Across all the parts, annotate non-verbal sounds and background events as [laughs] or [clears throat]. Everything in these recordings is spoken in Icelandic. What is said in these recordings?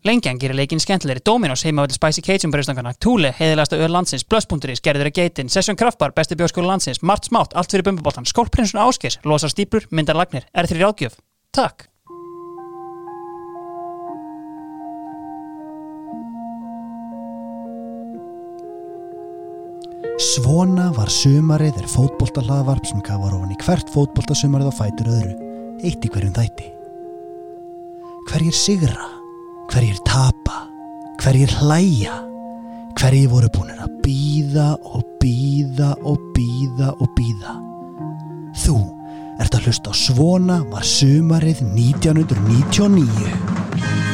Lengjan gerir leikin skemmtilegri, Dominos heima völdi Spicy Cajun bröðstangana, Thule, heiðilegasta öður landsins, Blöss.is, gerður að geitin, Session Kraftbar, besti bjóskóla landsins, Mart Smátt, allt fyrir bumbuboltan, Skólprinsun Áskers, losar stíplur, myndar lagnir, er þeirri ráðgjöf. Takk. Svona var sumarið er fótboltahlaðvarp sem gafar ofan í hvert fótboltasumarið á fætur öðru, eitt í hverjum þætti. Hverjir sigra, hverjir tapa, hverjir hlæja, hverjir voru búinir að býða og býða og býða og býða. Þú ert að hlusta á Svona var sumarið 1999.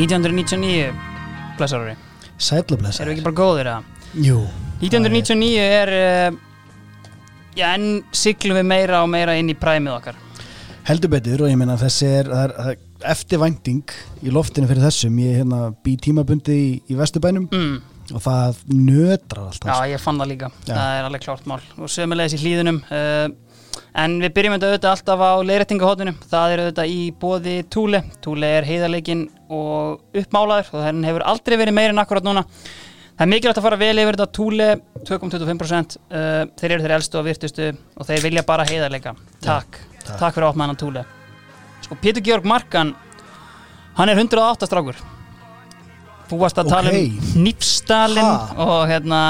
1999, blessar ári. Sætlublessa. Erum við ekki bara góðir að? Jú. 1999 er, uh, já, en siglum við meira og meira inn í præmið okkar. Heldur betur og ég meina þessi er, er, er eftirvænting í loftinu fyrir þessum ég hérna, bý tímabundi í, í Vesturbænum Mm. og það nötrar alltaf Já, ég fann það líka. Já. Það er alveg klárt mál. Og sömulegis í hlýðunum. Uh, en við byrjum þetta auðvitað alltaf á leiðrættingahotninu. Það er auðvitað í bóði Túle. Túle er heiðarleikin og uppmálaður og það hefur aldrei verið meira en akkurat núna. Það er mikilvægt að fara vel yfir þetta Túle 2,25%. Uh, þeir eru þeir elstu og virtustu og þeir vilja bara heiðarleika. Takk. takk. Takk fyrir opnaðan Túle. Sko, Pétur Georg Markan, hann er 108 strákur. Þú varst að tala Ókei. um Nýfstalin Ha? og hérna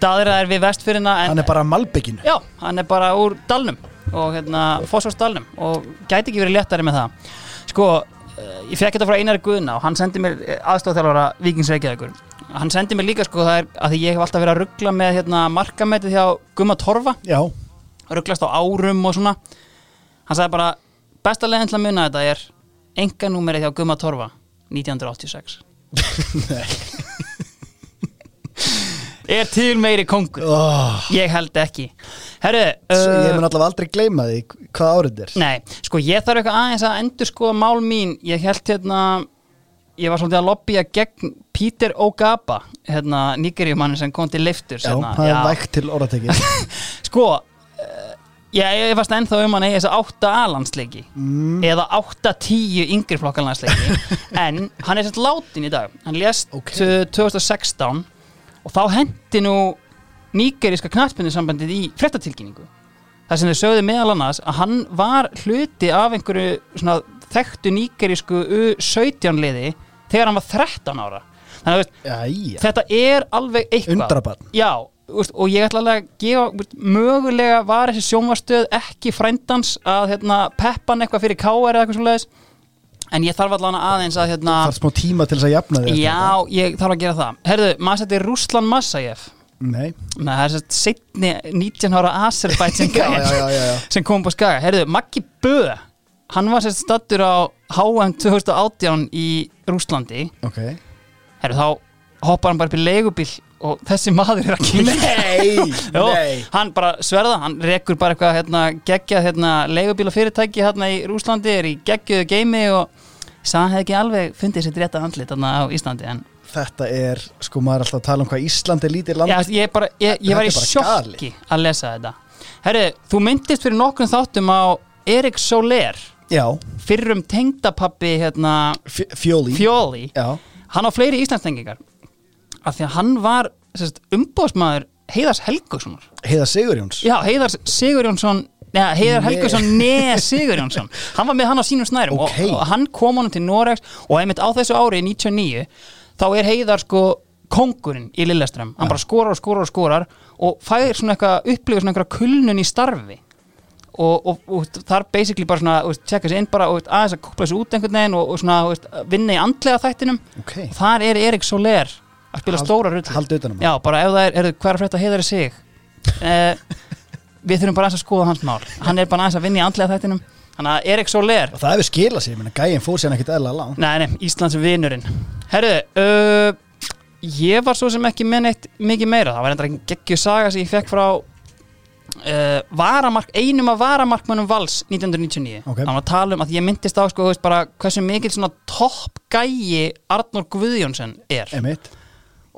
Daðra er við vestfyrirna en, hann er bara malbygginu Já, hann er bara úr dalnum og hérna fósfarsdalnum og gæti ekki verið léttari með það. Sko, eh, ég fekk þetta frá Einari Guðna og hann sendi mér aðstofþjálfara Víkingsreikjaðugur Hann sendi mér líka sko það er að ég hef alltaf verið að ruggla með hérna markametið hjá Gumma Torfa. Já, rugglast á árum og svona. Hann sagði bara besta leiðin til að muna þetta er enga númerið hjá Gumma Torfa 1986 [laughs] [laughs] er til meiri kongur? Oh, ég held ekki. Herru, ég uh, mun allavega aldrei gleyma því hvað árið er. Nei, sko ég þarf eitthvað aðeins að endur sko mál mín, ég held hérna ég var svolítið að lobbya gegn Peter Ogaba hérna nýgerjumann sem kom til leiftur já, það er vægt til orðateki [laughs] Sko uh, Ég, ég varst ennþá um hann eigi þess að 8 A-landsleiki mm, eða 8-10 yngri flokkanlandsleiki [laughs] en hann er sett látin í dag. Hann lést Ok. okay. 2016 og þá hendi nú nýgeríska knatspindisambandið í frettatilkynningu þar sem þau sögðu meðal annars að hann var hluti af einhverju svona þekktu nýgerísku U17 liði þegar hann var 13 ára. Þannig að veist, jæja, þetta er alveg eitthvað. Undrabarn. Já, úst, og ég ætla alveg að gefa úst, mögulega var þessi sjónvarstöð ekki frændans að hérna, peppan eitthvað fyrir káar eða eitthvað svo leiðis en ég þarf allan aðeins að hérna, er smá tíma til þess að jafna þig já, ég þarf að gera það. Herðu, maður setti Rúslan Massajev nei, Nei, það er sett setni 19 ára Azerbaijan [laughs] já, já, já, já, já. sem kom på skaga. Herðu, Maggi Bö hann var sett stattur á HM 2018 í Rúslandi ok. Herru, þá hoppar hann bara upp í leigubíl og þessi maður er að kynna nei, [laughs] Jó, nei. hann bara sverða, hann rekur bara eitthvað hérna, geggjað hérna, leigubíla fyrirtæki hérna í Rúslandi, er í geggjöðu geimi og hann hefði ekki alveg fundið sér rétta andlit hérna á Íslandi en þetta er, sko maður er alltaf að tala um hvað Ísland er lítið land. Já, ég, bara, ég, ég var í sjokki að lesa þetta. Herru, þú myndist fyrir nokkrum þáttum á Erik Soler já, fyrrum tengdapappi hérna, fjóli. Fjóli. Já, hann á fleiri Íslandstengingar af því að hann var umbóðsmaður Heiðars Helgussonar heiða Sigurjóns? Já, Heiðar Sigurjónsson Neða, Heiðar Nei. Helgusson [laughs] Nei, Sigurjónsson. Hann var með hann á sínum snærum Ok. og, og hann kom honum til Noregs og einmitt á þessu ári 99 þá er Heiðar sko kongurinn í Lilleström hann bara skorar og skorar og skorar og fær svona eitthvað upplifur svona eitthvað kulnun í starfi. Og, og, og þar basically bara svona tjekka sér inn bara og aðeins að kúpla sér út einhvern veginn og, svona vinna í andlega þættinum. Ok, og þar er Erik Soler að spila Hald- stóra rullu haldi utan um Já, bara ef það er, er hvað er að frétta heiðari sig? Eh, Við þurfum bara aðeins að skoða hans mál. Hann er bara aðeins að vinna í andlega þættinum. Þannig að Erik Soler og það hefur skilað sér, ég meina gæinn fór sér ekkert eðla langt. Nei, nei, Íslands vinurinn. Herru, uh, ég var svo sem ekki með neitt mikið meira. Það var enda ekki geggju saga sem ég fekk frá uh, varamark, einum af varamarkmönnum Vals 1999 Ok. hann var að tala um að ég myndist á sko, þú veist, bara, hversu mikil svona topp gæi Arnór Guðjónsson er. Emitt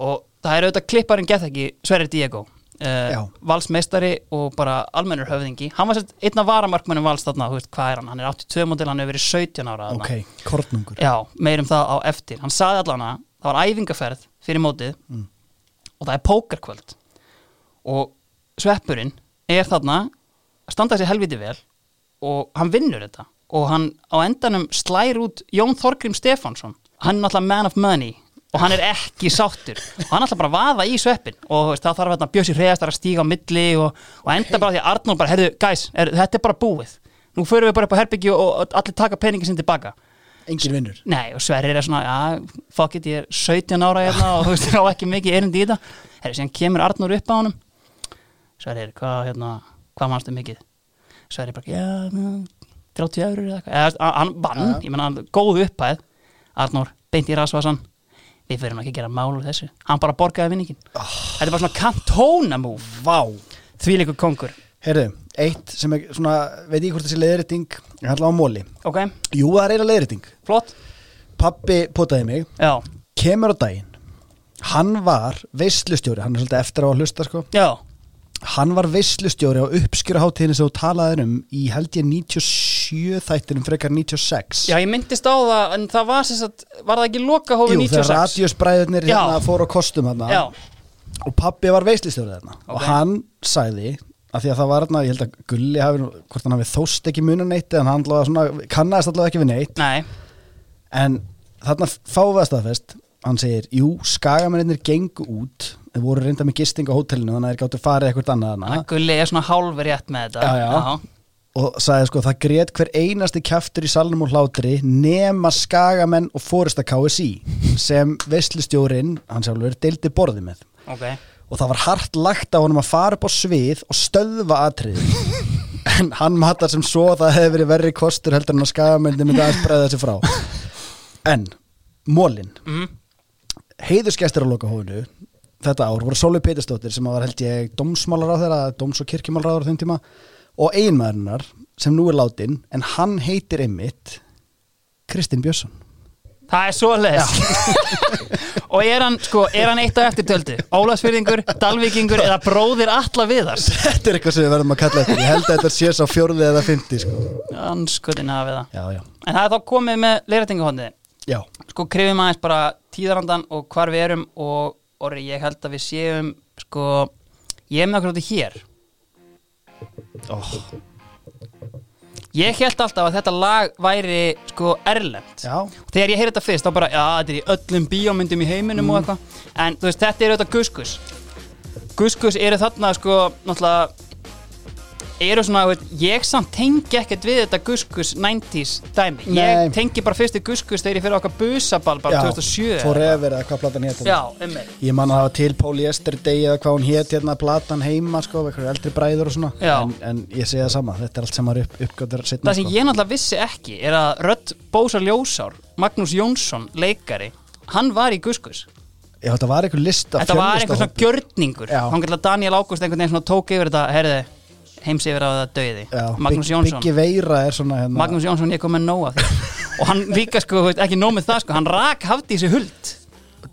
og það er auðvitað klipparinn gett ekki Sverrir Diego. Uh, valsmeistari og bara almennur höfðingi. Hann var sett einn af varamarkmönnum vals þarna, veist, hvað er hann, hann er 82 mótil, hann hefur verið 17 ára ok, kornungur. Já, meirum það á eftir. Hann saði allan að það var æfingaferð fyrir mótið Mm. og það er pókerkvöld. Og sveppurinn er þarna að standa sér helviti vel og hann vinnur þetta. Og hann á endanum slær út Jón Þorgrim Stefánsson. Hann er náttúrulega man of money og hann er ekki sáttur. Og hann er alltaf bara að vaða í sveppin og veist, það þarf hérna bjössi hreðast að stíga á milli og, og enda bara því að Arnór bara, herðu, guys, er, þetta er bara búið. Nú förum við bara upp á herbyggju og, og allir taka peningin sinn tilbaka. Engin vinnur. Nei, og Sverrir er svona, já, fuck it, ég er 17 ára hérna og þú veist, það á ekki mikið erindi í þetta. Herri, síðan kemur Arnór upp á honum. Sverrir, hvað, hérna, hvað mannstu mikið? Sverrir bara, já, já, 30 eurur eða eitthvað. Hann vann, ég menna, góð upphæð. Arnór, beint í rasvasan Við fyrir ekki að gera mál úr þessu. Hann bara borgaði vinningin Þetta er bara svona kantónamúf Því líkur kongur. Heyrðu, eitt sem er svona veit ég hvort þessi leiðrétting ég ætla á móli? Ok, jú, það er eina leiðrétting. Flott. Pappi potaði mig. Já, kemur á daginn. Hann var veislustjóri hann er svolítið eftir á að hlusta sko. Já, hann var veislustjóri á uppskjöruháttíðinu sem þú talaðir um í held ég 97 þættinum frekar 96 já, ég myndist á það En það var sagt, var það ekki loka hófi Jú, 96 þegar radíusbræðurnir Já. hérna fóru á kostum hérna Já, og pappi var veislustjóri þarna. Ok. og hann sagði að því að það var hérna, ég held að Gulli hafi, hvort hann hafi þóst ekki munan neitt en hann svona, kannaðist allavega ekki við neitt. Nei. En þarna fáum við að staðfest hann segir, jú, skagamennir gengu út, þeir voru reynda með gisting á hótelinu þannig að þeir gáttu farið eitthvað annað Gulli er svona hálfur rétt með þetta. Já, já. Og sagði sko, það grét hver einasti kjaftur í salnum og hlátri nema skagamenn og fórista KSI sem veslustjórin, hann sjálfur, deildi borði með. Ok. Og það var hart lagt á honum að fara upp á svið og stöðva atrið [laughs] en hann matar sem svo að það hefði verið verri kostur heldur en að skagamenni myndi aðeins bregða þessi frá. En, mólin mm. heiðusgestir á lokahófinu þetta ár voru Sólvi Pétursdóttir sem var held ég dómsmálar á þeirra, dóms- og kirkjumálar á þeim tíma og einmaðurinnar sem nú er látin en hann heitir einmitt Kristinn Björnsson. Það er svo leis [laughs] Og er hann, sko, er hann eitt á eftirtöldu? Ólasfyrðingur, Dalvíkingur eða bróðir alla viðars? Þetta er eitthvað sem við verðum að kalla eftir. Ég held að þetta sé sá fjórði eða fymti sko. Anskutin hafi það. Já, já, En það er þá komið með leiratingahotni já, Sko, krifum aðeins bara tíðarandan og hvar við erum og orri, ég held að við séum sko, ég er með okkur áttu hér oh, Ég held alltaf að þetta lag væri sko erlend já. Þegar ég heyrði þetta fyrst, þá bara, já, þetta er í öllum bíómyndum í heiminum Mm. og eitthvað En þú veist, þetta er auðvitað guskus Guskus eru þarna, sko, náttúrulega Eru svona, ég samt tengi ekkert við þetta guskus 90s dæmi. Nei. Ég tengi bara fyrst í guskus þegar ég fyrir okkar busaball bara 2007 Forever eða hvað platan hétt mig ég man að það var til Polyester Day eða hvað hún hétt hérna platan heima sko, eitthvað eldri bræður og svona. En, en ég segi það sama, þetta er allt sem var upp, uppgötur setna Það sem sko. ég náttúrulega vissi ekki er að Rödd Bósar Ljósár, Magnús Jónsson, leikari Hann var í guskus. Já, þetta var eitthvað lista Þetta var einhver svona gjörningur. Hann gætla Daniel Ágúst einhvern veginn tók yfir þetta Herði, heims yfir á það döiði Magnús Jónsson. Er hérna, Magnús Jónsson, ég kom með nóa Og hann líka sko, ekki nóg með það sko Hann rak hafði í sig huld.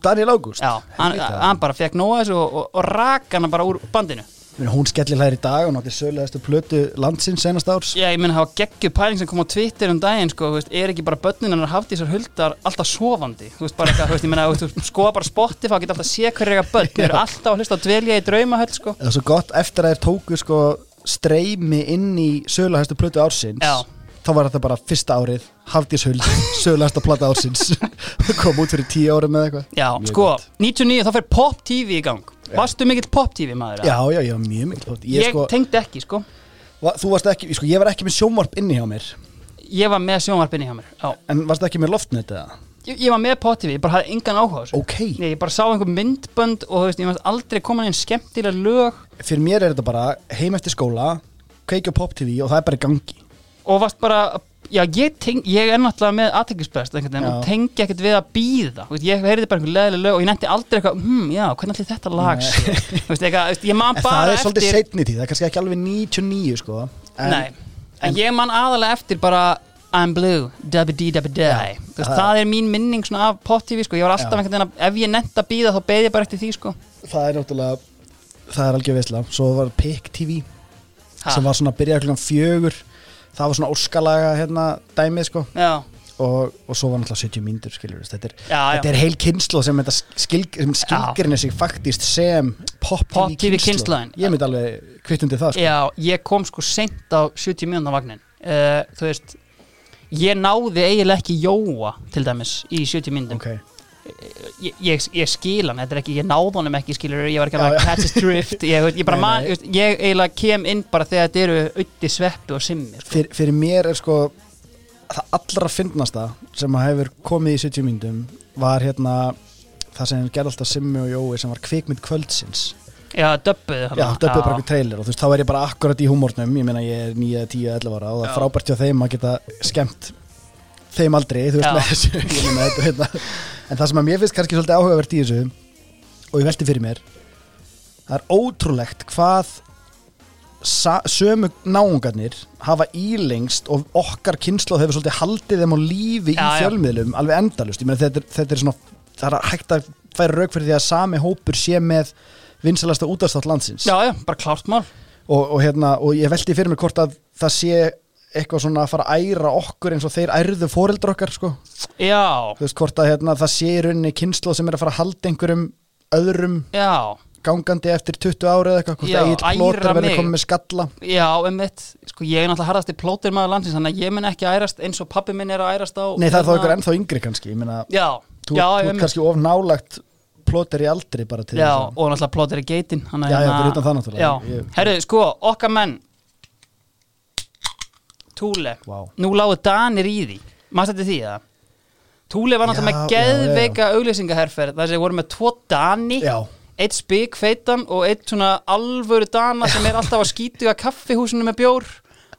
Daniel Ágúst. Já, hann, hann bara fekk nóa þessu og, og, og rak hana bara úr bandinu. Hún skellir hlæðir í dag og nátti sögulegastu plötu landsins senast árs. Já, ég menn hafa geggju pæling sem kom á Twitter um daginn sko, veist, er ekki bara börnin hann hafði þessar huldar alltaf sofandi? Veist, bara eitthvað, veist, ég veist, þú skoða bara Spotify og geta alltaf sé hverju eitthvað börn þau eru alltaf að hlusta á dvelja í draumahöll sko. Það er svo gott eftir að þeir tóku sko streymi inn í sögulegastu plötu ársins Já. þá var þetta bara fyrsta árið Hafdís Huld, [laughs] sögulegasta plata ársins [laughs] kom út fyrir tíu árum eða eitthvað Já, Mjög sko, gott. 99 þá fer Pop TV í gang Varstu mikill Pop TV maður? Já, eða? já, já, mjög mikil plötu Ég, ég, sko, tengdi ekki, sko va, Þú varst ekki, sko, ég var ekki með sjónvarp inni hjá mér Ég var með sjónvarpinni hjá mér Já, En varst ekki með loftnet eða? Ég, ég var með Pop TV, ég bara hafði engan áhuga á þessu. Ok, Nei, ég bara sá einhver myndbönd og veist, ég var aldrei komin inn skemmtilega lög. Fyrir mér er þetta bara heim eftir skóla kveikja á pop tv og það er bara í gangi. Og varst bara já, ég, teng, ég er náttúrulega með aðtekisbest og tengi ekkert við að býða veist, ég heyrði bara einhver leðileg lög og ég nefndi aldrei eitthvað, hm, já, hvernig allir þetta lag veist, eitthvað, ég man En bara það er svolítið eftir setni tíð, það er kannski ekki alveg 99 sko en, Nei, en ég man aðalega eftir bara I'm blue, Já, Þú veist, það- er mín minning svona af pop-tv sko. ég var alltaf einhvern veginn að ef ég að býða þá beði ég bara eftir því sko. Það er náttúrulega Það er algjör veistla Svo var Pick TV Ha. sem var svona að byrja klukkan fjögur. Það var svona óskalaga hérna dæmið sko. Og, og svo var náttúrulega 70 mínútur skiljur þetta er, já, já. þetta er heil kynslu sem, skil, sem skilgrinni sig faktist sem pop TV, Pop-TV kynslóðin. Ég myndi alveg kvittundi það sko. Já, ég kom sko seint á 70 mínúna vagnin. Uh, Þú veist Ég náði eiginlega ekki jóa til dæmis í 70 mínútum Ok, ég, ég, ég skil hann, þetta er ekki, ég náði honum ekki skilur, ég var ekki að catch his drift ég, ég bara man, ég, eiginlega kem inn bara þegar þetta eru auði sveppi og simmi sko. Fyr, fyrir mér er sko það allra fyndnasta sem að hefur komið í 70 mínútum var hérna það sem gerði alltaf Simmi og Jói sem var kvikmynd kvöldsins Já, döbbuðu Já, döpuð bara eitthvað trailer og þú veist, þá er ég bara akkurat í húmórnum ég meina ég er 9, 10, 11 ára og það Já. er frábært hjá þeim að geta skemmt þeim aldrei, þú veist Já. með þessu [laughs] meina þetta, hérna. en það sem að mér finnst kannski svolítið áhugavert í þessu og ég velti fyrir mér það er ótrúlegt hvað sömu náungarnir hafa ílengst og okkar kynnslóð hefur svolítið haldið þeim á lífi Já, í já. fjölmiðlum alveg endalust, ég meina þetta, þetta er svona það er hægt að færa rauk fyrir því að sami hópur sé með vinsalasta útastátt landsins. Já, já, bara klárt mál. Og, og, hérna, og ég veldi fyrir mér hvort að það sé eitthvað svona að fara að æra okkur eins og þeir ærðu fóreldra okkar sko. Já, þú veist hvort að hérna, það sé í rauninni kynslu sem er að fara að halda einhverjum öðrum já, gangandi eftir 20 ára eða eitthvað hvort Já, að æra verði mig. komið með skalla. Já, einmitt. Sko, ég er náttúrulega harðast í plótir maður landsins þannig að ég mun ekki ærast eins og pappi minn er að ærast á Nei það er þá hérna- einhver ennþá yngri kannski ég meina, Já, þú, já, þú ert kannski of nálagt Plóter í aldri bara til Já, þess að- og náttúrulega plótir í geitin Já, já, fyrir utan það náttúrulega. Já, Ég- herru, sko, okkar menn. Túle. Vá. Nú lágu Danir í því. Mást þetta því það? Túle var náttúrulega Já, með já, geðveika auglýsingaherferð þar sem þeir voru með tvo Dani Já, eitt spik feitan og eitt svona alvöru Dana sem er alltaf að skýtu að kaffihúsinu með bjór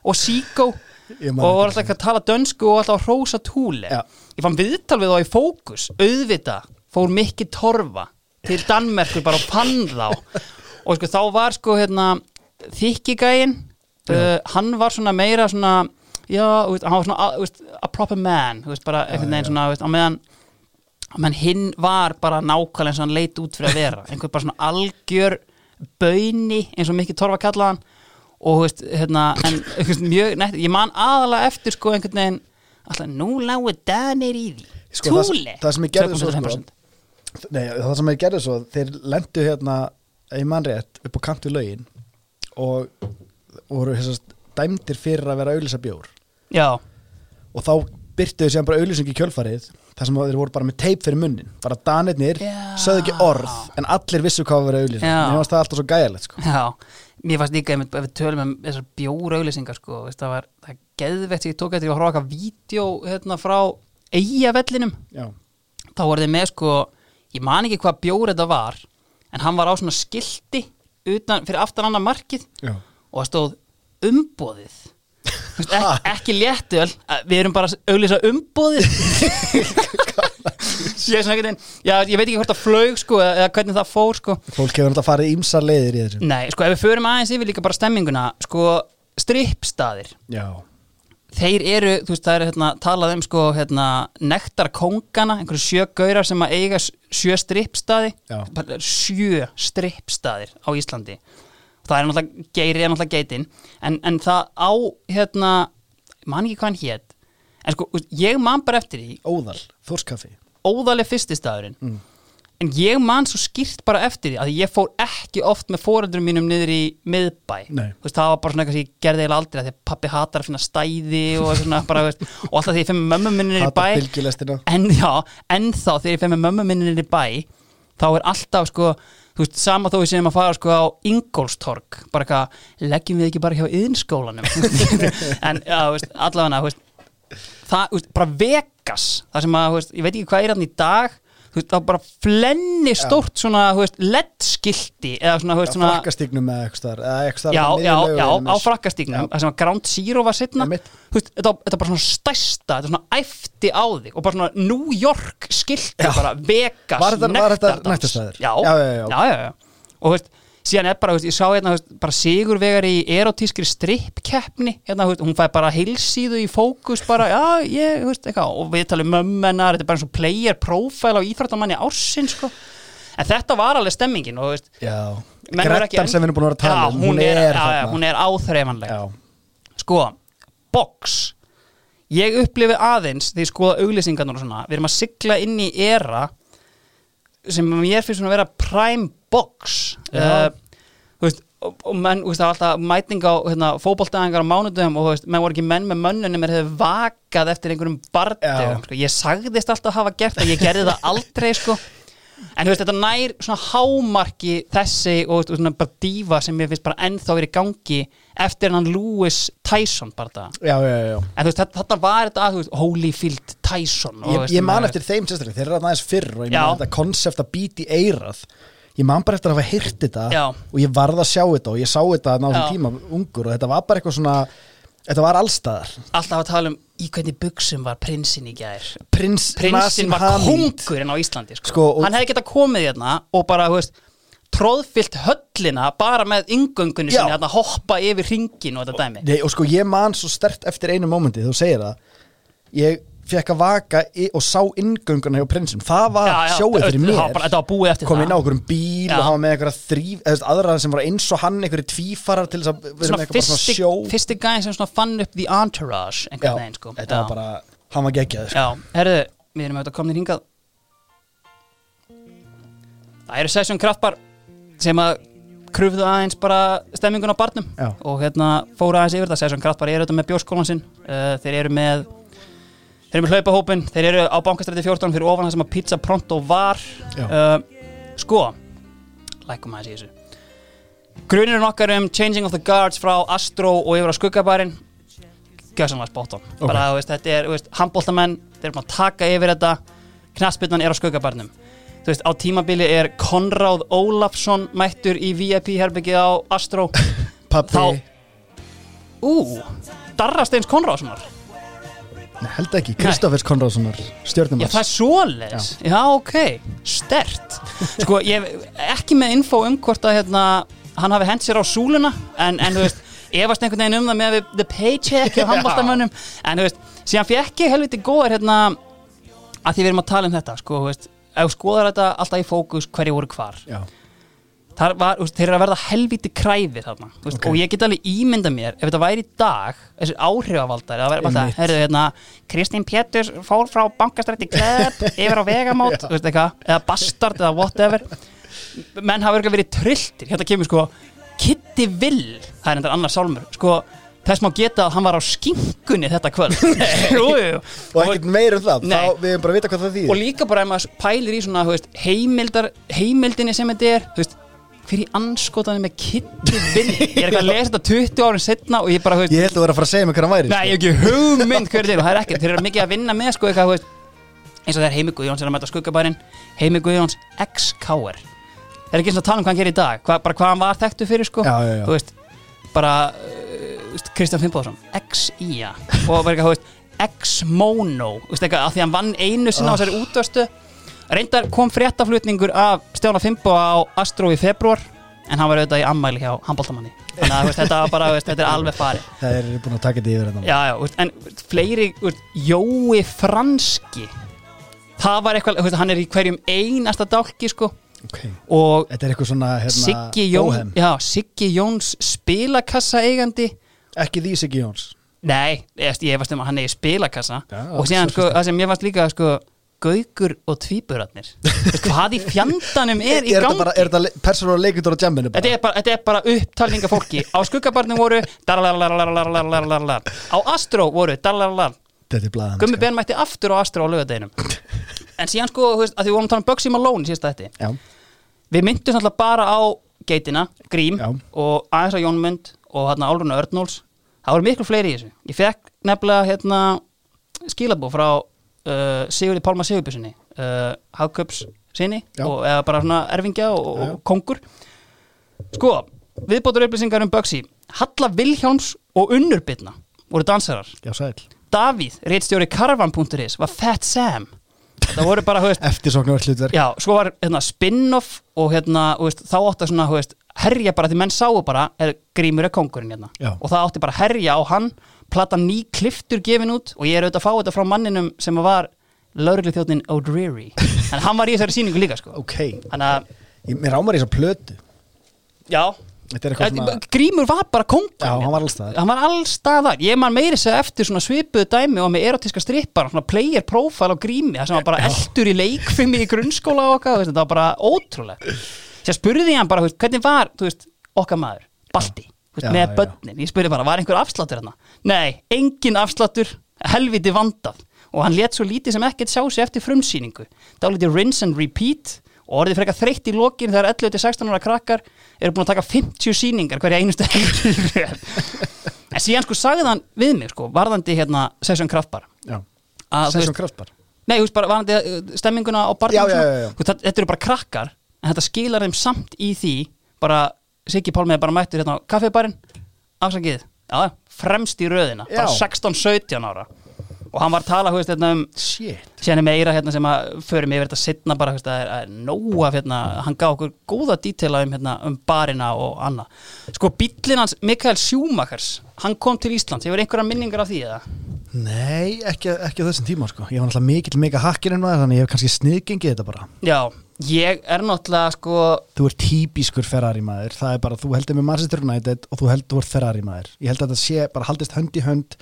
og síkó. Og var alltaf að tala dönsku og alltaf að hrósa Túle. Já. Ég fann viðtal við þá í fókus auðvita fór mikki torfa til Danmerkur bara og pann þá. Og sko þá var sko hérna þykkigægin uh, hann var svona meira svona já, veist, hann var svona a, veist, a proper man, veist, bara einhvern veginn svona á meðan á meðan hinn var bara nákvæmlega eins og hann leit út fyrir að vera. Einhver bara svona algjör bauni eins og mikið torfa kallaðan og veist, hérna en, veist, mjög, neitt, ég man aðalega eftir sko einhvern veginn alltaf nú lágu danir í því. Sko, það- Túle það sem ég gerði svo, sko, 2,25%. Nei, það sem þeir gerðu svo, þeir lendu hérna í mannrétt upp á kant við lögin og voru þessast dæmdir fyrir að vera auðlýsa bjór. Já, og þá byrtuðu sér bara auðlýsing í kjölfarið þar sem þeir voru bara með teip fyrir munnin. Bara danirnir sögðu ekki orð en allir vissu hvað var auðlýsing Já. mér fannst það alltaf svo gæðilegt sko. Já, mér fannst líka ef við tölum um þessar bjórauðlýsingar sko, veist, það var, það geðvegt sem ég tók eftir að horfa eitthvað vídeo hérna frá eigavellinum, Já, þá voru þið með sko, ég man ekki hvað bjór þetta var, en hann var á svona skilti utan, fyrir aftan annar markið já. og það stóð umbóðið [laughs] ek, ekki léttöl við erum bara að auðlýsa umbóðið [laughs] ég veginn já, ég veit ekki hvort það flög sko eða hvernig það fór sko. Fólk hefur náttúrulega farið ímsar leiðir í þessu. Nei, sko ef við förum aðeins yfir líka bara stemminguna sko strippstaðir. Já, þeir eru, þú veist það er hérna, talað um sko hérna nektarkóngana einhverju sjö gaurar sem að eiga sjö strippstaði. Sjö strippstaðir á Íslandi. Það er náttúrulega, geiri er náttúrulega geitin en, en það á hérna, man ekki hvað hann hét. En sko, ég man bara eftir því Óðal, Þórskaffi. Óðaleg fyrsti staðurinn en ég man svo skýrt bara eftir því að ég fór ekki oft með fóreldurum mínum niður í miðbæ. Veist, það var bara svona eitthvað sem ég gerði eiginlega aldrei af því að pappi hatar að finna stæði og, svona, bara, veist, og alltaf því ég fyrir með mömmu minni niður í bæ en já, ennþá þegar ég fyrir með mömmu minni niður í bæ þá er alltaf sko þú veist, sama þó við séum að fara sko á Ingólstorg, bara eitthvað, leggjum við ekki bara hjá yðinskólanum [laughs] en já, veist, allavega veist, það, veist, bara Vegas það sem að, ég veit ekki hvað er hann í dag þú veist, var bara flenni stórt svona, þú veist, LED-skilti eða svona, þú veist, svona Frakkastíknum eða eitthvað eða eitthvað já, á já, já, á frakkastíknum það sem að Ground Zero var Einmitt. þú veist, þetta, þetta var bara svona stærsta þetta svona æfti á þig og bara svona New York skilti bara Vegas þetta- var þetta Já, já, já. já, já. og þú veist, síðan er bara, veist, ég sá hérna veist, bara sigurvegar í erotískri strippkeppni hérna, hún fæ bara heilsíðu í fókus bara, já, ég, veist, eitthvað og við talum mömmennar, þetta er bara eins og player profile á íþróttamanni ársinn, sko. En þetta var alveg stemmingin og veist Grettan sem við erum búin að vera að tala já, um hún, er, já, já, hún er áþreifanleg. Já, sko, box. Ég upplifi aðeins því skoða auglýsingarnar og svona við erum að sigla inn í era sem ég finnst svona að vera prime box uh, veist og, og menn, veist, það var alltaf mæting á hérna, fótboltæðingar á mánudöfum og veist, menn voru ekki menn með mönnunum er hefur vakað eftir einhverjum bardöfum Já. sko. ég sagðist alltaf hafa gert það, ég gerði það aldrei sko en þú veist, þetta nær svona hámarki þessi og svona bara dífa sem ég finnst bara ennþá verið í gangi eftir hann Lewis Tyson bara það já, já, já. en þú veist, þetta, var þetta að, Holyfield Tyson og, Ég, ég man eftir þeim sérstaklega, þeir eru aðeins fyrr og ég man þetta konsept að býti eirað ég man bara eftir að hafa heyrt þetta og ég varð að sjá þetta og ég sá þetta þessum tíma ungur og þetta var bara eitthvað svona þetta var allstaðar. Alltaf að tala um í hvernig buksum var prinsinn í gær? Prins prinsinn var kongurinn á Íslandi sko. Sko, og- hann hefði getað komið hérna og bara, veist tróðfyllt höllina bara með yngöngunni sinni hérna hoppa yfir ringin og þetta dæmi. Nei, og sko ég man svo stert eftir einu mómenti þú segir það. Ég fekk að vaka í, og sá inngönguna hjá prinsum það var sjóið fyrir mér. kom inn á okkur um bíl Já. og hafa með eitthvað þrýf eða þú veist, aðra sem var eins og hann einhverju tvífarar til þess að vera með eitthvað svona sjó. fyrsti gæðin sem svona fann upp the entourage Já, veginn sko. þetta Já. var bara, hann var geggjað sko. Herðu, við erum auðvitað komin hingað. Það eru Session Kraftbar sem að krufðu aðeins bara stemmingun á barnum og hérna fóru aðeins yfir það. Session Kraftbar eru auðvitað með bjóskólan sinn uh, þeir eru með þeir eru með hlaupahópin, þeir eru á bankastræti 14 fyrir ofan það sem að Pizza Pronto var. Uh, sko lækum aðeins í þessu. Grunirinn okkar um Changing of the Guards frá Astro og yfir á Skuggabærin gjössanlega spot on. Ok. bara, veist, þetta er, handbóltamenn þeir eru búin að taka yfir þetta. Knaspinnan er á skuggabarnum þú veist, á tímabili er Konráð Ólafsson mættur í VIP herbyggið á Astro. [laughs] Þá- ú, Darra Steins Konráðssonar Nei, held ekki, Kristoffers Konráðssonar já, stjórnumars það er svoleiðis. Já. ok, stert sko, ég ekki með info um hvort að hérna, hann hafi hent sér á súluna en, en þú veist, efast einhvern veginn um það með the paycheck og [laughs] handbóltamönnum en þú veist, síðan fekk ég helviti góðar hérna, að því við erum að tala um þetta sko, þú veist, ef skoðar þetta alltaf í fókus hverju voru hvar. Já, var, veist, þeir eru að verða helviti kræfi þarna þú veist, Ok. og ég get alveg ímynda mér ef þetta væri í dag, þessi áhrifavaldar það væri bara það, heyrðu hérna Kristín Péturs fór frá bankastrætti klepp [laughs] yfir á vegamót, þú veist eitthvað eða bastard eða whatever. Menn hafa verið trilltir hérna kemur sko Kitty Will það er endur annar sálmur, sko þess má geta að hann var á skinkunni þetta kvöld. [laughs] [laughs] Jú, jú. og ekkert meir um það, Nei. þá við erum bara að vita hvað það þýðir. Og líka bara ef maður pælir í svona veist, heimildar, heimildinni sem þetta er þú veist, hver í anskotanum með Kitty Will ég er eitthvað að lesa þetta 20 árin setna og ég bara, þú Ég held að vera að fara að segja mig hvað hann væri Nei, ég hef ekki hugmynd hver þetta er og það er ekkert, þeir eru mikið að vinna með sko eitthvað, þú veist, eins og það er Heimi Guðjóns er að mæta skuggabærin, Heimi Guðjóns ex-Káer Það er ekki eins og að tala um hvað hann gerir í dag? Hva, bara hvað hann var þekktu fyrir sko. Já, já, já. þú veist, bara uh, Kristján Finnbóðsson, ex-Ía og bara eitthvað, þú veist, ex-Mono þú veist, eitthvað, reyndar kom fréttaflutningur af Stjána Finnbó á Astro í februar en hann var auðvitað í ammæli hjá handbóltamanni þannig að veist, þetta, var bara, veist, þetta er alveg farið. Það er búin að taka þetta yfir þetta Já, já, veist, en fleiri, Jói Franski það var eitthvað, hann er í hverjum einasta dálki sko. Okay. og Þetta er eitthvað svona hérna, Siggi, Jón, já, Siggi Jóns spilakassa eigandi Ekki því Siggi Jóns. Nei, ég, ég varst um að hann eigi spilakassa. Já, og síðan sko, það sem ég varst líka sko, Gaugur og tvíburarnir. Hvað í fjandanum er [laughs] í gangi? Er þetta persónu og leikundur á jamminu bara? Þetta er bara upptalninga fólki. Á skuggabarnum voru Á Astro voru Gummi sko. Ben mætti aftur á Astro á lögadeginum En síðan sko að því við vorum að tala um Bugsy Malone síðast að þetta Við myndum sannlega bara á geitina, Grím og aðeins á Jónmund og hérna Álruna Ördnóls Það voru miklu fleiri í þessu. Ég fekk nefnilega hérna skilabó frá uh, Sigurði Pálma Sigurbjörnsinni uh, Hagköps sinni og, eða bara svona erfingja og, og kongur. Sko, viðbótur upplýsingar um Bugsy. Halla Vilhjálms og Unnurbyrna voru dansarar. Já, Davíð, reitstjóri Karvan.is var Fat Sam. Það voru bara, hú veist, [laughs] Eftirsóknarvert hlutverk. Já, svo var hérna, spin-off og hérna, hú veist, þá átti svona, hú veist, herja bara því menn sáu bara er, grímur er kongurinn hérna. Og það átti bara herja á hann platan ný kliftur gefin út og ég er auðvitað að fá þetta frá manninum sem var laurugli þjóttin O'Dreary. [laughs] En hann var í þessari sýningu líka sko. Ok. Ég- Mér rámar í þessa plötu. Já. Svona grímur var bara kongurinn Já, hann var alls staðar. hann var allstaðar, ég man meiri segja eftir svona svipuðu dæmi og með erotíska strippar svona player profile á grími það sem var bara eldur í leikfimi í grunnskóla og okkar, það var bara ótrúlega sér spurði ég hann bara, hvernig var veist, okkar maður, Balti veist, með börnin, ég spurði bara, var einhver afsláttur hérna? Nei, engin afsláttur helviti vandað. Og hann let svo lítið sem ekkert sjá sig eftir frumsýningu. Dálítið rinse and repeat og orðið frekar þreytt í lokin þegar 11-16 ára krakkar eru búin að taka 50 sýningar hverja einustu [laughs] en síðan sko sagði hann við mig sko, varðandi hérna Session Kraftbar. Veist, Kraftbar? Nei, veist bara varðandi uh, stemminguna á barnum Já, já, já, þetta eru bara krakkar en þetta skilar þeim samt í því bara Siggi Pálmið er bara mættur hérna á kaffibarinn. Afsakið, já, fremst í röðina. Bara Já. 16-17 ára. Og hann var að tala, þú veist, hérna um er meira hérna sem að förum yfir þetta setna bara, þú veist, að er, er nóa hérna, hann gaf okkur góða dítela um, hérna, um barina og annað. Sko, bíllinn hans Mikael Sjúmakers hann kom til Íslands, hefur einhverja minningar af því eða? Nei, ekki, ekki þessum tíma sko. Ég var náttúrulega mikill mega hakkirinn maður Þannig ég hef kannski sniðgengið þetta bara. Já, ég er náttúrulega sko Þú ert típiskur Ferrari maður. Það er bara, þú heldur með Manchester United Og þú heldur Ferrari maður. Ég held að þetta sé, bara haldist hönd í hönd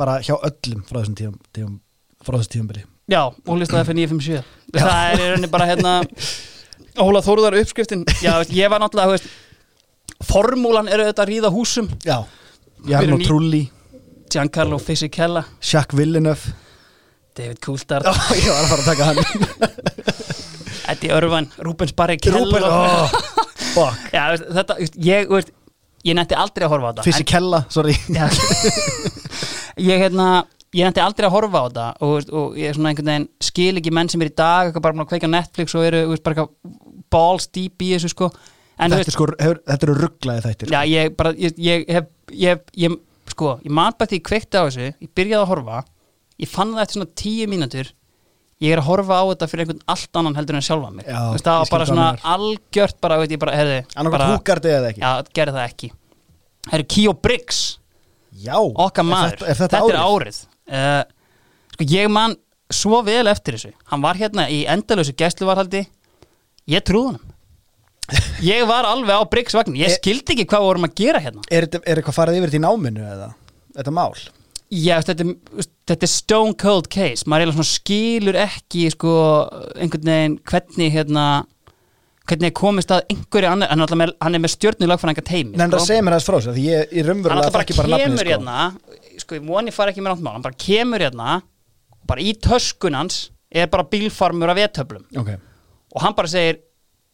Bara hjá öllum frá þessum tíum, tíum Frá þessum tíumbili Já, ólistaði fyrir 957 Það er í rauninni bara hérna [laughs] Óla Þóruðar uppskriftin. Já, ég var náttúrulega, þú veist Formúlan eru auðvitað að ríða húsum. Já. Ný- Trulli. Giancarlo Fisichella. Jacques Villeneuve. David Coulthard. Já, ég var að fara að taka hann [laughs] Eddie Irvine, Rubens Barrichello Rúben, oh, [laughs] fuck. Já, veist, þetta, veist, ég, veist, ég nefndi aldrei að horfa á þetta Fysikella, sorry en, já, [laughs] Ég, hérna Ég nefndi aldrei að horfa á þetta og, veist, og ég er svona einhvern veginn skil ekki menn sem er í dag eitthvað bara búin að kveika á Netflix og eru veist, bara eitthvað balls deep í þessu sko. En Þetta, er sko, hefur, þetta eru rugglaði þættir Já, ég bara, ég, ég hef, ég, ég, sko, ég man bara því ég kveikti á þessu, ég byrjaði að horfa, ég fann það eftir svona tíu mínútur, ég er að horfa á þetta fyrir einhvern allt annan heldur en sjálfa mig. Já, Þú veist, það var bara svona algjört bara, veit bara, eða ekki já, gerði það ekki. Herri, Kíó Briggs, Já, okkar maður, Er þetta, er þetta, er árið. Uh, sko, ég man svo vel eftir þessu, hann var hérna í endalösu gæsluvarhaldi, ég trúði hann. [laughs] Ég var alveg á Briggs vagn, ég Er- skildi ekki hvað við vorum að gera hérna. Er, þetta- er eitthvað farið yfir þetta í náminu eða? Þetta mál? Já, þetta, er- þetta er stone cold case. Maður eiginlega skilur ekki sko, einhvern veginn hvernig hérna, hvernig er komist að einhverju annar, hann er, alltaf með, hann er með stjörnulagfræðinga teimi Nei, það segir mér aðeins frá þessu því ég, hann raunverulega alltaf bara þekki bara kemur nafnið sko. hérna sko, ég voni fara ekki með náttúrulega hann bara kemur hérna bara í töskun hans er bara bílfarmur af vetöflum Ok, og hann bara segir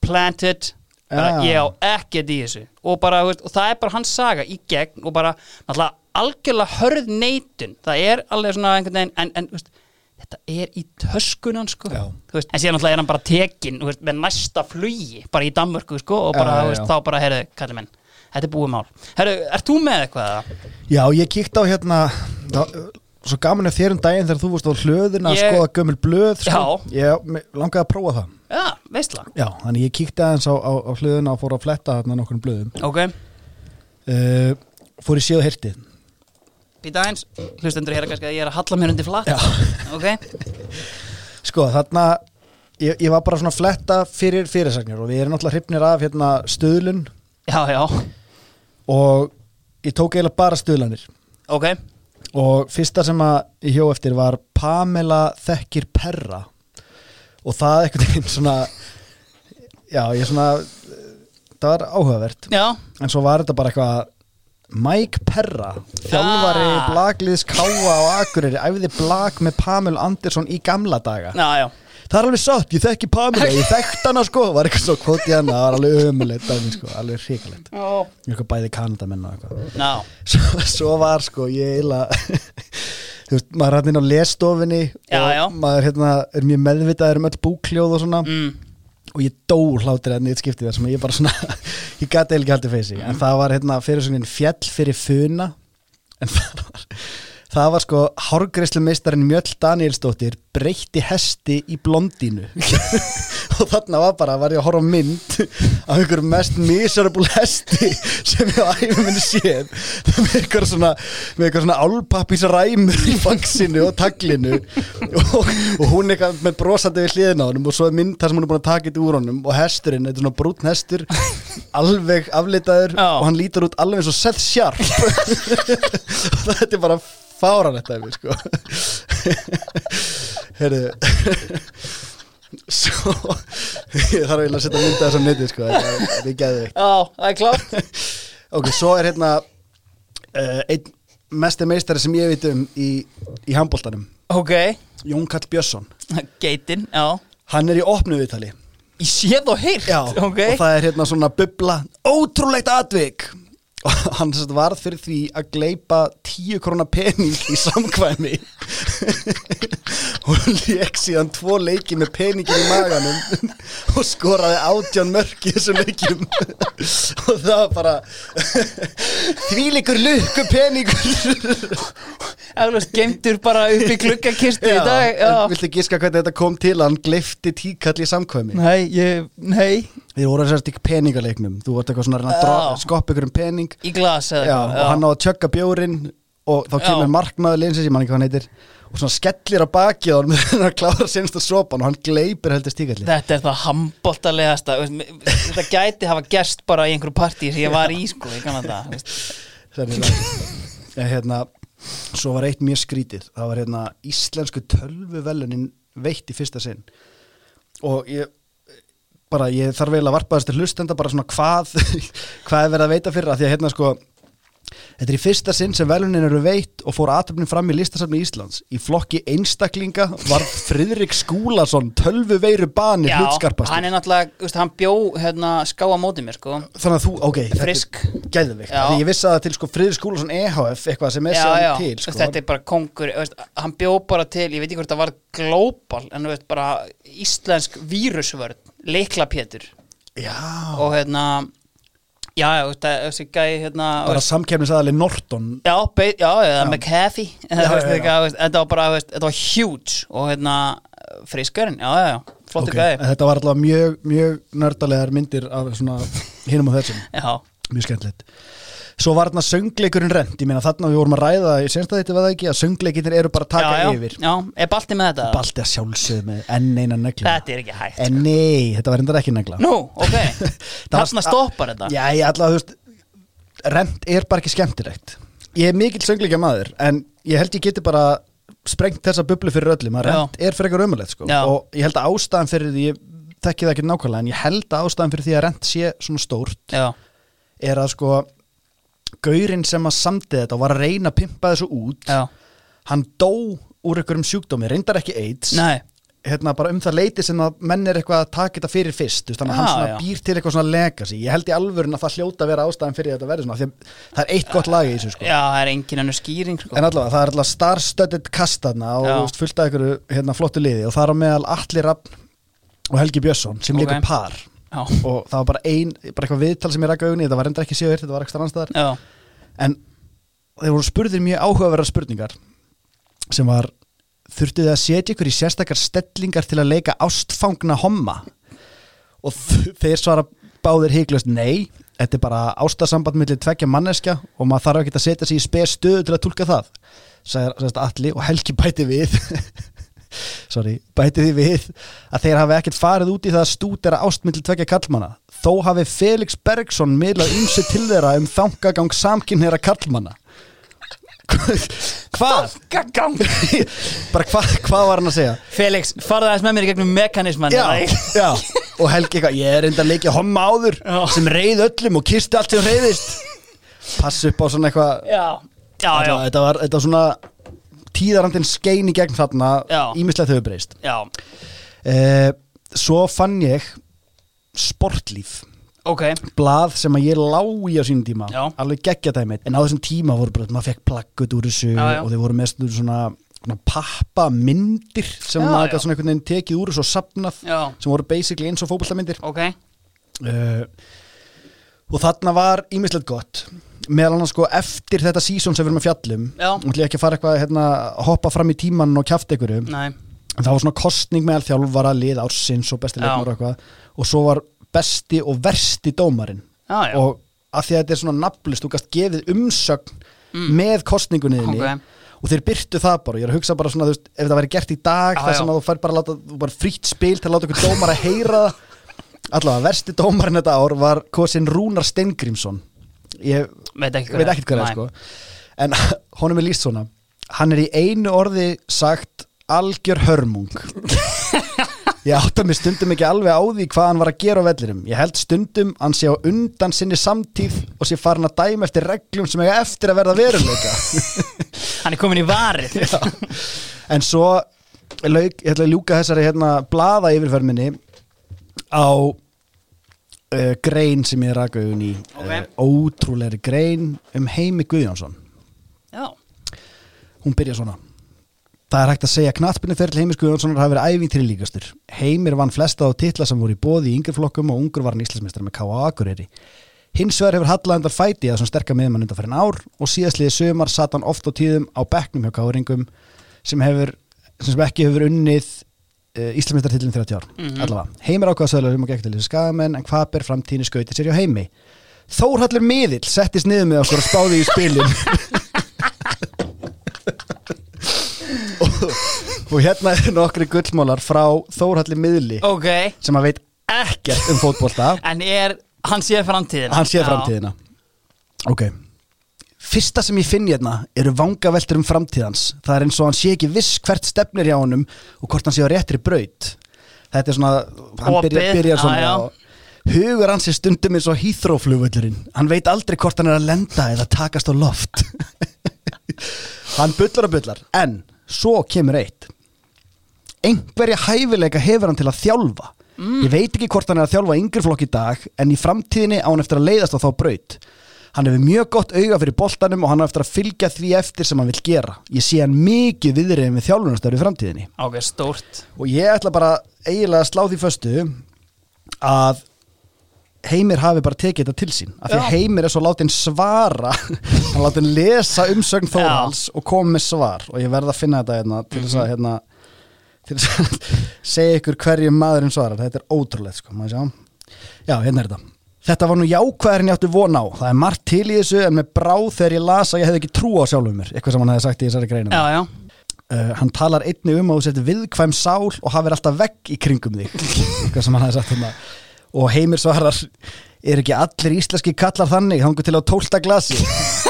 planted. Bara, Ah. ég á ekkert í þessu. Og, bara, og það er bara hans saga í gegn og bara náttúrulega algjörlega hörð neitun það er alveg svona einhvern veginn en, en veist, þetta er í töskunan sko. Veist, en síðan náttúrulega er hann bara tekin veist, með næsta flugi bara í Danmörku sko, og bara, Já, já, veist, já. þá bara, heyrðu, kallir menn þetta er búið mál. Herru, ert þú með eitthvað? já, ég kíkti á hérna það, Svo gaman ef þér um daginn þegar þú varst á hlöðin að Ég- skoða gömul blöð sko. Já. Ég langaði að prófa það Já, veistla. Já, þannig ég kíkti aðeins á, á, á hlöðina og fór að fletta þarna nokkur blöðum Ok, uh, Fór í og hirtið býta eins hlustendur hér kannski að ég er að halla mér undir flat Já. Ok, [laughs] Sko, þarna ég, ég var bara svona að fletta fyrir fyrirsagnir og við erum náttúrulega hrifnir af hérna stöðlun já, já, og ég tók eiginlega bara stöðlanir ok. Og fyrsta sem að ég hjó eftir var Pamela þekkir perra. Og það einhvern veginn svona já, ég svona það var áhugavert. Já, en svo var þetta bara eitthvað Mike Perra, þjálfari Ah. blagliðs Káa á Akureyri æfði blag með Pamel Andersson í gamla daga. Já, já. Það er alveg satt, ég þekki Pamela ég þekkt hana sko, var eitthvað svo kvot í hana það var alveg ömulegt sko, alveg hrikalegt. Eitthvað bæði Kanadamenn og eitthvað. Já, svo, svo var sko ég eila þú veist, maður er inn á lesstofinni Já, og maður hérna, er mjög meðvitaður um öll búkljóð og svona. Mm. Og ég dó hlátir að nýtt skiptið þar sem ég bara svona, [laughs] ég gæti eiginlega haldið feysi en það var hérna fyrir svona fjall fyrir funa. En það var það var sko hárgreislu meistarinn Mjöll Danielsdóttir breytti hesti í blondínu. [laughs] Og þarna var bara, var ég að horfa mynd af einhverjum mest miserable hesti sem ég á æfum minni séð. Með eitthvað svona með eitthvað svona álpappís ræmur í fangsinu og taglinu. Og, og hún eitthvað með brosandi við hliðina á honum og svo er mynd þar sem hún er búin að taka þetta úr honum og hesturinn, er svona brúnn hestur alveg aflitaður Já. og hann lítur út alveg eins og Seth Sharp. [laughs] Og þetta er bara fáran þetta er sko. Heyrðu svo ég þarf eiginlega að setja mynda þess að neti sko þetta er- geðveikt. Já, það er klárt. Ok, svo er hérna uh, einn mesti meistari sem ég veit um í, í handbóltanum Ok, Jón Kall Björnsson. Geitin, já. Hann er í opnu viðtali. Í séð og heyrt, Já, ok. og það er hérna svona bubla ótrúlegt atvik og hann varð fyrir því að gleipa tíu krona pening í samkvæmi. Og leik síðan tvo leiki með peningin í maganum og skoraði átján mörk í þessum leikjum. Og það var bara þvílikur lukku peningur. Eflaust geimtur bara upp í gluggakistu í dag viltu giska hvernig þetta kom til að hann gleifti tíkall í samkvæmi? Nei, ég, nei Þið voru sérst ekki peningaleiknum. Þú vart eitthvað svona að dra- skoppa ykkur um pening. Í glas eða eitthvað, og hann á að tjögga bjórin og þá kemur markmaður linsins, ég man ekki hvað hann heitir og svona skellir á bakið á [laughs] hann með að klára senstu sopan og hann gleipir heldur stíkalli Þetta er það handbóltalegasta Þetta gæti hafa gerst bara í einhverju partí sem ég var í sko, hérna, Svo var eitt mjög skrítið. Það var hérna íslensku tölvuvelunin veitt í fyrsta sinn. Og ég bara, ég þarf eiginlega að varpa þess til hlustenda bara svona hvað [laughs] hvað er verið að veita fyrir að því að hérna sko Þetta er í fyrsta sinn sem velunin eru veitt og fór aðtöfnin fram í listasafni Íslands. Í flokki einstaklinga var Friðrik Skúlason tölvu veiru bani Já, hlutskarpast. hann er náttúrulega, veist, hann bjó hérna, ská á móti mér sko Þannig að þú, ok, Frisk. þetta er geðvikt. Já. Því ég vissi að til sko Friðrik Skúlason EHF, eitthvað sem er Já, sem já, til, sko. veist, þetta er bara kongur veist, hann bjó bara til, ég veit ekki hvort það var global, en þú veist, bara íslensk vírusvörn, leikla pétur Já, og hérna já, þú veist, þessi gæi hérna, bara samkefnisaðali Norton. já, be, já, eða. McAfee þetta var bara, þetta var huge og hérna, friskarinn, já, já, já flottu Ok, gæi, Þetta var alltaf mjög, mjög nördalegar myndir af svona hinum og þessum. já, Mjög skemmtilegt. Svo var þarna söngleikurinn rent, ég meina þarna við vorum að ræða, ég senst að þetta var það ekki, að söngleikinir eru bara að taka já, já, yfir. já, er balti með þetta? Balti að sjálfsögðu með enn eina neglu. Þetta er ekki hægt En nei, þetta var reyndar ekki negla. Nú, ok, [laughs] þarna stoppar þetta Já, ég ætla að, þú veist, rent er bara ekki skemmtilegt. Ég er mikill söngleikja maður, en ég held ég geti bara sprengt þessa bublu fyrir öllum, að rent er frekar ömulegt, sko. Já. Og ég held að ástæðan fyrir því, ég þekki það ekki nákvæmlega, en ég held að ástæðan fyrir því að rent sé svona stórt Já, er að sko gaurinn sem að samdi þetta og var að reyna að pimpa þessu út já, hann dó úr einhverjum sjúkdómi, reyndar ekki AIDS nei hérna bara um það leiti sem að menn er eitthvað að taka þetta fyrir fyrst, þannig að hann svona já. býr til eitthvað svona legacy, ég held í alvörun að það hljóta að vera ástæðan fyrir þetta verði svona, því að það er eitt gott lag í þessu sko, Já, það er engin ennur skýring sko. en allavega það er allavega star-studded kastaðna og Já. fullt af einhverju hérna, flottu liði og það er á meðal Atli Rapp og Helgi Björnsson sem Ok. okay. líka par Já, og það var bara ein, bara eitthvað viðtal sem ég rækka augunni, þetta var reyndar ekki séu þetta var ekstra anstæðar já, en þeir voru spurðir mjög áhugaverðar spurningar sem var þurftu þið að setja ykkur í sérstakar stellingar til að leika ástfangna homma? Og þeir svara báðir hygglust nei þetta er bara ástasamband millir tveggja manneskja og maður þarf ekki að setja sig í spes stöðu til að tólka það sagði Atli og Helgi bæti við [laughs] sorry, bæti því við að þeir hafi ekkert farið út í það að stúdera ástmillir tveggja kallmanna þó hafi Felix Bergson miðlað ymsi til þeirra um þangagang samkynneira kallmanna [laughs] hvað? Gaggang bara hvað hva var hann að segja? Felix, farðu aðeins með mér í gegnum mekanisman já, já, og Helgi eitthvað ég er enda að leikja homma áður Já. sem reyð öllum og kisti allt sem reyðist pass upp á svona eitthvað. Já, já, já, þetta var, þetta var svona tíðarandinn skein í gegn þarna Já. ímislegt hefur breyst. Eh, svo fann ég sportlíf. Ok, blað sem að ég lá í á sínum tíma. Já. alveg geggja dæmið en á þessum tíma voru bara, maður fekk plaggut úr þessu Já, já. og þeir voru með svona, svona pappa myndir sem maður gæti svona einhvern veginn tekið úr og sapnað já, sem voru basically eins og fótboltamyndir. Ok. Uh, og þarna var ímislegt gott meðal annars sko eftir þetta sísón sem við erum að fjallum og ætla ég ekki að fara eitthvað hérna, hoppa fram í tíman og kjafta einhverju. Nei, en það var svona kostning meðal þjálfara lið ársins og besti Já. leikmar og eitthvað. Og svo var besti og versti dómarinn. Já, já. Og að því að þetta er svona nafnlist þú gast gefið umsögn með kostningunniðinni Mm. Ok. og þeir byrtu það bara, ég er að hugsa bara svona veist, ef það væri gert í dag sem að þú fær bara að láta, þú bara frýtt spil til að láta okkur dómar að heyra allavega, versti dómarinn þetta ár var kosin Rúnar Steingrímsson. Ég veit ekki hvað það er sko. En [laughs] honum er líst svona. Hann er í einu orði sagt algjör hörmung. [laughs] Ég átta mig stundum ekki alveg á því hvað hann var að gera á vellirum ég held stundum hann sé á undan sinni samtíð og sé farin að dæma eftir reglum sem eiga eftir að verða veruleika. [laughs] Hann er komin í varið. En svo ég ætla að ljúka þessari hérna blaða yfirferminni á uh, grein sem ég raka augun í Ok. uh, ótrúlegri grein um Heimi Guðjónsson já, hún byrja svona Það er hægt að segja að knattbyrni feril Heimis Guðjónssonar hafi verið æfintýri líkastur. Heimir vann flesta á titla sem voru í bóði í yngreflokkum og ungur var hann íslensmistar með K.A. Akureyri. Hins vegar hefur Halla undan fæti að svona sterka miðmann undan fyrir ár og síðastliði sömar satt hann oft á tíðum á bekknum hjá Káringum sem hefur, sem sem ekki hefur unnið uh, íslensmistartillin 30 ár. Mhm. Allavega. Heimir ákvaða söglega um að gegn til þessu skagamenn en hvað ber framtíðinni skauti sér hjá Heimi? Þórhallur miðill settist niður með okkur og spáði í spilin og, [laughs] og hérna er nokkri gullmólar frá Þórhalli miðli ok sem að veit ekkert um fótbolta en er, hann séð framtíðina hann Já. framtíðina ok fyrsta sem ég finn hérna eru vangaveltur um framtíðans það er eins og hann sé ekki viss hvert stefnir hjá honum og hvort hann sé á réttri braut. Þetta er svona hann Opið, byrjar, byrjar svona og hugur hans er stundum eins og hýþróflugvöllurinn hann veit aldrei hvort hann er að lenda eða takast á loft. [laughs] Hann bullar og bullar. En svo kemur eitt. Einhverja hæfileika hefur hann til að þjálfa. Ég veit ekki hvort hann er að þjálfa yngri flokk í dag en í framtíðinni á hann eftir að leiðast á þá braut hann hefur mjög gott auga fyrir boltanum og hann á eftir að fylgja því eftir sem hann vil gera. Ég sé hann mikið viðriðin við þjálfunastöru í framtíðinni. Ok, stórt. Og ég ætla bara eiginlega að slá því föstu að Heimir hafi bara tekið þetta til sín. Af því Já. Heimir er svo látin svara. [laughs] Hann látin lesa umsögn Þórhals og koma með svar. Og ég verð að finna þetta hérna, til þess Mhm. að hérna, til þess að [laughs] segja ykkur hverju maðurinn svarar. Þetta er ótrúlegt sko, já, hérna er þetta Þetta var nú jákvæðar en ég átti von á. Það er margt til í þessu en með bráð þegar ég las að ég hefði ekki trú á sjálfum mér. Eitthvað sem hann hefði sagt í þessari greinum já, já, Uh, hann talar einni um að þú setur viðkvæm sál og hafir alltaf vegg í kringum þig. [laughs] Eitthvað sem hann hefði sagt hérna. Og Heimir svarar er ekki allir íslenski kallar þannig hangur til á tólta glasi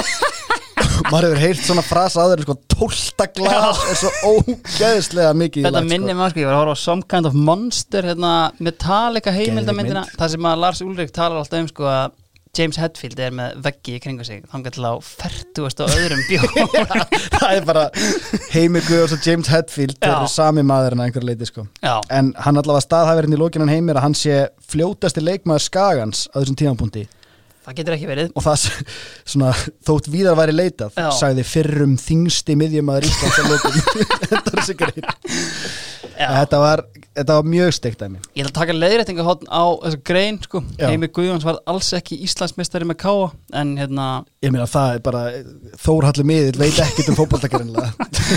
[laughs] maður hefur heyrt svona frasa aður sko, tólta glas er svo ógeðslega mikið þetta lagt, minnir maður sko, ég var að horfa á Some Kind of Monster hérna, Metallica heimildamindina það sem að Lars Ulrik talar alltaf um sko að James Hetfield er með veggi í kringu sig þangar til á fertugast og öðrum bjór [laughs] það er bara Heimir Guðjórs og James Hetfield eru sami maður en að einhverju leiti sko. já, en hann allavega staðhæfirinn í lókinan Heimir að hann sé fljótasti leikmaður skagans á þessum tímapunkti það getur ekki verið og það [laughs] svona, þótt víðar væri leitað Já. sagði fyrrum þingsti miðjumæður Íslands að lókum [laughs] þetta er grein já. þetta var, þetta var mjög steikt af mér ég ætla að taka leiðréttinga á þessu grein sko. Já. Heimir Guðjóns var alls ekki Íslandsmeistari með káa en hérna, ég meina það er bara Þórhalli miðill veit ekkert um fótballtakarinnlega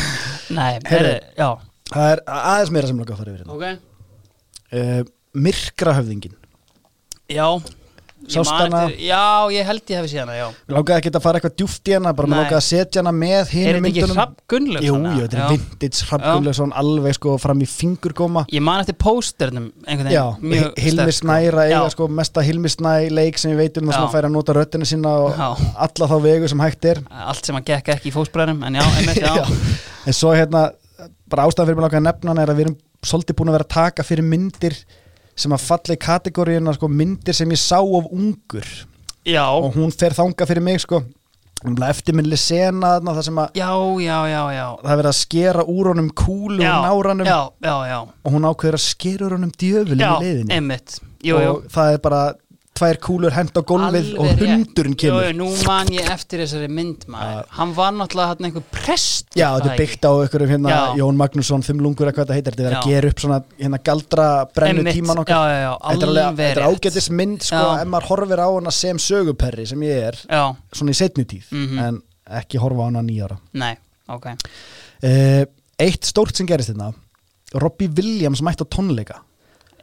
[laughs] nei, Heyrðu. herri, já það er aðeins meira sem langa að fara yfir hérna. ok, uh, myrkrahöfðingin já Ég eftir- Já, ég held ég hefði séð hana, já Mér langaði ekki að fara eitthvað djúft í hana bara Nei. langaði að setja hana með Er hinu þetta ekki Gunnlaugsson? Jú, jú, þetta er vintage Gunnlaugsson alveg sko fram í fingurgóma Ég man eftir pósternum Já, Hilmi sko. Snæra eiga sko mesta Hilmi Snæ leik sem við veitum og Já. svona færa að nota röddina sína og alla þá vegu sem hægt er Allt sem að gekk ekki í fósbræðum En já, einmitt, [laughs] já, Já. en svo hérna bara ástæðan fyrir mig langar að nefna er að við erum svolítið búin að vera að taka fyrir myndir sem að falla í kategoríuna sko, myndir sem ég sá of ungur. Já. og hún fer þanga fyrir mig sko. Eftirminni sena þarna það sem að Já, já, já, já. það er verið að skera úr honum kúlu Já, og náranum. Já, já, já. Og hún ákveður að skera úr honum djöfulinn Já, í jú, og það er bara tvær kúlur hend á Alveg og hundurinn kemur Jú, nú man ég eftir þessari mynd maður Hann var náttúrulega hann einhver prest Já, þetta er byggt á einhverjum hérna Já. Jón Magnússon, Þumlungur, eitthvað þetta heitir Þetta er að Já. gera upp svona hérna galdra brennu Einmitt. tíman Já, okkar já, já, Þetta er, alveg, þetta er rétt. ágætis mynd sko, Já. ef maður horfir á hana sem söguperri sem ég er, Já, svona í setni tíð Mhm. en ekki horfa á hana nýjára nei, ok uh, Eitt stórt sem gerist þetta Robbie Williams mætti á tónleika Já,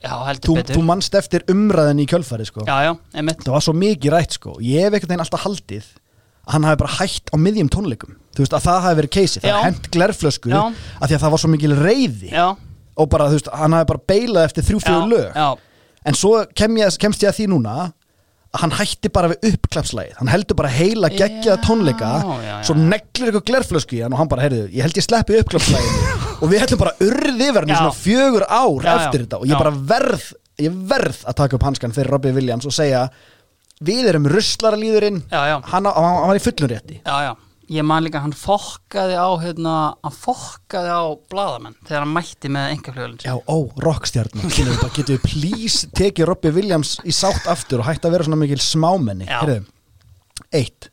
Þú, betur. þú manst eftir umræðin í kjölfari sko. Já, já, það var svo mikið rætt sko. ég hef einhvern veginn alltaf haldið að hann hafi bara hætt á miðjum tónleikum. Þú veist að það hafi verið keisi, það hent glerflösku að því að það var svo mikil reyði Já, og bara þú veist, hann hafi bara beilað eftir þrjú já, fjögur lög. já, en svo kem ég, kemst ég að því núna hann hætti bara við uppklapslægið hann heldur bara heila geggjaða Já, tónleika já, já. svo neglir eitthvað glerflösku í hann og hann bara, heyrðu, ég held ég sleppi uppklapslægið [laughs] og við hættum bara urðið yfir hann í Já. svona fjögur ár Já, já, eftir þetta og ég já. bara verð ég verð að taka upp hanskan fyrir Robbie Williams og segja við erum ruslaralíðurinn já, já, hann, hann, hann var í fullum rétti. Já, já Ég man líka, hann fokkaði á hérna, hann fokkaði á bladamenn þegar hann mætti með engaflugulinn Já, ó, rockstjarnar Getum við please tekið Robbie Williams í sátt aftur og hætti að vera svona mikil smámenni. Já. Heyrðu, Eitt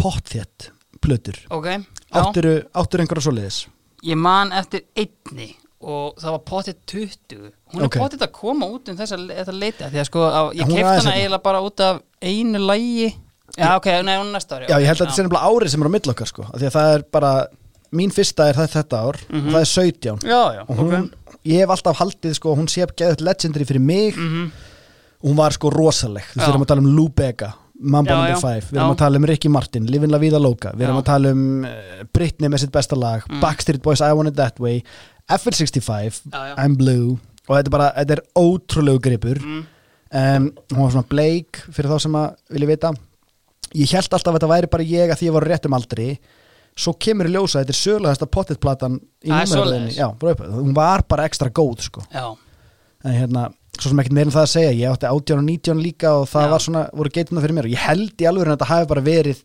Pottþétt plötur. Ok, já, Áttiru, áttiru einhverja svoleiðis? Ég man eftir einni og það var potið 20 Hún er Ok. potið að koma út um þessa þetta leita því að sko, Já, ég kefti hana hérna. eiginlega bara út af einu lægi Já, ok, nei, hún er næsta ári Já, ok, ég held að þetta sé nefnilega árið sem er á milli okkar sko af Því að það er bara Mín fyrsta er það þetta ár og það er 17 Já, já, og hún, ég hef alltaf haldið sko hún sé geðið legendary fyrir mig Mhm. og hún var sko rosaleg við erum að tala um Lou Bega Mamba Já, No. já. 5, við erum Já. að tala um Ricky Martin Livin La Vida Loca, við erum að tala um Britney með sitt besta lag Mm. Backstreet Boys I Want It That Way FL65, Já, já. I'm Blue og þetta er bara, þetta er ótrúlegu gripur Mm. um, hún var svona bleik fyrir þá sem að vilja vita ég held alltaf að þetta væri bara ég að því ég var réttum aldri svo kemur í ljósa, þetta er í númeraröðinni. svoleiðis. Já, bara upp, hún var bara ekstra góð sko. En hérna, svo sem ekkert meira en það að segja ég átti 18 og 19 líka og það Já. var svona voru geituna fyrir mér og ég held í alveg að þetta hafi bara verið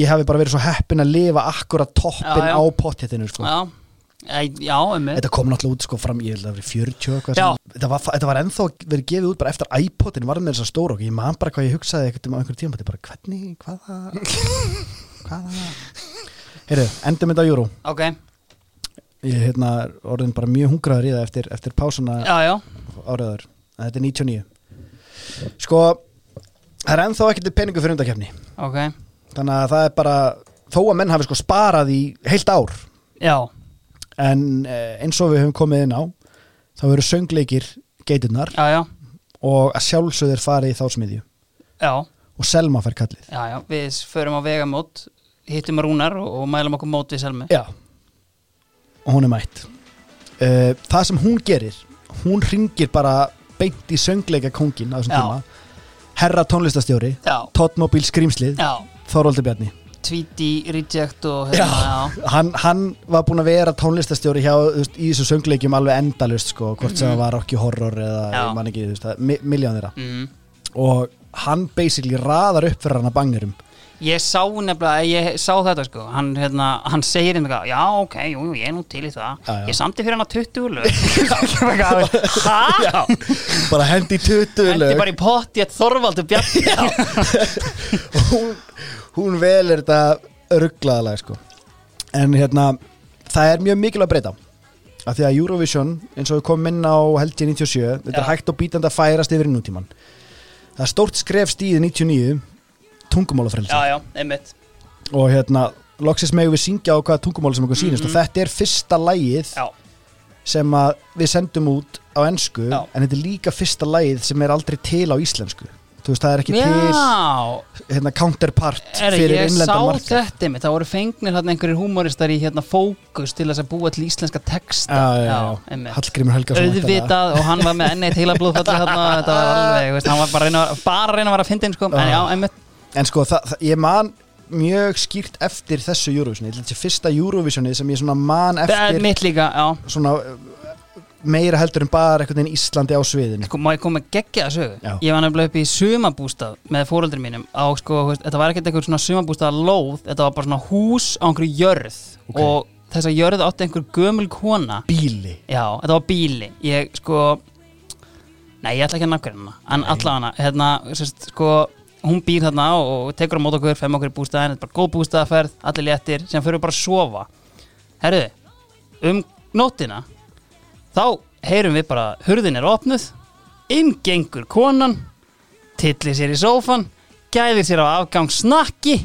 ég hafi bara verið svo heppin að lifa akkurat toppin á pottittinu sko. já, já, emmi Þetta kom náttúrulega út sko fram, ég held að það verið 40 og eitthvað Já. sem- þetta, var, þetta var ennþá verið gefið út bara eftir iPodin var með þess að stóra og ég man bara hvað ég hugsaði eitthvað um einhverjum tíma, bara hvernig, hvaða [laughs] hvaða Heyrðu, endum þetta á Júrú Ok, ég er hérna orðin bara mjög hungraður í það eftir, eftir pásuna en þetta er 99 sko, það er ennþá ekkert peningu fyrir undakefni Ok, þannig að það er bara þó að menn hafi sko sparað í heilt ár já, en eh, eins og við höfum komið inn á þá eru söngleikir geiturnar já, já. og að sjálfsögðir fari í þá smiðju. Já, og Selma fær kallið. Já, við förum á vegamót hittum Rúnar og, mælum okkur mót við Selmi og hún er mætt. Uh, það sem hún gerir hún ringir bara beint í söngleika kongin á þessum Já. tíma. Herra tónlistastjóri Tóttmóbíl skrýmslið Þorvaldur Bjarni Tweety, Reject og hérna, já, hann, hann var búinn að vera tónlistastjóri hjá, veist, í þessu söngleikjum alveg endalust sko, hvort sem Mhm. það var Rocky Horror eða Já. ég man ekki, þú veist, það, mi miljón þeirra mm. og hann basically raðar upp fyrir hann að bangirum Ég sá nefnilega, ég sá þetta sko hann, hérna, hann segir einhverja, já ok, jú, jú, ég er nú til í það Já, já. Ég samti fyrir hann að 20 lög [laughs] [laughs] Hæ? Já, bara hendi í tutu Hendi lög bara í pott í að Þorvaldur Bjarni og [laughs] hún, hún velur þetta rugglaðalega sko. en hérna það er mjög mikilvæg að breyta. Af því að Eurovision, eins og við komum inn á held ég 97, þetta er hægt og bítandi að færast yfir nútíman það er stórt skref stíði 99 tungumálafrelsi. Já, já, einmitt. Og hérna, loksist megum við syngja á hvaða tungumáli sem okkur Mhm. og þetta er fyrsta lægið Já, sem við sendum út á ensku Já. en þetta er líka fyrsta lægið sem er aldrei til á íslensku þú veist, það er ekki til já hérna, counterpart Er, fyrir ég sá innlendan markað. þetta einmitt, það voru fengnir hérna einhverjir húmoristar í hérna fókus til þess að búa til íslenska texta. Já, já, já. einmitt. Hallgrímur Helgason auðvitað og hann var með enni til að blóðfalli hérna, [laughs] þetta var alveg, veist, hann var bara að reyna, bara að reyna að vara að finna inn sko, en Já. einmitt. En sko, það, það, ég man mjög skýrt eftir þessu Eurovision. Þetta er fyrsta Eurovisionið sem ég svona man það er eftir mitt líka, já. svona uh, meira heldur en bara einhvern veginn Íslandi á sviðinu. Sko, má ég koma að gegja það sögu? Já. Ég var nefnilega upp í sumabústað með fóreldri mínum á, sko, veist, þetta var ekkert eitthvað svona sumabústað lóð, þetta var bara svona hús á einhverju jörð. Ok. og þessa jörð átti einhver gömul kona. Bíli. Já, þetta var bíli. Ég, sko Nei, ég ætla ekki að hana. En alla hana, hérna, sérst, sko Hún býr þarna og tekur á mót okkur Fem okkur í bústæðin, þetta er bara góð bústæðaferð Allir léttir, sem fyrir bara að sofa. Herðu, um nóttina Þá heyrum við bara Hurðin er opnuð Inn gengur konan Tillir sér í sófan Gæðir sér á afgang snakki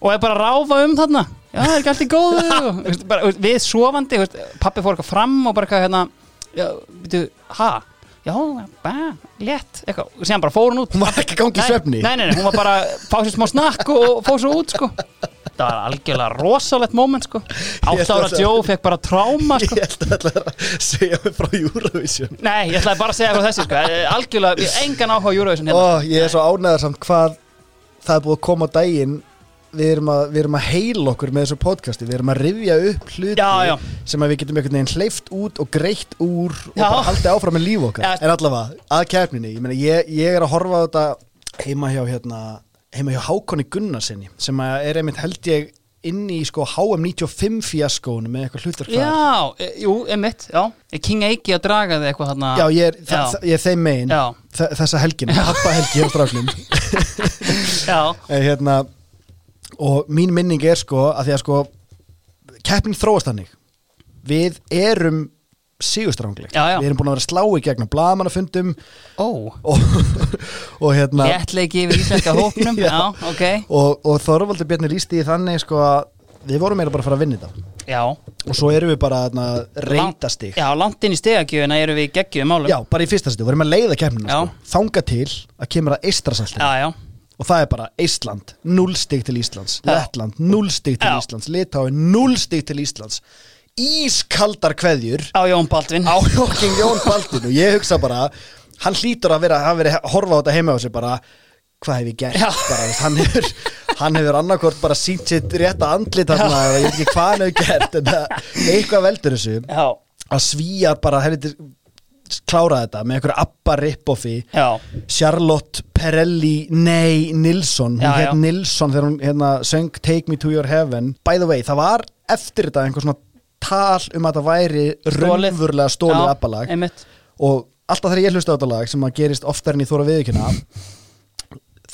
Og er bara að ráfa um þarna Já, það er ekki allt í góðu [laughs] Við sofandi, pappi fór eitthvað fram Og bara hérna Já, veitu, ha? Já, bara, létt. Eitthvað, og síðan bara fór hún út. Hún var ekki að gangi í Nei, svefni. Nei, nei, nei, hún var bara fá sér smá snakk og fór svo út sko. Það var algjörlega rosalegt moment sko. Átt ára Joe fekk bara tráma sko. Ég held að það að segja mig frá Eurovision. Nei, ég ætlaði bara að segja frá þessi sko. Algjörlega, ég engan áhuga Eurovision hérna. Ó, ég er svo ánægðar samt hvað það er búið að koma á daginn við erum að, við erum að heila okkur með þessu podcasti, við erum að rifja upp hluti Já, já. sem við getum einhvern veginn hleyft út og greitt úr og Já. bara haldið áfram með líf okkar. En allavega, að keppninni, ég meina ég, ég er að horfa á þetta heima hjá hérna, heima hjá Hákonni Gunnarsinni sem er einmitt held ég inn í sko HM95 fjaskónu með eitthvað þar Já, e, jú, emitt, já. King Eiki að draga þig eitthvað þarna? Já, ég er, Já. það, ég er þeim megin þessa helgina, pappa helgi hjá stráknum. Já, [laughs] Eh, hérna, og mín minning er sko að því að sko keppnin þróast þannig. Við erum já. við erum búin að vera að slá í gegnum blaðmannafundum ó. Og, [laughs] og hérna Léttleiki yfir íslenska hópnum? [laughs] Já. Já, ok. Og, og Þorvaldur Bjarni lísti í þannig sko að við vorum meira bara að fara að vinna þetta. Já, og svo erum við bara að reyta stig. Já, langt inn í stegagjöfuna erum við geggjum Já, bara í fyrsta stig, við erum að leiða keppnina sko. þanga til að kemur að Eistrasaltinu já, já, og það er bara Ísland, 0 stig til Íslands. Lettland, 0 stig til. Íslands. Litáin, 0 stig til Íslands. Ískaldar kveðjur á Jón Baldvin. Á Jóking Jón Baldin og ég hugsa bara hann hlýtur að vera, hafa verið að horfa á þetta heima á sig bara, hvað hef ég gert? Bara, hann hefur hann hefur annarkort bara sínt sitt rétta andlit þarna, eða ég veit ekki hvað hann hefur gert en það, eitthvað veldur þessu. Já, að svíjar bara helviti klára þetta með einhverju Abba rip-offi. Já, Charlotte Perelli Nei Nilsson. Hún hétt. Nilsson þegar hún hérna, söng Take Me To Your Heaven. By the way, það var eftir þetta einhver svona tal um að það væri Stolið. raunverulega stólið abbalag. einmitt. Og alltaf þegar ég hlusta á þetta lag sem að gerist oftar en ég þóra viðkjöna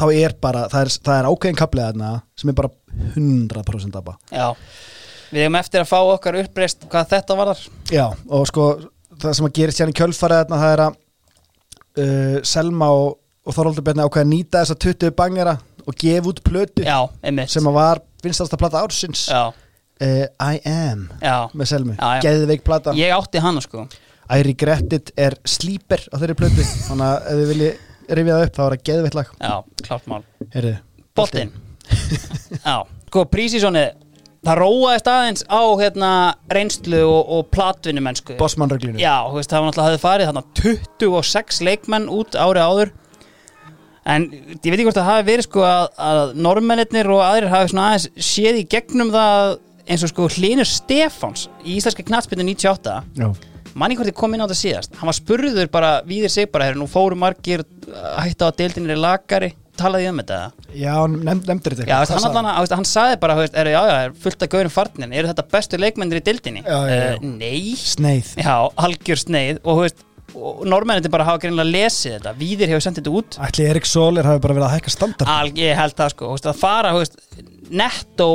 þá er bara, það er, það er ákveðin kaplið þarna sem er bara 100% abba. Já, við hefum eftir að fá okkar uppreist hvað þetta varðar. Já, og sko það sem að gerist hérna í kjölfarið þarna það er að uh, Selma og, og Þorvaldur Bjarni ákveða að nýta þessa 20 bangera og gefa út plötu Já, einmitt. sem að var vinstasta plata ársins. Já, uh, I Am já. með já. geðveik plata. Ég átti hana sko. I Regret It er slíper á þeirri plötu [laughs] þannig að ef þið vilji rifja það upp þá er það geðveikt lag. Já, klart mál. Boltinn. Já, sko prísísoni Það róaðist aðeins á hérna reynslu og, og platvinnu mennsku Bossman reglinu Já, veist, það var náttúrulega hafði farið þarna 26 leikmenn út ári áður. En ég veit ekki hvort það hafi verið sko að, að normennir og aðrir hafi svona aðeins séð í gegnum það eins og sko Hlinur Stefáns í Íslenska knatspinnu 98 Já. manni hvort ég kom inn á þetta síðast? Hann var spurður bara víðir sig bara herri, nú fóru margir hætta á að deildinir er lagari talaði um þetta? Já, nefnd, nefndir þetta Já, hann, að- veist, hann sagði bara veist, er, já, já, er fullt af gaurin farnin eru þetta bestu leikmennir í dildinni? Já, já, já. Uh, nei, Sneið. Já, algjör sneið. Og, veist, og normennin bara hafa greinlega lesið þetta. Víðir hefur sendið þetta út. Ætli Erik Soler hafi bara verið að hækka standard? Al, ég held það sko, veist, að fara nettó,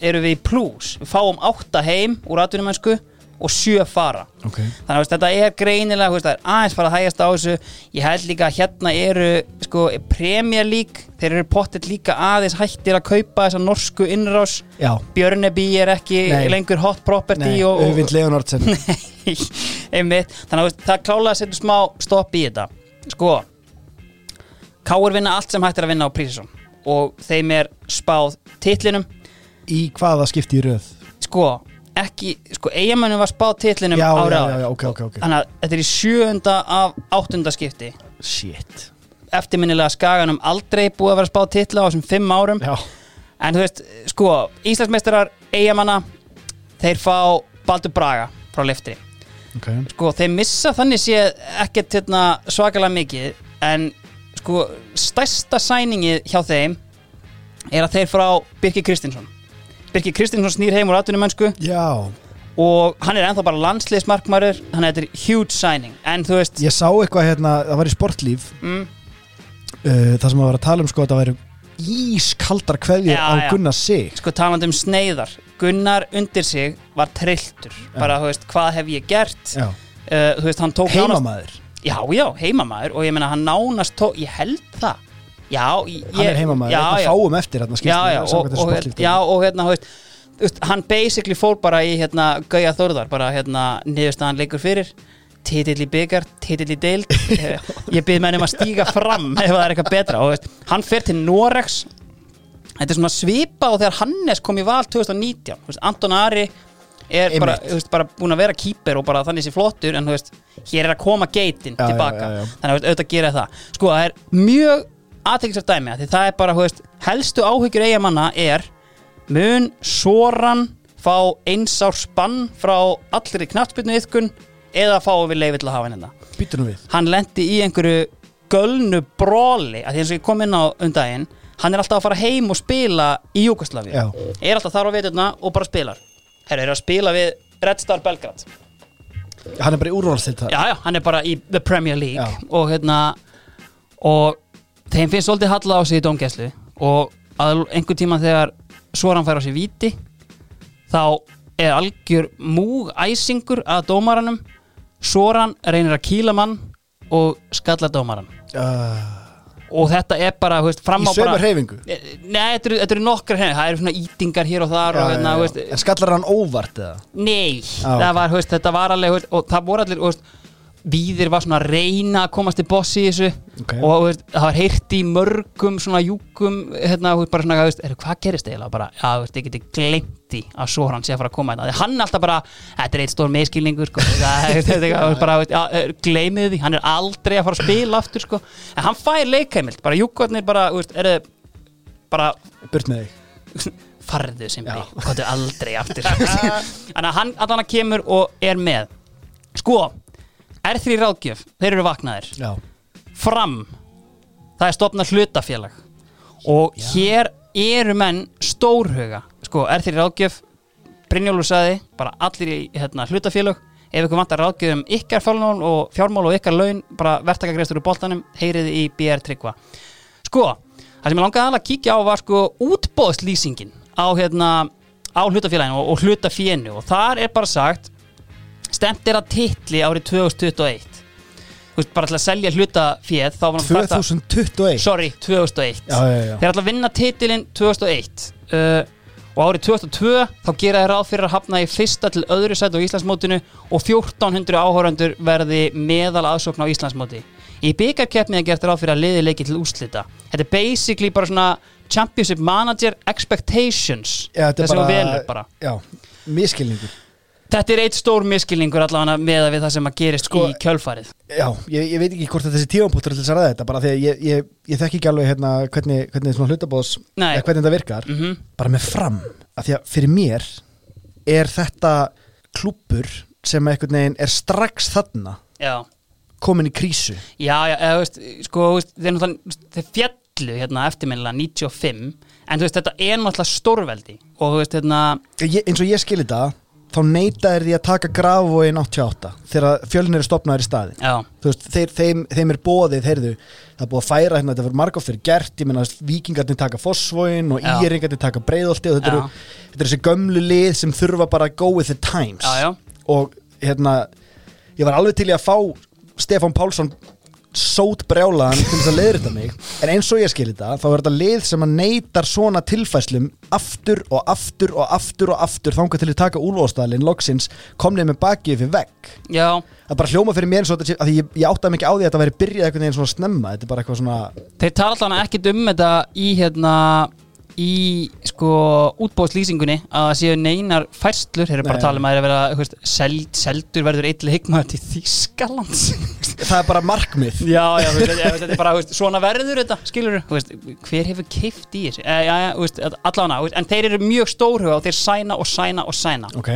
eru við í plus við fáum átta heim úr atvinnumennsku og sjö fara. Ok. Þannig að þetta er greinilega veist, það er aðeins fara að hægast á þessu. Ég held líka að hérna eru sko, Premier League, þeir eru pottet líka aðeins hættir að kaupa þessa norsku innrás, Já, Björnebi er ekki Nei. lengur hot property nei, og, og, [laughs] Nei, einmitt. Þannig að veist, það klálega að setja smá stopp í þetta. Sko Káur vinna allt sem hægt er að vinna á Prísisson og þeim er spáð titlinum. Í hvaða skipti í röð? Sko, ekki, sko eigamönnum var spáð titlinum Já, ára já, já, já, ok, ok, ok. Þannig að þetta er í sjöunda af áttunda skipti. Shit. Eftirminnilega skaganum aldrei búið að vera spáð titla á þessum fimm árum. Já, en þú veist, sko, Íslandsmeistarar eigamanna, þeir fá Baldur Braga frá liftri ok. Sko, þeir missa þannig sé ekkert hérna, svakalega mikið. En sko, stærsta sæningið hjá þeim er að þeir frá Birki Kristinsson Birki Kristinsson snýr heim úr atvinnumönsku Já, og hann er ennþá bara landsliðsmarkmaður hann þetta huge signing. En þú veist Ég sá eitthvað hérna, það var í sportlíf. Mm, uh, það sem að vera að tala um sko að það væri ískaldar kveðjur Já, á já. Gunnar sig. Sko talandi um sneiðar. Gunnar undir sig var trilltur. Bara, þú veist, hvað hef ég gert? Já. uh, þú veist, hann tók nánast Heimamaður, já, já, heimamaður. Og ég meina hann nánast tók, ég held það já, ég, hann er það já, fáum eftir hérna, já, já, og, og, og, já, og hérna, veist veist, hann basically fór bara í hérna, Gauja Þórðar, bara hérna niðurstaðan leikur fyrir, titill í byggar titill í deild. [laughs] Eh, ég byrð með um að stíga fram ef það er eitthvað betra og veist, hann fer til Norex þetta er svona svipa og þegar Hannes kom í val 2019, þú veist, Anton Ari er bara, veist, bara búin að vera kýper og bara þannig sé flottur en hér er að koma geitin tilbaka, já, já, já. þannig að auðvitað gera það. Sko, það er mjög aðteklisar dæmi af því það er bara, þú veist, helstu áhyggjur eigamanna er mun Soran fá eins ár spann frá allri knattspyrnu yðkun eða fáum við leiði til að hafa henni þetta við. Hann lendi í einhverju gölnu bróli að því eins og ég kom inn á um daginn hann er alltaf að fara heim og spila í Júkoslavi Já. er alltaf þar á veturna og bara spilar. Herra, er að spila við Red Star Belgrad Hann er bara í úrvalstilt hann er bara í The Premier League Já. og hérna og þeim finnst svolítið halla á sig í dómgæslu og að einhver tíma þegar Soran fær á sig víti þá er algjör múg æsingur að dómaranum. Soran reynir að kýla mann og skalla dómaran uh, og þetta er bara, veist, Í á sömu bara hreyfingu? Nei, þetta eru, nokkra hreinu, það eru svona ítingar hér og þar og hérna, þú veist, En skallar hann óvart eða? Nei, Ah, það ok. var, veist, þetta var alveg og það voru allir, veist, Víðir var svona að reyna að komast til bossi í þessu. Ok. og veist, það var heyrt í mörgum svona júkum hérna, bara svona, veist, er, hvað gerist eiginlega? Bara, já, veist, ég geti glemt í að svo hann sé að fara að koma þetta, hann er alltaf bara þetta er eitt stór meðskilningur sko, [laughs] það, gleymið því. Hann er aldrei að fara að spila aftur sko. en hann fær leikheimild, bara júkvarnir bara, er bara Burt með þig. [laughs] farðu sem við hvað aldrei aftur. [laughs] Þannig að hann allan að kemur og er með. Sko, R3 ráðgjöf þeir eru vaknaðir, Já. Fram það er stopnað hlutafélag. Og hér eru menn stórhuga, sko, R3 ráðgjöf Brynjólfur sagði, bara allir í hérna, hlutafélag ef ykkur vantar ráðgjöf um ykkar fjármál og fjármál og ykkar laun, bara verktakagreistur úr boltanum, heyriði í BR Tryggva. Sko, það sem ég langaði alveg að kíkja á var sko útbóðslýsingin á hérna á hlutafélaginu og, og hlutafénu. Og þar er bara sagt stemt er að titli árið 2021 þú veist, bara til að selja hlutaféð þá var hann sagt að 2021 sorry, 2001 Já, já, já. Þeir ætla að vinna titilinn 2001 uh, og árið 2002 þá gera þeir ráð fyrir að hafna í fyrsta til öðru sæti á Íslandsmótinu og 1400 áhórandur verði meðal aðsókn á Íslandsmóti. Í byggarkeppni er gert ráð fyrir að liði leiki til úslita þetta er basically bara svona Championship Manager Expectations. Þessi bara, bara, velur bara. Já, miskilningur þetta er eitt stór miskilningur allavega með við það sem að gerist Sko- í kjölfarið. Já, ég, ég veit ekki hvort að þessi tífampunktur til þess að ræða þetta bara því að ég, ég, ég þekki ekki alveg hérna hvernig, hvernig svona hlutabóðs eða hvernig þetta virkar. Mm bara með fram af því að fyrir mér er þetta klúppur sem einhvern veginn er strax þarna já. komin í krísu. Já, já, eða, veist, sko, veist, þeir, þeir fjallu hérna eftirminnilega 95 en þú veist, þetta er náttúrulega stórveldi og þú veist, hérna, ég, eins og ég skil þetta þá neita er því að taka grafvóin 88 þegar fjölnir er stopnaður í staðin veist, þeir, þeim, þeim er bóðið heyrðu, það er búið að færa hérna, þetta fyrir margótt fyrir gert ég menna vikingarnir taka fossvóin og íringarnir taka breiðolti og þetta eru, þetta eru þessi gömlu lið sem þurfa bara að go with the times. Já, já. Og hérna ég var alveg til að fá Stefán Pálsson sót brjálaðan til þess að leiðrita mig. En eins og ég skil þetta þá er þetta lið sem að neytar svona tilfæslum aftur og aftur og aftur og aftur þangað til að taka úlfóðstæðalinn loksins komnið með bakið fyrir vegg. Já, það bara hljóma fyrir mér eins og þetta því ég, ég áttaði mikið á því að þetta væri byrjað einhvern veginn svona snemma. Þetta er bara eitthvað svona þeir tala allan ekkit um þetta í hérna í sko útbóðslýsingunni að það séu neinar færslur, þeir eru bara að tala um að þeir eru að vera seld, seldur verður eitthvað higmaður til Þýskalands það er bara markmið. Já, já, þú veist, þetta er bara, veist, svona verður þetta, skilur veist, hver hefur keift í þessu? E, veist, allavega, veist, en þeir eru mjög stórhuga og þeir sæna og sæna og sæna. Ok,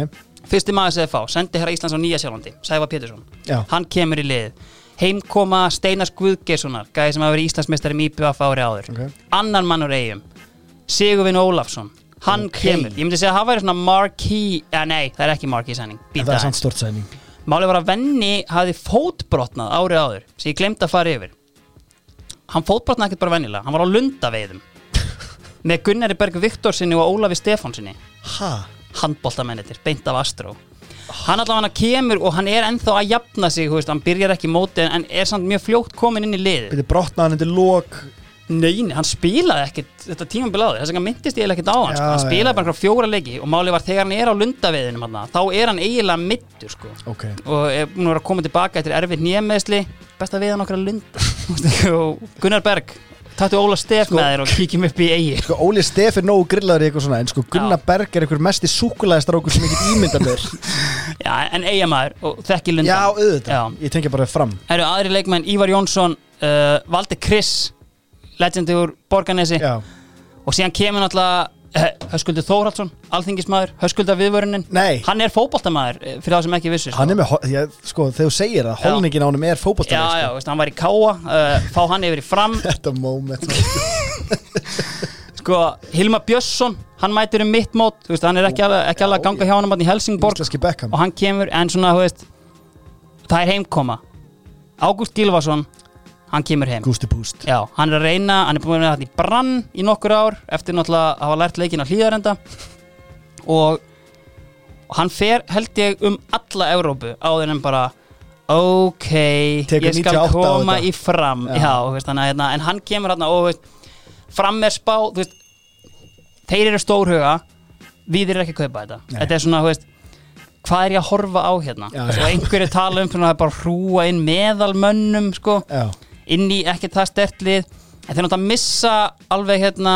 Fyrsti maður sem þeir fá, sendi herra Íslands á Nýja Sjálandi Sæfa Pétursson, hann kemur í lið. Heimkoma Steinas Guðgeirssonar Gæði sem hafa verið Íslandsmeistari í IPF ári áður. Ok. Annar mann úr eigum Sigurvin Ólafsson. Hann Ok. kemur, ég myndi segja að það væri svona marquee, ja, nei, það er ekki marquee sæning býta það Málið var að Venni hafði fótbrotnað árið áður sem ég glemt að fara yfir. Hann fótbrotnaði ekkert bara vennilega Hann var á lundaveiðum. [laughs] Með Gunnari Berg Viktorsinni og Ólafi Stefánsinni Ha? handbóltamennir, beint af Astró Hann allavega hann kemur og hann er ennþá að jafna sig, veist, hann byrjar ekki móti en er samt mjög fljótt komin inn í liði Byrði brotnaðan undir lók Nei, nei, hann spilaði ekkert þetta á því, þess vegna myndist ég ekkert á hann sko. Hann spilaði bara fjóra leiki og málið var þegar hann er á lundaveiðinum hann, þá er hann eiginlega middur sko. Ok. Og er búin að vera að koma tilbaka eftir erfið nýjameðsli best að veiða nokkra lunda. [laughs] Og Gunnar Berg tattu Óla Stef Sko- með þér og kíkjum upp í eigi Sko Óli Steff er nógu grillaður í eitthvað svona En sko Gunnar Já. Berg er einhver mesti súkulæðistrákur sem get ímyndað mér. [laughs] Já, en eigamæður og þekki lunda Já, auðvitað. Já. Ég tengi bara fram. Eru aðri leikmenn Ívar Jónsson uh, Valdi Chris legendi úr Borganesi Já. Og síðan kemur náttúrulega uh, Höskuldur Þórhaldsson, alþingismæður Höskuldar viðvörunin Nei. Hann er fótboltamaður eh, fyrir það sem ekki Hann er með, ég, sko, þegar þú segir það, Já. holningin á honum er Já, fótboltaleg já, sko. veist, hann var í káa uh, fá hann yfir í fram. [laughs] Þetta moment sko, [laughs] Hilma Björnsson, hann mætir um mitt mót veist, hann er ekki alveg, að ganga hjá hann í Helsingborg. Og hann kemur, en svona, veist það er heimkoma. Ágúst Gilvason, hann kemur heim. Gústi Púst Já, hann er að reyna, hann er búin að vera þetta í brann í nokkur ár eftir náttúrulega að hafa lært leikin á hlýðarenda og, og hann fer held ég um alla Evrópu áður en bara ok, Tekur ég skal 98 á koma í fram. Já. Já, veist, hann, hérna, en hann kemur hérna og veist, fram er spá veist, þeir eru stórhuga við erum ekki að kaupa þetta. Nei. þetta er svona, þú veist hvað er ég að horfa á hérna? Og einhverju tala um svona að bara hrúa inn meðalmönnum sko. Já, inn í ekki það stertlið en þeir náttúrulega missa alveg hérna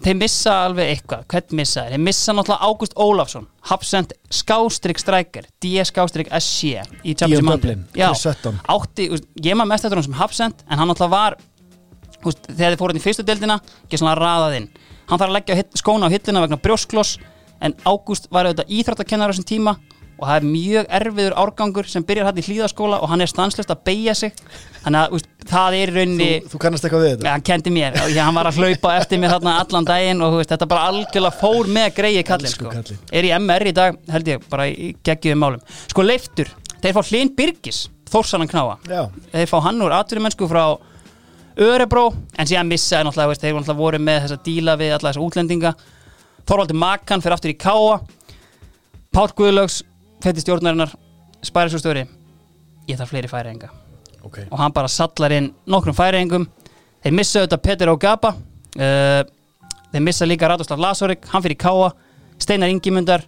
þeir missa alveg eitthvað, hvern missa þeir? þeir missa náttúrulega Ágúst Ólafsson Hafsend skástrík strækir DS skástrík SC í Champions League. Já, átti, ég maður mest eftir hann sem Hafsend en hann náttúrulega var úst, þegar þið fóruð í fyrstu deildina ekki svona raðað inn. Hann þarf að leggja skóna á hillina vegna brjóskloss en Ágúst var auðvitað íþróttakennar á þessum tíma og það er mjög erfiður árgangur sem byrjar hætt í hlýðaskóla og hann er stanslust að beigja sig. Þannig að úst, það er í þú, þú kannast eitthvað við Ja, þetta hann kendi mér, ég, hann var að hlaupa eftir mér þarna allan daginn og veist, þetta bara algjörlega fór með greiði kallinn Elsku sko. er í MR í dag, held ég, bara í geggjum málum. Sko leiftur, þeir fá Hlyn Birgis Þórsanan knáa, Já, þeir fá hann úr atvinnumennsku frá Örebró en síðan missa náttúrulega, veist, þeir voru náttúrulega voru með þessa díla við alla þessa útlendinga. Þorvaldur Makan fyrir aftur í Káa Pál Guðlaugs fætti stjórnarinnar spærisústöri ég þarf fleiri færiðinga ok. Og hann bara sallar inn nokkrum færiðingum þeir missa auðvitað Peter Ogaba uh, þeir missa líka Radoslav Lasorik hann fyrir Káa, Steinar Ingimundar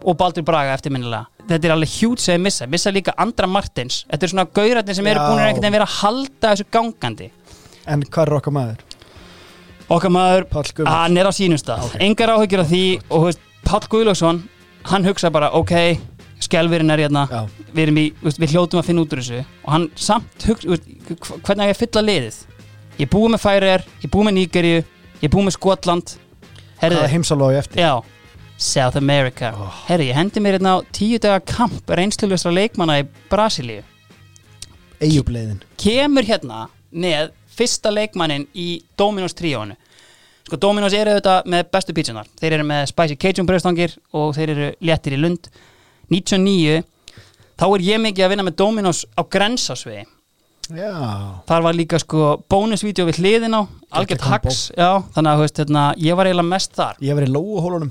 og Baldur Braga eftirminnilega. Þetta er alveg hjút sem þeir missa, missa líka Andra Martins, þetta er svona gauratni sem eru Já. búin að vera að halda þessu gangandi. En hvað er okkar maður? okkar maður, hann er á sínum stað. Engar áhyggjur af því og Páll Guðlaugsson hann hugsa bara, ok skelvirinn er hérna, við, í, við hljótum að finna út úr þessu. Og hann samt hugsa, hvernig á ég að fylla liðið? Ég er búið með Færiðar, ég er búið með Nígeríu ég er búið með Skotland. Herðu, hvaða heimsálói eftir? já. South America, Oh. herðu, ég hendi mér hérna á tíu daga kamp reynslulustra leikmanna í Brasilíu. Eyjubleiðin kemur hérna með fyrsta leikmannin í Dominos tríónu sko Dominos eru auðvitað með bestu pítsunar þeir eru með Spicy Cajun bröðstangir og þeir eru léttir í Lund 99 þá er ég mikið að vinna með Dominos á grensásvegi Já, þar var líka sko bónusvídeó við hliðin á algjört hacks já, þannig að veist, hérna, ég var eiginlega mest þar. Ég hef verið í lóuhólunum.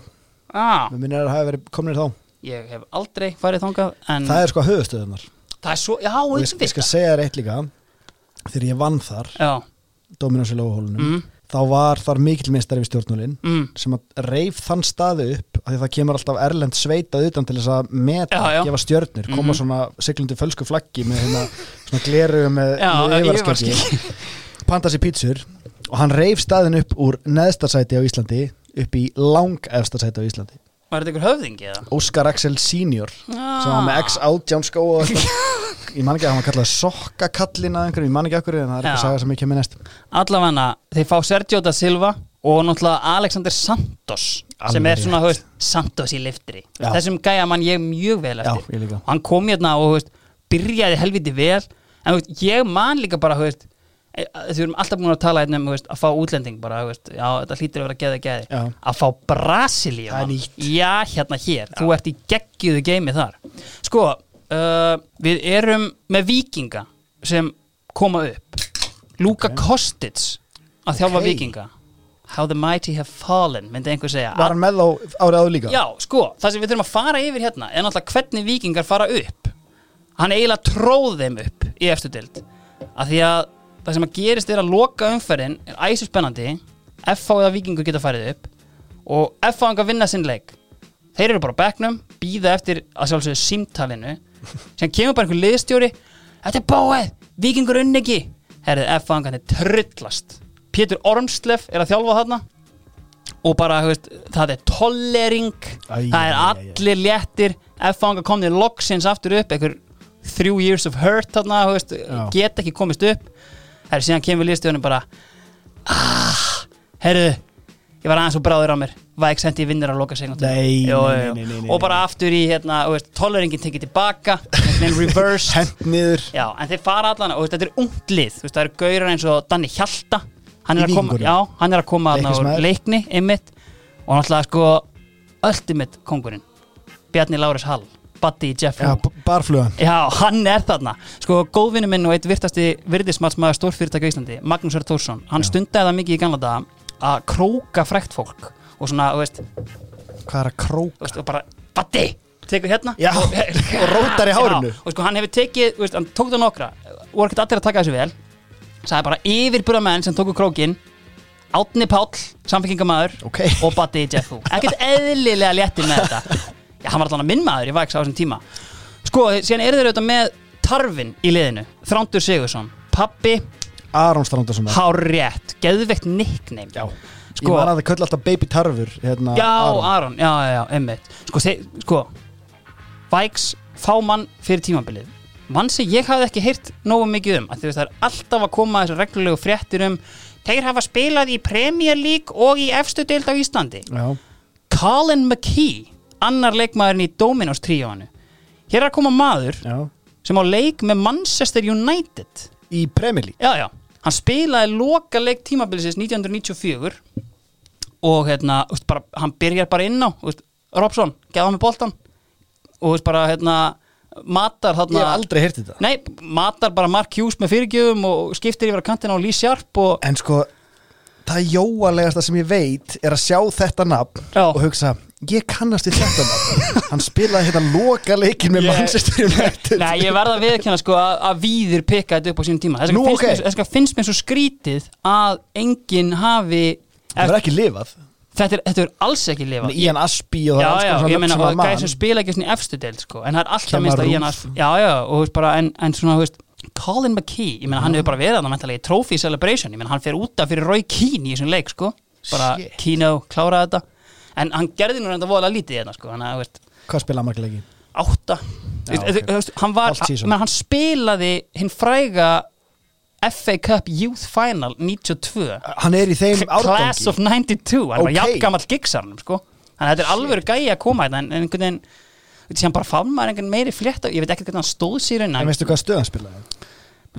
Ah, Mér minnir að það hafi verið komnir þá. Ég hef aldrei farið þangað en Það er sko höfustöðunar það er svo, já, Og ég, auðvitað. ég skal segja þér eitt líka. Þegar ég vann þar, já, Dominos í lóuhólunum mm, Þá var þar mikilmeistari við stjórnulinn mm, sem að reif þann staði upp af því það kemur alltaf erlend sveitað utan til þess að meta, Já, já. gefa stjörnir koma Mhm. svona siglundi fölsku flaggi með hérna, svona gleru með, með yfarskeggi panta sér pítsur. Og hann reif staðin upp úr neðstasæti á Íslandi upp í langefstasæti á Íslandi. Var þetta ykkur höfðingi eða? Óskar Axel Senior sem var með X átján skó og ég man ekki að hann var kallað sokkakallin að einhverjum, ég man ekki akkur en það er eitthvað saga sem ég kemur næst. Allavega þeir fá Sergio da Silva og náttúrulega Alexander Santos sem Alveg er svona, veist, Santos í liftri. Já. þessum gæja mann ég mjög vel Já, eftir. og hann kom hérna og veist, byrjaði helviti vel. En veist, ég man líka bara þú e, erum alltaf búin að tala hérna um að fá útlending bara, já, þetta hlýtur að vera geði geði Já. Að fá Brasilíu. Já, hérna hér, þú ert í geggjuðu geimi þar. Sko, uh, við erum með vikinga sem koma upp. Luka Kostic að þjálfa Ok. vikinga How the mighty have fallen, myndi einhver segja. Var hann með þá árið áður líka? Já, sko, það sem við þurfum að fara yfir hérna er náttúrulega hvernig vikingar fara upp. Hann eiginlega tróð þeim upp í eftir dild að því að það sem að gerist er að loka umferðin er æsir spennandi FH eða vikingur geta farið upp og FH anga vinna sinn leik. Þeir eru bara á bekknum, býða eftir að sjálfsögðu símtalinu sem kemur bara einhver liðstjóri. Þetta er bóið, vikingur unni ekki. Herrið, FH anga er trullast Pétur Ormsleff er að þjálfa þarna. Og bara, veist, það er tollering það er allir léttir. F-fanga komnið loksins aftur upp einhver through years of hurt þarna, veist, get ekki komist upp. Herru, síðan kemur liðstjóðunum bara ah, herru ég var aðeins og bráður á mér. Væk sendi vinnir að loka sig Nei, nei, nei, nei, nei, og bara aftur í, hérna, tolleringin tekið tilbaka en reverse. [laughs] Já, en þeir fara allan og þetta er ungt lið, þú veist, það eru gaurar eins og Danni Hjalta, hann Í er að koma já, hann er að koma Leiknismaður. leikni einmitt og náttúrulega sko ultimate kongurinn Bjarni Láris Hall, Buddy Jeff Já, barflugan Já, hann er þarna Sko, góðvinni minn og eitt virtasti virðismatsmaður stórfyrirtæki á Íslandi Magnús R. Tórsson, hann Já. stundaði það mikið í gamla daga að króka frækt fólk og svona, þú veist, Hvað er að króka? veist og bara, Buddy tekur hérna Já, og rótar í hárinu. Og sko, hann hefur tekið, veist, hann tók það nokkra og ekkert allir að taka þessu vel sagði bara yfirbúra menn sem tóku krókin Átni Páll, samfélkingamæður Ok. og Buddy Jeffu [laughs] ekkert eðlilega léttir með þetta. Já, hann var allan að minn maður í Væks á þessum tíma. Sko, síðan eru þeir auðvitað með Tarfin í liðinu, Þrándur Sigursson Pappi, Aron Strandarsson Hárétt, geðveikt nickname. Já. Sko- Ég var að það köll alltaf Baby Tarfur hérna, Já, Aron. Já, já, já, einmitt. Sko, þeir, sko Væks fá mann fyrir tímabilið Mann sem ég hafði ekki heyrt nógu mikið um því að það er alltaf að koma þessu reglulegu fréttir um Þeir hafa spilað í Premier League og í efstu deild á Íslandi. Já, Colin McKee, annar leikmaðurinn í Dominos tríóanu Hér er að koma maður já. sem á leik með Manchester United. Í Premier League. Já, já, hann spilaði loka leik tímabilisins 1994 og hérna, úst, bara, hann byrjar bara inn á Robson, geða með boltan og úst, bara hérna matar Ég þarna hef aldrei heyrt þetta. Nei, matar bara Mark Hughes með fyrirgjöfum og skiptir yfir að kantina á Lee Sharp og En sko, það jóalegasta sem ég veit er að sjá þetta nafn Já. og hugsa, ég kannast við þetta nafn. [laughs] Hann spilaði hérna loka leikin með Ég- Manchester United. Nei, ég verða að viðkjanna sko að, að víðir pikka þetta upp á sínum tíma. Þess Nú, vegna finnst, ok. mér- þess vegna finnst mér svo skrítið að enginn hafi Það er ekki lifað þetta, er, þetta er alls ekki lifað Ian Aspi og það er alls konar svona maður gæði sem spila ekki svona efstu deild sko, en það er alltaf minnst að Rúf. Ian Asp Já, já, og veist bara, en, en svona, veist Colin McKee, ég meina hann hefur bara verið þannig mentalegi trophy celebration, ég meina hann fer út af fyrir Roy Keane í þessum leik, sko bara Shit. Kino kláraði þetta en hann gerði nú reynda voðalega lítið hérna, sko þannig að, veist, Hvað spilaði marga leiki? átta Já, Þú veist, ok. hann var, Allt season. menn hann spilaði hinn fræga FA Cup Youth Final 92 Hann er í þeim Class árgangi. of 92 hann var Ok. jafn gammal gigsarnum sko. þannig að þetta er alveg gæi að koma hérna en, einhvern veginn veit, sem bara fann maður einhvern meiri flétta. Ég veit ekki hvernig hann stóð sér En veistu hvað stöð hann spilaði?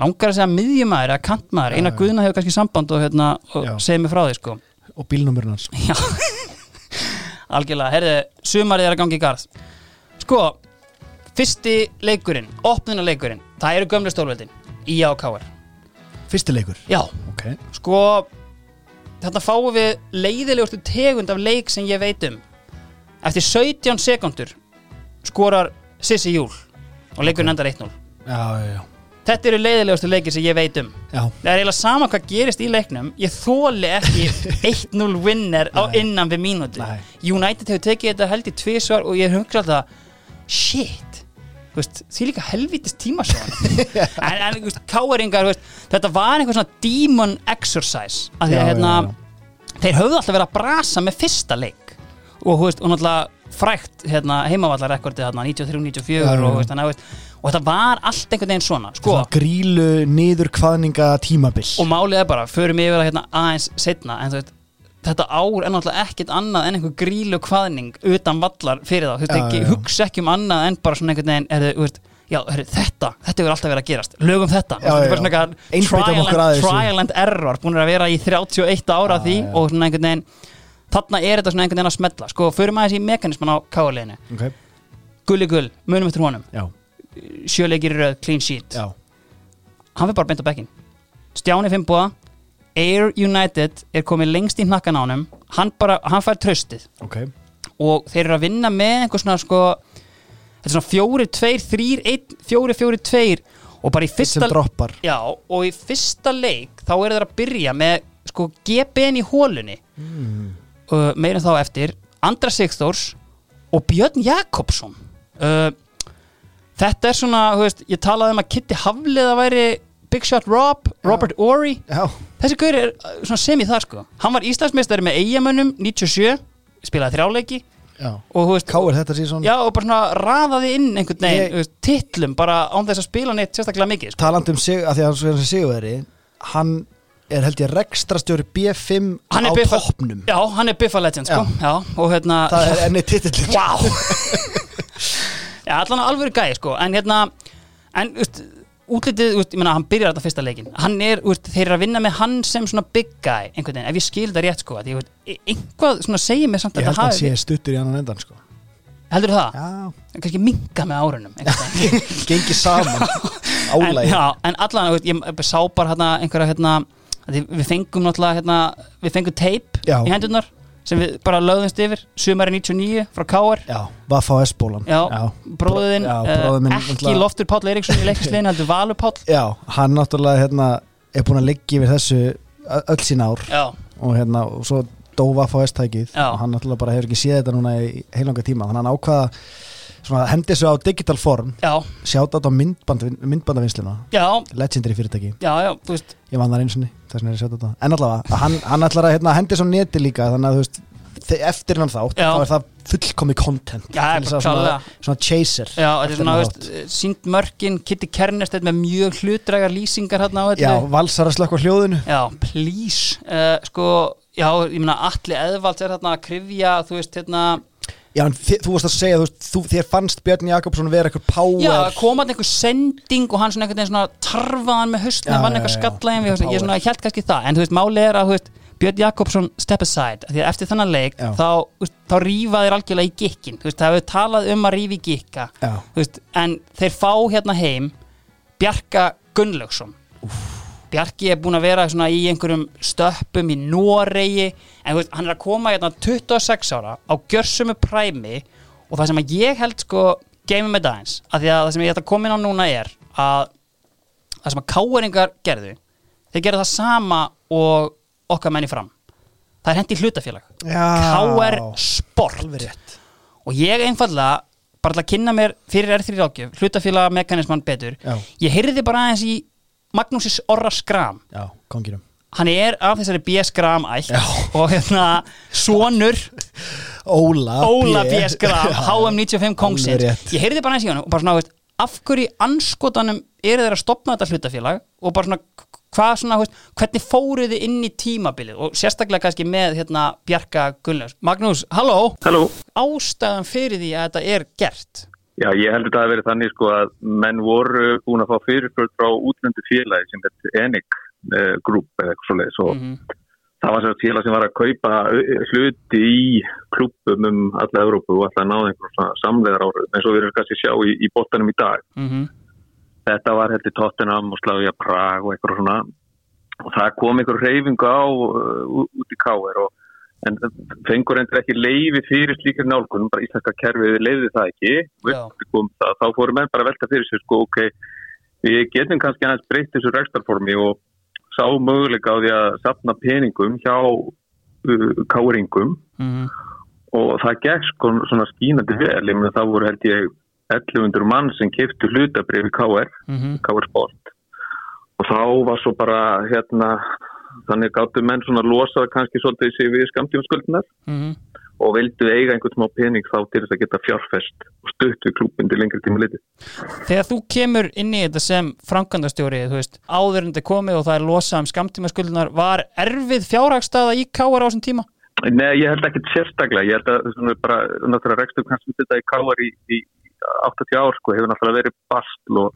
langar að segja miðjumæður eða kantmaður. Eina guðna hefur kannski samband og, hérna, og Já. segir mig frá því sko. Og bílnúmurinn hans. [laughs] Algjörlega, herði, sumarið er að gangi í garð. Sko fyrsti leikurinn, opnuna leikurinn það eru gömlu stórveldin, IA og KR Fyrsti leikur? Já, Ok. Sko Þetta fáum við leiðilegustu tegund af leik sem ég veit um. Eftir 17 sekundur skorar Sissi Júl og leikurinn endar 1-0 Já, já, já. Þetta eru leiðilegustu leikir sem ég veit um. Já, Það er eiginlega sama hvað gerist í leiknum. Ég þóli ekki [laughs] 1-0 winner á innan við mínútu. Nei. United hefur tekið þetta held í tvisvar og ég hugsa alltaf Shit Þú veist, því líka helvítist tímasjón [laughs] en, en veist, káeringar veist, þetta var einhver svona demon exercise að því Já, að já, hérna, já. þeir höfðu alltaf verið að brasa með fyrsta leik og, og náttúrulega frækt hérna, heimavallarekordið hérna, 93-94 Já, já, já. og, að, veist, og þetta var allt einhvern veginn svona sko, grílu niður kvaðninga tímabil og málið er bara, förum yfir það hérna aðeins setna, en þú veist þetta ár er náttúrulega ekkert annað en einhver grílu kvaðning utan vallar fyrir þá, þú veist, ekki, já. hugsa ekki um annað en bara svona einhvern veginn, er þau, þú veist, já, herri, þetta, þetta hefur alltaf verið að gerast. Lögum þetta, Já, já, bara svona eitthvað trial, and, trial and error búin að vera í 31 ára því og svona einhvern veginn þarna er þetta svona einhvern veginn að smetla sko, förum aðeins í mekanisman á káarleginu ok, Gulli Gull, munum eftir honum. Sjöleikir röð, clean sheet. Já. Hann fyrir bara beint á bekkin Stjáni Fimboa Air United er komið lengst í hnakkan á honum. Hann bara, hann fær tröstið ok, og þeir eru að vinna með einhver svona sko þetta er svona fjóri, tveir, þrýr, einn, fjóri, fjóri, tveir. Og bara í fyrst fyrsta já, og í fyrsta leik þá eru þeir að byrja með sko GBN í hólunni mm. uh, meirinn þá eftir Andra Sigþórs og Björn Jakobsson. Uh, þetta er svona, þú veist, ég talaði um að Kitty Haflið að væri Big Shot Rob, Robert Ory. Já, þessi gaur er uh, svona sem í það sko. Hann var Íslandsmeistari með eigamönnum 97, spilaði þrjáleiki já. Og þú veist, Káir þetta síðan já og bara svona raðaði inn einhvern veginn, Ég- þú veist, titlum bara án þess að spila neitt sérstaklega mikið sko. talandi um sig, að því að hann svo sigurveri hann er held ég rekstrastjóri B5 Hann á er Biffa- toppnum. Já, hann er Biffa Legend sko. Já. og hérna það er enni titillin Vá! [laughs] Já, allan alvöru gæði sko. En hérna, en úst, útlitið, úst, ég meina, hann byrjar þetta fyrsta leikin Hann er, úst, þeir eru að vinna með hann sem svona big guy Einhvern veginn, ef ég skil þetta rétt sko Því, úst, einhvað svona segir mér samt ég að held það að hann sé stuttur í annan endan sko. Heldur það? já, Kannski minka með árunum einhvern veginn. gengi saman. [laughs] En, álægi já, en allan, ég sá bara hérna einhverja hérna Við fengum náttúrulega hérna Við fengum teip í hendurnar sem við bara lögðumst yfir sumari 99 frá KR já, Vaffa á S-bólan Já, bróðin, Já, uh, bróðir minn ekki náttúrulega- Loftur Páll Eiríksson í leikislegin, heldur Valur Páll. [laughs] Já, hann náttúrulega hérna, er búin að liggja yfir þessu öll sín ár. Já, og hérna, og svo dó Vaffa á S-tækið og hann náttúrulega bara hefur ekki séð þetta núna í heilanga tíma, þannig að hann ákvaða hendi þessu á digital form. Já, sjáta þetta á myndband, myndbandavinsluna legendary fyrirtæki, já, veist. Ég vann þar eins og þess vegna er ég að sjáta þetta en allavega, hann, hann ætlar að hérna, hendi á neti líka þannig að þú veist, eftir hann þátt Já. þá er það fullkomi content Já, svona, klálega. svona chaser Já, þetta er svona, þú veist, sínt mörkin Kitty Kernestedt með mjög hlutrægar lýsingar hérna á þátt. já, þetta valsar að slökka hljóðinu Já, please uh, Sko, já, ég meina Alli Eðvalds er hérna að krifja Þú veist, hérna já, en þi, þú varst að segja, þú veist, þú, þér fannst Björn Jakobsson vera eitthvað power. Já, kom hann einhver sending og hann svona veginn svona tarfaðan með höstna já, eitthvað já, við, ég svona held kannski það, en þú veist, máli er að þú veist, Björn Jakobsson step aside, því að eftir þennan leik Já. þá, þá rífa þeir algjörlega í gikkin, þú veist, það hefur talað um að í gikka, Já. þú veist, en þeir fá hérna heim Bjarka Gunnlaugsson Bjarki er búin að vera í einhverjum stöppum í Noregi en veist, hann er að koma hérna 26 ára á gjörsömu præmi og það sem að ég held sko geimi með dagins, af því að það sem ég ætla að koma inn á núna er að það sem að káeringar gerðu þeir gerðu það sama og okkar menni fram það er hendi hlutafélag. KR Sport og ég einfallega bara til að kynna mér fyrir R3 rákjöf hlutafélag mekanismann betur Já. ég heyrði bara aðeins í Magnúsis Orra Skram já, kongirum hann er af þessari B. Skram ætt og hérna sonur Óla Óla B. Skram Já. HM95 kongsins ég heyrði bara aðeins í hann og bara svona veist, af hverju í anskotanum eru þeir að stopna þetta hlutafélag og bara svona hvað svona, veist, hvernig fóruð þið inn í tímabilið og sérstaklega kannski með hérna Bjarka Gunnlaus Magnús, halló Halló. ástæðan fyrir því að þetta er gert Já, ég heldur það að vera þannig sko að menn voru búin að fá fyrirspöld frá útlöndu félagi sem er Enig uh, Group eða eitthvað svoleiðis og Mhm. það var sér félag sem var að kaupa uh, hluti í klubum um alla Evrópu og alltaf náði einhverjum svona samleðar ára eins og við erum kannski sjá í, í bóttanum í dag. mm Þetta var heldur Tottenham og Slavia Prag og eitthvað svona og það kom einhver reyfingu á uh, út í K.R. og en fengur endur ekki leiði fyrir slíkir nálgunum, bara íslenska kerfið leiði það ekki, það, þá fóru menn bara velta fyrir sér sko, ok, við getum kannski aðeins breytt þessu rekstarformi og sá möguleika á því að sapna peningum hjá uh, káringum -hmm. og það gekk sko svona skínandi vel, ég meina það voru held ég 1100 mann sem keftu hlutabrif í KR, Mhm. KR Sport. Og þá var svo bara hérna, þannig gáttu menn svona losa kannski svolítið sig við skamtífaskuldinar Mhm. og vildu eiga einhvern smá pening þá til þess að geta fjárfest og stutt við klúbin til lengri tíma liti. Þegar þú kemur inn í þetta sem framkvæmdastjóri, þú veist, áður en þetta komið og það er losað um skamtímaskuldunar, var erfið fjárhagstaða í káar á þessum tíma? Nei, ég held ekki sérstaklega, ég held að svona bara, náttúrulega rekstum kannski þetta í káar í, í 80 ár sko, hefur náttúrulega verið bastl og,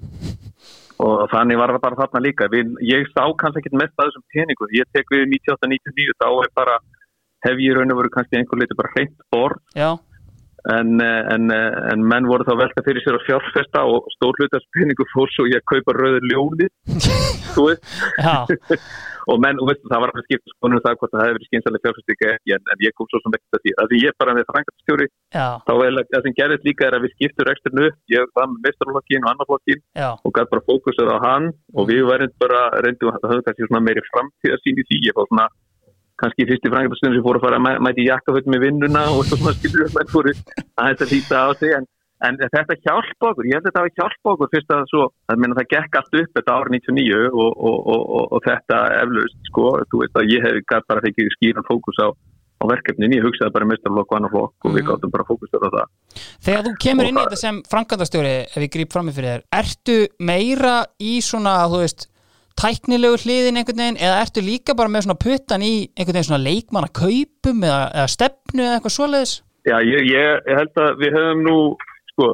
og þannig var það bara þarna líka. Við, ég sá kannski ekki mest að þessum peningu ég tek við 98-99 þá hef ég raun og veru kannski einhver liti bara hreint borð en, eh, en, eh, en menn voru þá velta fyrir sér að fjárfesta og stór hlutast peningu fór svo ég að kaupa rauður [laughs] já, [laughs] og menn, og veistu, það var alveg skipt skonum það hvort það hefði verið skynsalega ekki en, en ég kom svo sem ekkert að því. Að því ég bara með frangatstjóri, þá er það sem gerðist líka er að við skiptum reksturnu ég var með meistarflokkin og annarflokkin og gæti bara fókusur á hann og við verðum bara reyndum að það höfðu kannski meiri framtíðasýn í því, ég fór svona kannski fyrst í frangatstjóri sem fór að fara að mæ- mæti jakkafötum í vinnuna og svo svona skilur menn fóru að þetta líta á sig en En þetta hjálpa okkur, ég held að þetta hafi hjálpa okkur fyrst að svo, það meina það gekk allt upp þetta árið 99 og, og, og, og, þetta eflaust, sko, þú veist að ég hef bara fekið skýran fókus á, á verkefnin, ég hugsaði bara mestarlokk og annar flokk og við Mhm. gáttum bara fókus á það. Þegar þú kemur Og inn í þetta sem frankandastjóri ef ég gríp fram með fyrir þér, ertu meira í svona, þú veist tæknilegu hliðin einhvern veginn eða ertu líka bara með svona puttan í einhvern veginn svona leikmanna kaupum eða, eða stefnu eða eitthvað svoleiðis? Já, ég, ég, held að við höfum nú, sko,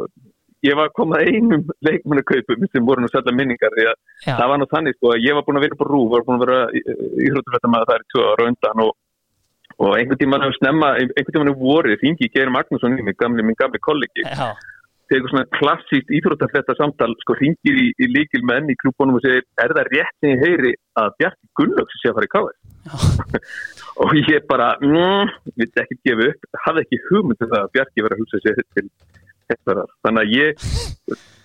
ég var komað einum [laughs] leikmannakaupum sem voru nú svolítið minningar því að Já, það var nú þannig, sko, að ég var búin að vera upp á rú, var búin að vera íhrjóttufættamæða þar í tvö ára undan og, og einhvern tímann hefur snemma, einhvern tímann hefur vorið, þingi Geir Magnússon mig, gamli, minn gamli kollegi, já, tegur svona klassíkt íþróttafletta samtal, sko, ringir í, í líkil menn í klúbunum og segir, er það rétt sem ég heyri að Bjarki Gunnlaugs sé að fara í káðið? [laughs] og ég bara, mm, við ekki gefa upp, hafði ekki hugmynd um það að Bjarki verið að hugsa sér til hefðarar. Þannig að ég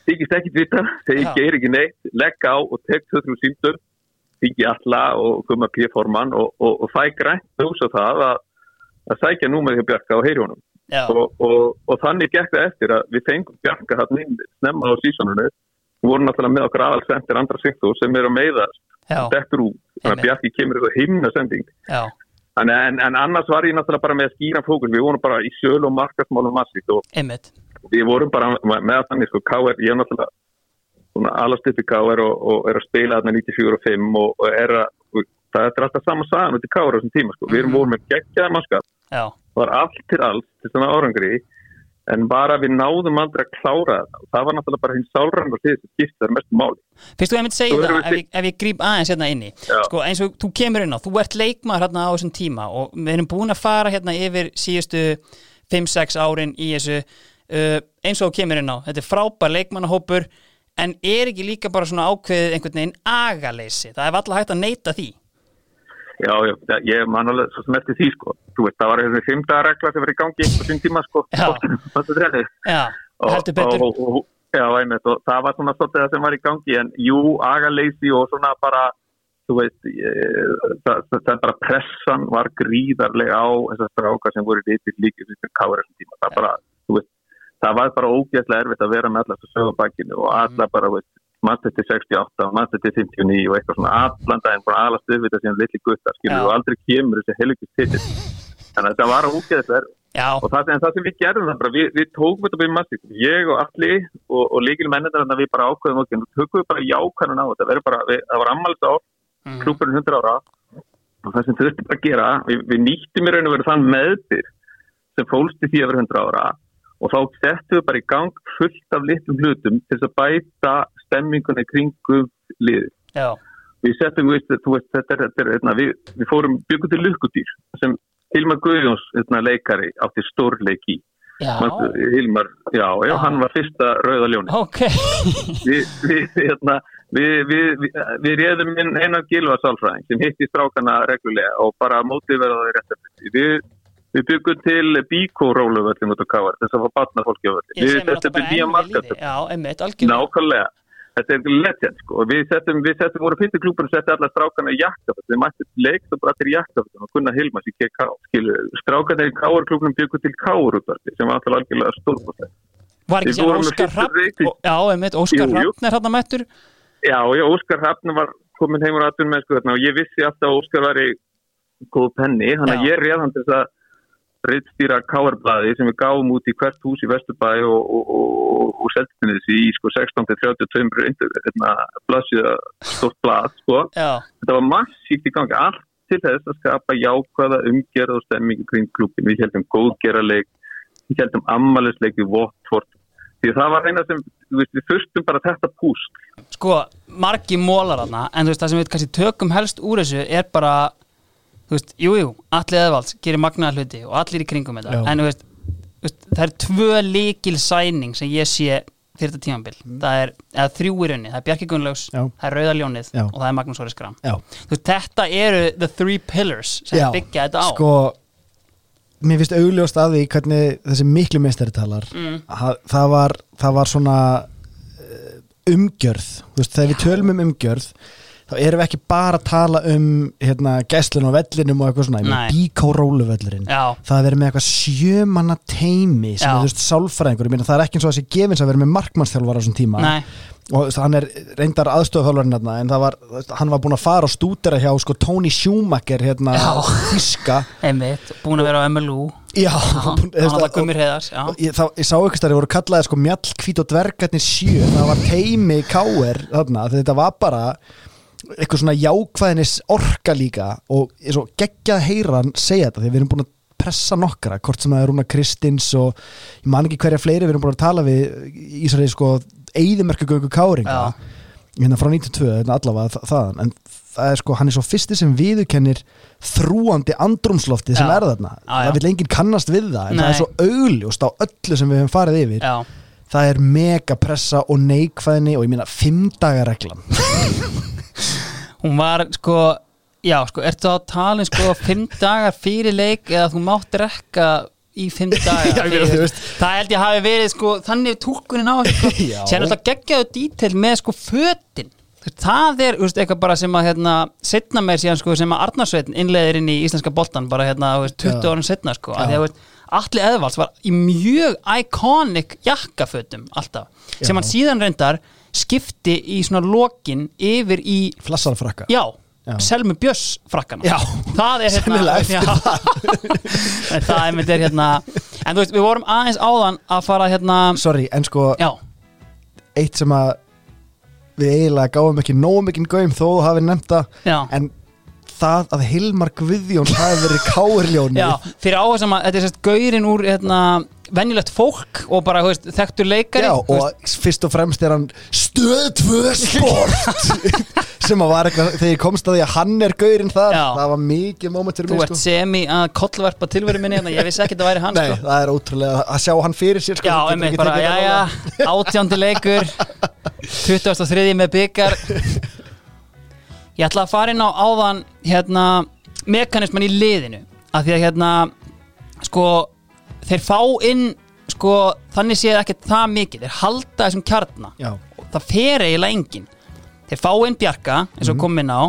þykist ekki vita, þegar ég geir ekki neitt, legg á og tek þrjú símdum, þykji alla og koma P-forman og, og, og fæ grænt ljós á það að, að sækja númerið hjá Bjarka á heyrjónum já, og, og, og þannig gekk það eftir að við fengum Bjarka hann inn snemma á sísoninu. Við vorum náttúrulega með okkar aðalsendir andra siktu sem er að meiðast dettur út, þannig að Bjarki kemur eitthvað himna sending en, en, en annars var ég náttúrulega bara með að skýra fókus. Við vorum bara í söl og markasmálum massíkt og einmitt, við vorum bara með að þannig sko KR, ég náttúrulega svona alast upp í KR og, og er að spila þarna 94 og 5 og, og er að og það er alltaf sama sagan út í KR á þessum tíma sko, við erum Mhm. voru með geggjaða mannskap var allt til allt til svona árangri en bara við náðum aldrei að klára það og það var náttúrulega bara hinn sálrang og því sem skipti þar mestu máli. Fyrst þú segja Svo það, ef ég, ef ég gríp aðeins hérna inni Já. sko, eins og þú kemur inn á, þú ert leikmaður hérna á þessum tíma og við erum búin að fara hérna yfir síðustu 5-6 árin í þessu uh, eins og þú kemur inn á, þetta er frábær leikmannahópur en er ekki líka bara svona ákveðið einhvern veginn agaleysi, það er alltaf hægt að neyta því já, já, ég man alveg svo sem eftir því sko. Þú veist, það var þessi fimmta regla sem var í gangi á sín tíma sko. Já. Já, heldur betur. og, og, já, einmitt, og það var svona svolítið það sem var í gangi en jú, agaleysi og svona bara þú veist ég, það, það, bara pressan var gríðarlega á þessar strákar sem voru litir líkið sem káður þessum tíma. Það, bara, þú veist, það var bara ógeðslega erfitt að vera með allar þessu sögabakinu og alla bara, veist, mannstætti 68 og mannstætti 59 og eitthvað svona allan daginn bara alast við þetta sem litli guttar skilur Já. og aldrei kemur þessi helgist titil þannig að þetta var ógeðslega erfitt Já, og það, það sem við gerðum það bara, við, við tókum þetta bara í massík, ég og allir og, og líkil mennir þannig að við bara ákveðum okkur, nú tökum við bara jákanun á þetta, bara, við, það var ammálist á mm, klúpurinn 100 ára. Og það sem þurfti bara að gera, við, við nýttum í raun og verið þann meðbyr sem fólst í því að vera 100 ára og þá settum við bara í gang fullt af litlum hlutum til að bæta stemmingunni kringum liðið. Já, við settum, við, þú veist, þetta er, þetta er hérna, við, við fórum byggum til lukkudýr sem Hilmar Guðjóns hérna, leikari átti stórleiki já, Hilmar, já, já, Já. hann var fyrsta rauða ljóni ok. [laughs] Við, við, hérna, inn einan gilva sálfræðing sem hitti strákana reglulega og bara mótið verða það rétt eftir við, við byggum til bíkóróluvöllin út á káar þess að fá batna fólki á Ég við er náttúrulega við nýja liði Já, einmitt, algjörlega Nákvæmlega. Þetta er legend sko. Við settum, við settum voru fyrstu klúpur og settum alla strákana í jakkaföld. Við mættum leik og bara allir í jakkaföld og kunna Hilmas í KK. Skilu, strákana í Káarklúknum byggur til Káarútvarti sem var alltaf algjörlega stórkostlega. Var ekki sér Óskar ó- Já, einmitt, Óskar. Hrafn er hann að mættur Já, já, Óskar Hrafn var komin heim úr aðtunum með sko og ég vissi alltaf að Óskar var í góð penni. Þannig að ég réð hann til þess að reittstýra Káarblaði sem við gáum út í hvert hús í Vesturbæ og, og, og, og seldum þessi í sko 16-32 hérna, blaðsíða stort blað sko. Þetta var massíft í gangi allt til þess að skapa jákvæða umgerð og stemmingu kring klubin við heldum góðgerarleik við heldum ammælisleik við Watford því það var eina sem, við fyrstum bara þetta púst. sko, margi mólar þarna en þú veist, það sem við kannski tökum helst úr þessu er bara, þú veist, jú, jú allir eðvalds gerir magnaða hluti og allir í kringum þetta, Já. en þú veist, veist það er tvö líkil sæning sem ég sé fyrir þetta tímambil, það er eða þrjú í raunni, það er Bjarki Gunnlaugs Já. það er Rauða Ljónið Já. og það er Magnús Óri Skram veist, þetta eru the three pillars sem byggja þetta á. Sko mér finnst augljóst að því hvernig þessi miklu meistari talar. Mm. ha, það, var, það var svona eh, umgjörð, þú veist, þegar við tölum um umgjörð þá erum við ekki bara að tala um hérna, gæslun og vellinum og eitthvað svona, ég róluvellurinn Já, það að vera með eitthvað sjömanna teimi sem Já. er þú veist sálfræðingur, ég meina það er ekki eins og þessi gefins að vera með markmannsþjálfar á þessum tíma. Nei, og veist, hann er reyndar aðstofþjálfarinn hérna, en það var, hann var búinn að fara og stúdera hjá sko Tony Schumacher hérna, þíska [laughs] einmitt, búin að vera á MLU Já, hann var Gummir og ég, ég sá ykkur stærri voru kallaði sko mjall hvít og dvergarnir sjö það var teimi káir þarna þetta var bara eitthvað svona jákvæðinis orka líka og ég svo geggjað að heyra hann segja þetta því við erum búin að pressa nokkra hvort sem það er Rúna Kristins og ég man ekki hverja fleiri við erum búin að tala við í Ísraeli sko eigðumerkugöngu káringa Já. hérna frá 92 hérna allavega þa- þaðan en það er sko hann er svo fyrsti sem viðurkennir þrúandi andrumslofti sem Já. er þarna já. það vil enginn kannast við það en það Nei. er svo augljóst á öllu sem við hefum farið yfir það er mega pressa og neikvæðni og ég meina fimm dagar reglan [laughs] hún var sko já, sko, ertu tala um sko fimm dagar fyrir leik eða þú mátt drekka í fimm [laughs] dagar Já, veist. það held ég hafi verið sko þannig túlkunin á sko. [laughs] Já. sér náttúrulega geggjaðu dítel með sko veist, það er veist, eitthvað bara sem að hérna, setna meir síðan sko, sem að Arnarsveitin innleiðir inn í íslenska boltan bara hérna, veist, 20 Já. árum setna sko, Já. að því að Atli Eðvalds var í mjög iconic jakkafötum alltaf, Já. sem hann síðan reyndar skipti í svona lokin yfir í flassarfrakka Já, Já. Selmu Björns frakkana Já. Það er hérna já. Það [laughs] er, er hérna En þú veist, við vorum aðeins áðan að fara hérna sorry, en sko Já, eitt sem að við eiginlega gáum ekki nógu mikinn gaum þó þú hafi nefnt það já en það að Hilmar Guðjón hafi verið káirljóni Já, fyrir áhersam að þetta er sérst gaurin úr hérna, venjulegt fólk og bara, veist, þekktur leikari Já, þú veist, og fyrst og fremst er hann stöð tvö sport [laughs] sem að var eitthvað, þegar ég komst að því að hann er gaurinn þar, Já. það var mikið moment fyrir Þú ert sko. semi að kollverpa tilveru minni hérna, ég vissi ekki að það væri hann Nei, sko. það er ótrúlega að sjá hann fyrir sér sko, Já, getur einmitt ekki bara, tekið já, já, átjándi leikur 23. með byggar Ég ætla að fara inn á áðan hérna, mekanisman í liðinu af því að hérna sko, þeir fá inn sko, þannig séð ekki það mikið þeir halda þessum kjarna Já, það fer eiginlega enginn. Þeir fá inn Bjarka, eins og kom inn á.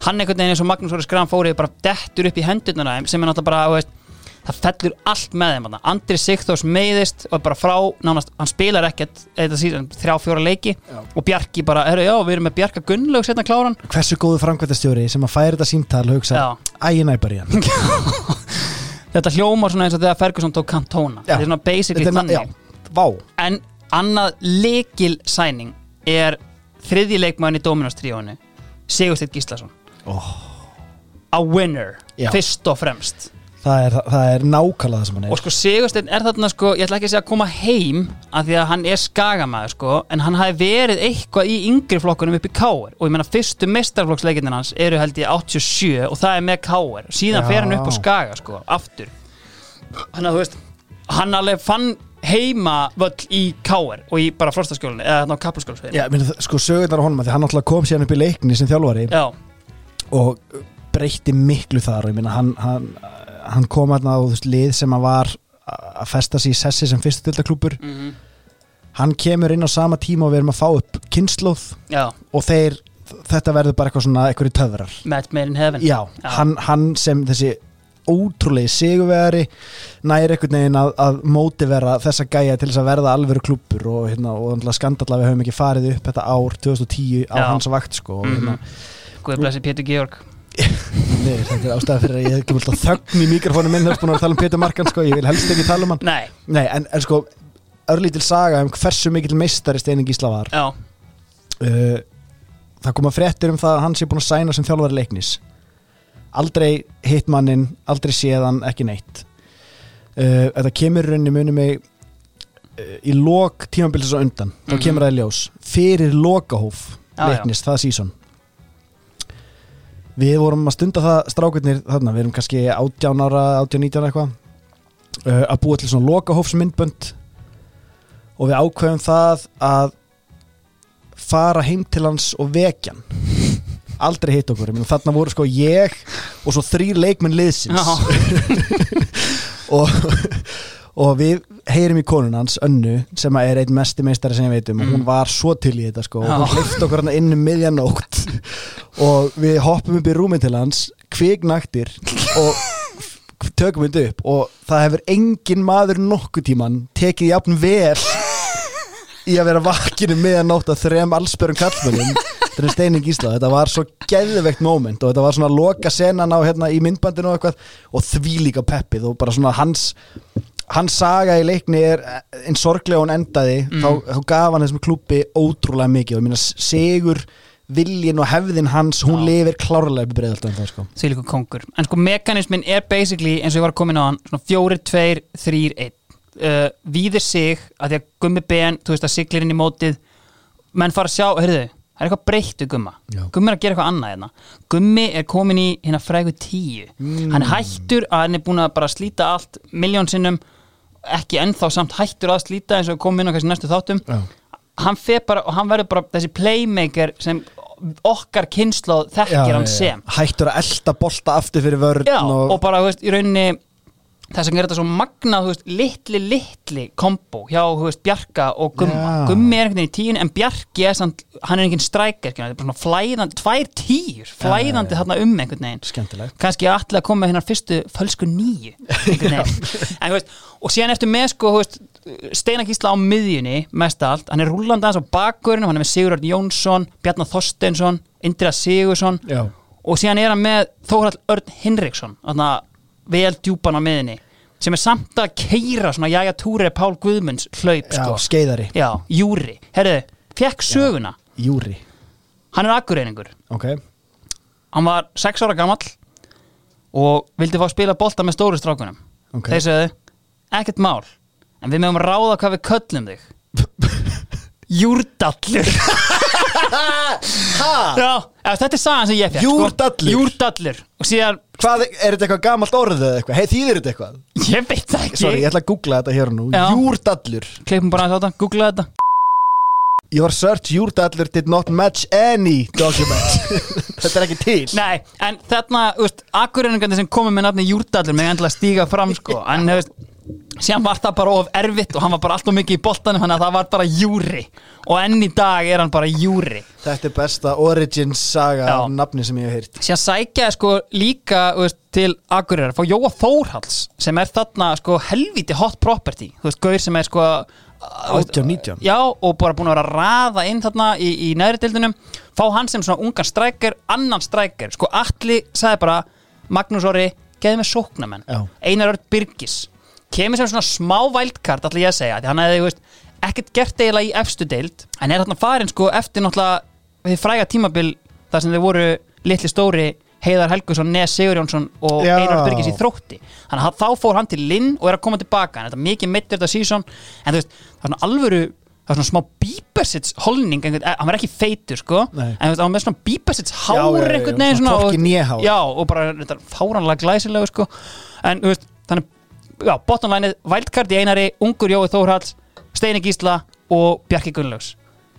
Hann einhvern veginn eins og Magnús Óri Skram fórið bara dettur upp í hendurnar að þeim sem er náttúrulega bara, veist, það fellur allt með þeim. Andri Sigþós meiðist og bara frá, nánast, hann spilar ekkert þrjá fjóra leiki Já. og Bjarki bara, herru, já, við erum með Bjarka Gunnlaug setna kláran. Hversu góðu framkvæmtastjóri sem að færa þetta símtal og hugsa, Já. ægi næpar í hann. [laughs] Þetta hljómar svona eins og þegar Ferguson tók Cantona. Já. þetta er svona basically þannig. vá, En annað leikil sæning er þriðji leikmaðurinn í Dominos tríónu Sigursteinn Gíslason. Oh, A winner, Já. fyrst og fremst. Það, er, það er nákvæmlega það sem hann er. Og sko Sigursteinn er þarna sko Ég ætla ekki að segja að koma heim af því að hann er skagamæður sko En hann hafi verið eitthvað í yngri flokkunum upp í Káir Og ég meina fyrstu mestarflokksleikindin hans eru held ég 87 Og það er með Káir Síðan Já. fer hann upp á skaga sko, aftur. Þannig að þú veist Hann alveg fann heima völl í Káir Og í bara frostaskjólinu Eða þarna á kaplaskjólsveginu Já, meni, sko sögurnar á honum að því hann alltaf kom síðan upp í leikni sem þjálfari Já, og breytti miklu þar og ég meina hann, hann, hann kom aðna á veist, lið sem að var að festa sig í sessi sem fyrstu dildaklúpur mhm, hann kemur inn á sama tíma og við erum að fá upp kynnslóð já. og þeir, þetta verður bara eitthvað svona eitthvað töfrar Match made in heaven. Já, Já. Hann, hann sem þessi ótrúlegi sigurvegari næri einhvern veginn að, að mótivera þessa gæja til þess að verða alvöru klúppur og, hérna, og skandalla við höfum ekki farið upp þetta ár 2010 á Já. hans vakt sko, og, hérna, Guð blessi Pétur Georg. [laughs] Nei, þetta er ástæða fyrir að ég hef ekki alltaf þögn í mikrofónu minn þess búin að tala um Pétur Markan sko, ég vil helst ekki tala um hann. Nei, Nei, en, en sko, örlítil saga um hversu mikill meistari Steining Gísla var. Já, uh, Það koma fréttir um það að hann sé búin að sæna sem þjálfari leiknis Aldrei hitt mannin, aldrei séðan, ekki neitt. Uh, Þetta kemur rauninni muni mig eh, í lok tímabilis og undan, þá Mhm. kemur það í ljós. Fyrir lokahóf Já, já. leiknis, það sísón við vorum að stunda það strákurnir þarna, við erum kannski 18 ára 18-19 eitthvað uh, að búa til svona lokahófsmyndbönd. Og við ákveðum það að fara heim til hans og vekja hann aldrei hitt okkur, þarna voru sko ég og svo þrýr leikmenn liðsins. [laughs] Og, og við heyrim í konun hans, Önnu sem er einn mesti meistari sem ég veit um. Og hún Mm. var svo til í þetta sko. Og hún hlifti okkur hann inn um miðjanótt og við hoppum upp í rúmið til hans kviknaktir og tökum þetta upp. Og það hefur engin maður nokkuð tíman tekið jafn vel í að vera vakinu miðjanótt að þrem allsbörum kallmönnum þetta er Steining Ísla, þetta var svo geðveikt moment og þetta var svona loka senan á hérna í myndbandinu og eitthvað og því líka peppið og bara svona hans hans saga í leikni er einn sorglega hún endaði, Mm. þá, þá gaf hann þessum klubbi ótrúlega mikið og ég meina sigur viljin og hefðin hans, hún Já. lifir klárlega upp í breiðaldan þá sko líka kongur en sko mekanismin er basically eins og ég var að koma inn á hann svona fjóri, tveir, þrýr, einn uh, víðir sig að því að gummi ben þú veist að siglir inn í mótið menn fara að sjá, heyrðu, það er eitthvað breytt við gumma Já. gummi er að gera eitthvað annað hérna gummi er komin í hérna frægu tíu Mm. hann er hættur að hann er búin að bara slíta allt miljón sinnum ekki ennþá samt hættur að slíta eins og kom inn á kannski næstu þáttum Já. hann bara hann verður bara þessi playmaker sem okkar kynnslóð þekkir hann sem hættur að elda bolta aftur fyrir vörn Já, og, og bara, veist, í rauninni þess vegna er þetta svo magnað, þú veist, litli, litli kombo hjá, veist, Bjarka og Gumma. Já. Gummi er einhvern veginn í tíun en Bjarki er samt, hann er enginn strækir, þetta er bara svona flæðandi, tvær tíur, flæðandi þarna um einhvern veginn. Kannski allir að koma með hérna fyrstu fölsku nýju, einhvern [laughs] en, veist, og síðan eftir með, sko, Steinakísla á miðjunni, mest allt, hann er rúllandi aðeins á bakgurinn, hann er með Sigurðard Jónsson, Bjarnar Þorsteinsson, Indra Sigursson, Já. og síðan er hann með Þórhall Örn Hinriksson þarna vel djúpan á miðinni sem er samt að keira svona Jæja Túri Pál Guðmunds hlaup Já, sko. skeiðari, Já, Júri, herðu, fekk söguna. Júri. Hann er akkureiningur Ok, hann var sex ára gamall og vildi fá að spila bolta með stóru strákunum. Ok. þeir sögðu, ekkert mál en við mögum ráða hvað við köllum þig. [laughs] Júrdallur [laughs] Já, þetta er sagan sem ég fekk Júrdallur? sko. Júrdallur og síðan, hvað, er þetta eitthvað gamalt orðið eða eitthvað? Hei, þýðir þetta eitthvað? ég veit það ekki Sorry, ég ætla að googla þetta hér nú Já. Júrdallur Klippum bara aðeins á þetta, googla þetta Your search Júrdallur did not match any document. [laughs] Þetta er ekki til. Nei, en þarna, þú veist, akkurreiningarnir sem komið með nafni Júrdallur með endilega stíga fram, sko. [laughs] En, þú veist, síðan var það bara of erfitt og hann var bara alltaf mikið í boltanum Þannig að það var bara Júri. Og enn í dag er hann bara Júri. Þetta er besta origins saga Já. af nafni sem ég hef heyrt. Síðan sækjaði sko líka veist, til Akureyrar, fá Jóa Þórhalls sem er þarna sko helviti hot property. Þú veist, gaur sem er sko 18-19 Já, og bara búin að vera að raða inn þarna í, í næri dildunum fá hann sem svona ungan strækir annan strækir, sko Atli sagði bara Magnús Orri, geði með sóknamenn Já. Einar Örd Birgis kemur sem svona smá vældkart ætla ég að segja, því hann hefði, þú veist, ekkert gert eiginlega í efstu deild, en er þarna farin sko eftir náttúrulega við fræga tímabil þar sem þeir voru litli stóri Heiðar Helgusson, Nes Sigurjónsson og Já. Einar Birgis í þrótti þannig að þá fór hann til Linn og er að koma tilbaka en þetta er mikið mittur þetta sísón en þú veist, það er svona alvöru það er svona smá bíbersits holning einhvern, eh, hann var ekki feitur sko Nei. en þú veist, hann var með svona bíbersits hár já, já, einhvern já, veginn svona svona og- né hár. já, og bara þetta er fáranlega glæsilegu sko en þú veist, þannig já, bottomlænið, Wildcard í einari Ungur Jói Þórhalls, Steini Gísla og Bjarki Gunnlaugs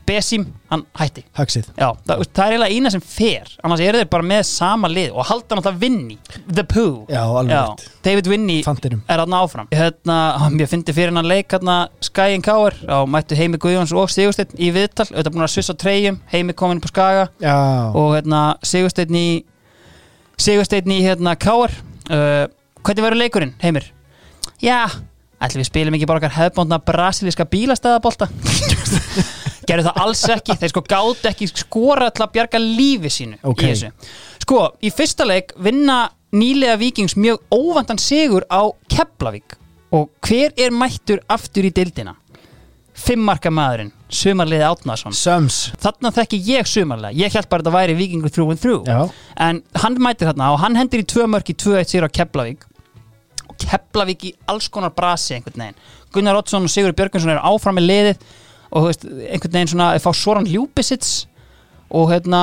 Besim, hann hætti. Haxið. Já, það, það er eiginlega eina sem fer annars eru þeir bara með sama lið og halda náttúrulega Vinni, The Pooh. Já, alveg rétt. David Vinni Fantinum. er hann áfram. Hérna, ég fyndi fyrir hann leik hérna Skæin Káar á mættu Heimi Guðjóns og Sigursteinn í viðtal, auðvitað búin að svissa treyjum Heimi komin upp á Skaga. Já, og hérna Sigursteinn í Sigursteinn í hérna Káar uh, hvernig verður leikurinn, Heimir? Já, ætlum við spilum ekki bara okkar hefðbóndna brasilíska bílastæðabolta [laughs] gerðu það alls ekki. Þeir sko gátt ekki skora til að bjarga lífi sínu Ok. í þessu. Sko, í fyrsta leik vinna nýlega vikings mjög óvandan sigur á Keflavík. Og hver er mættur aftur í dildina? Fimmarka maðurinn, sumarliði Átnason Söms. Þarna þekki ég sumarlega ég held bara að þetta væri vikingur through and through Já. en hann mætir þarna og hann hendur í tvö mörk í 2-1 sér á Keflavík. Og Keflavík í alls konar brasi einhvern veginn. Gunnar Oddsson og Sigur Björgvinsson eru áfram með liðið og veist, einhvern veginn svona fá Soran Ljúbisits og hérna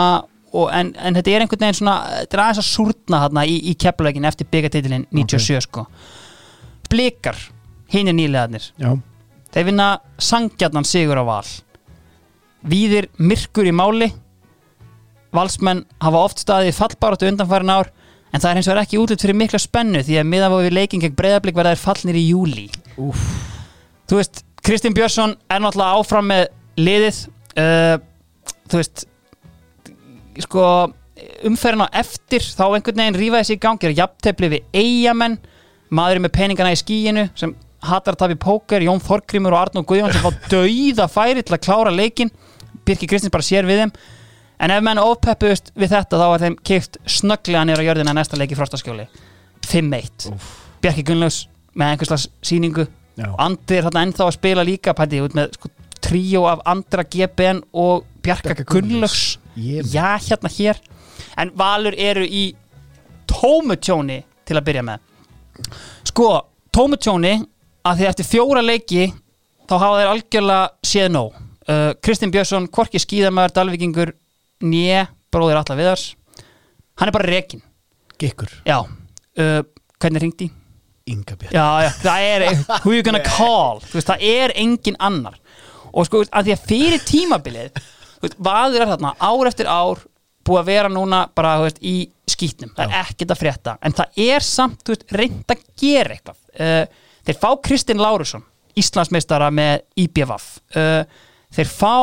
og en, en þetta er einhvern veginn svona þetta er aðeins að súrna hérna í, í Keflavíkin eftir byggartitilinn 97 sko. Blikar, hinn er nýlegaðnir þeir vinna sangjarnan sigur á val. Víðir myrkur í máli. Valsmenn hafa oft staðið fallbáratu undanfærin ár en það er hins vegar ekki útlut fyrir mikla spennu því að miðan við leikin gegn breyðablík verða þær fallnir í júli úf, Þú veist, Kristinn Björnsson er náttúrulega áfram með liðið. Uh, Þú veist sko umferðin á eftir þá einhvern veginn rífa þessi í gangi er jafntefli við eigamenn maðurinn með peningana í skíinu sem hatar að tafi póker, Jón Þorgrímur og Arnó Guðjón sem fá [laughs] dauða færi til að klára leikin Birki Kristins bara sér við þeim. En ef menn ofpeppuðust við þetta þá er þeim kipt snögglega nýra jörðina næsta leiki frostaskjóli. 5-1 Bjarki Gunnlaugs með einhverslas síningu Já. Andri er þarna ennþá að spila líka pæti með sko, tríó af Andra GBN og Bjarka Gunnlaugs. Ég- já hérna hér. En Valur eru í tómutjóni til að byrja með. Sko, tómutjóni að því eftir fjóra leiki þá hafa þeir algjörlega séð nóg. Uh, Kristinn Björnsson, Korki Skíðamæður Dalvíkingur, Njé bróðir Alla Viðars. Hann er bara rekin gikkur, já, uh, hvernig ringdi? Inga Björn Já, já, það er who you gonna call, þú veist, það er engin annar. Og sko, að því að fyrir tímabilið þú veist, vaður er þarna ár eftir ár búið að vera núna bara, þú veist, í skýtnum, það er ekkert að frétta. En það er samt, þú veist, reynd að gera eitthvað. Uh, þeir fá Kristinn Lárusson, Íslandsmeistara með IBVF uh, þeir fá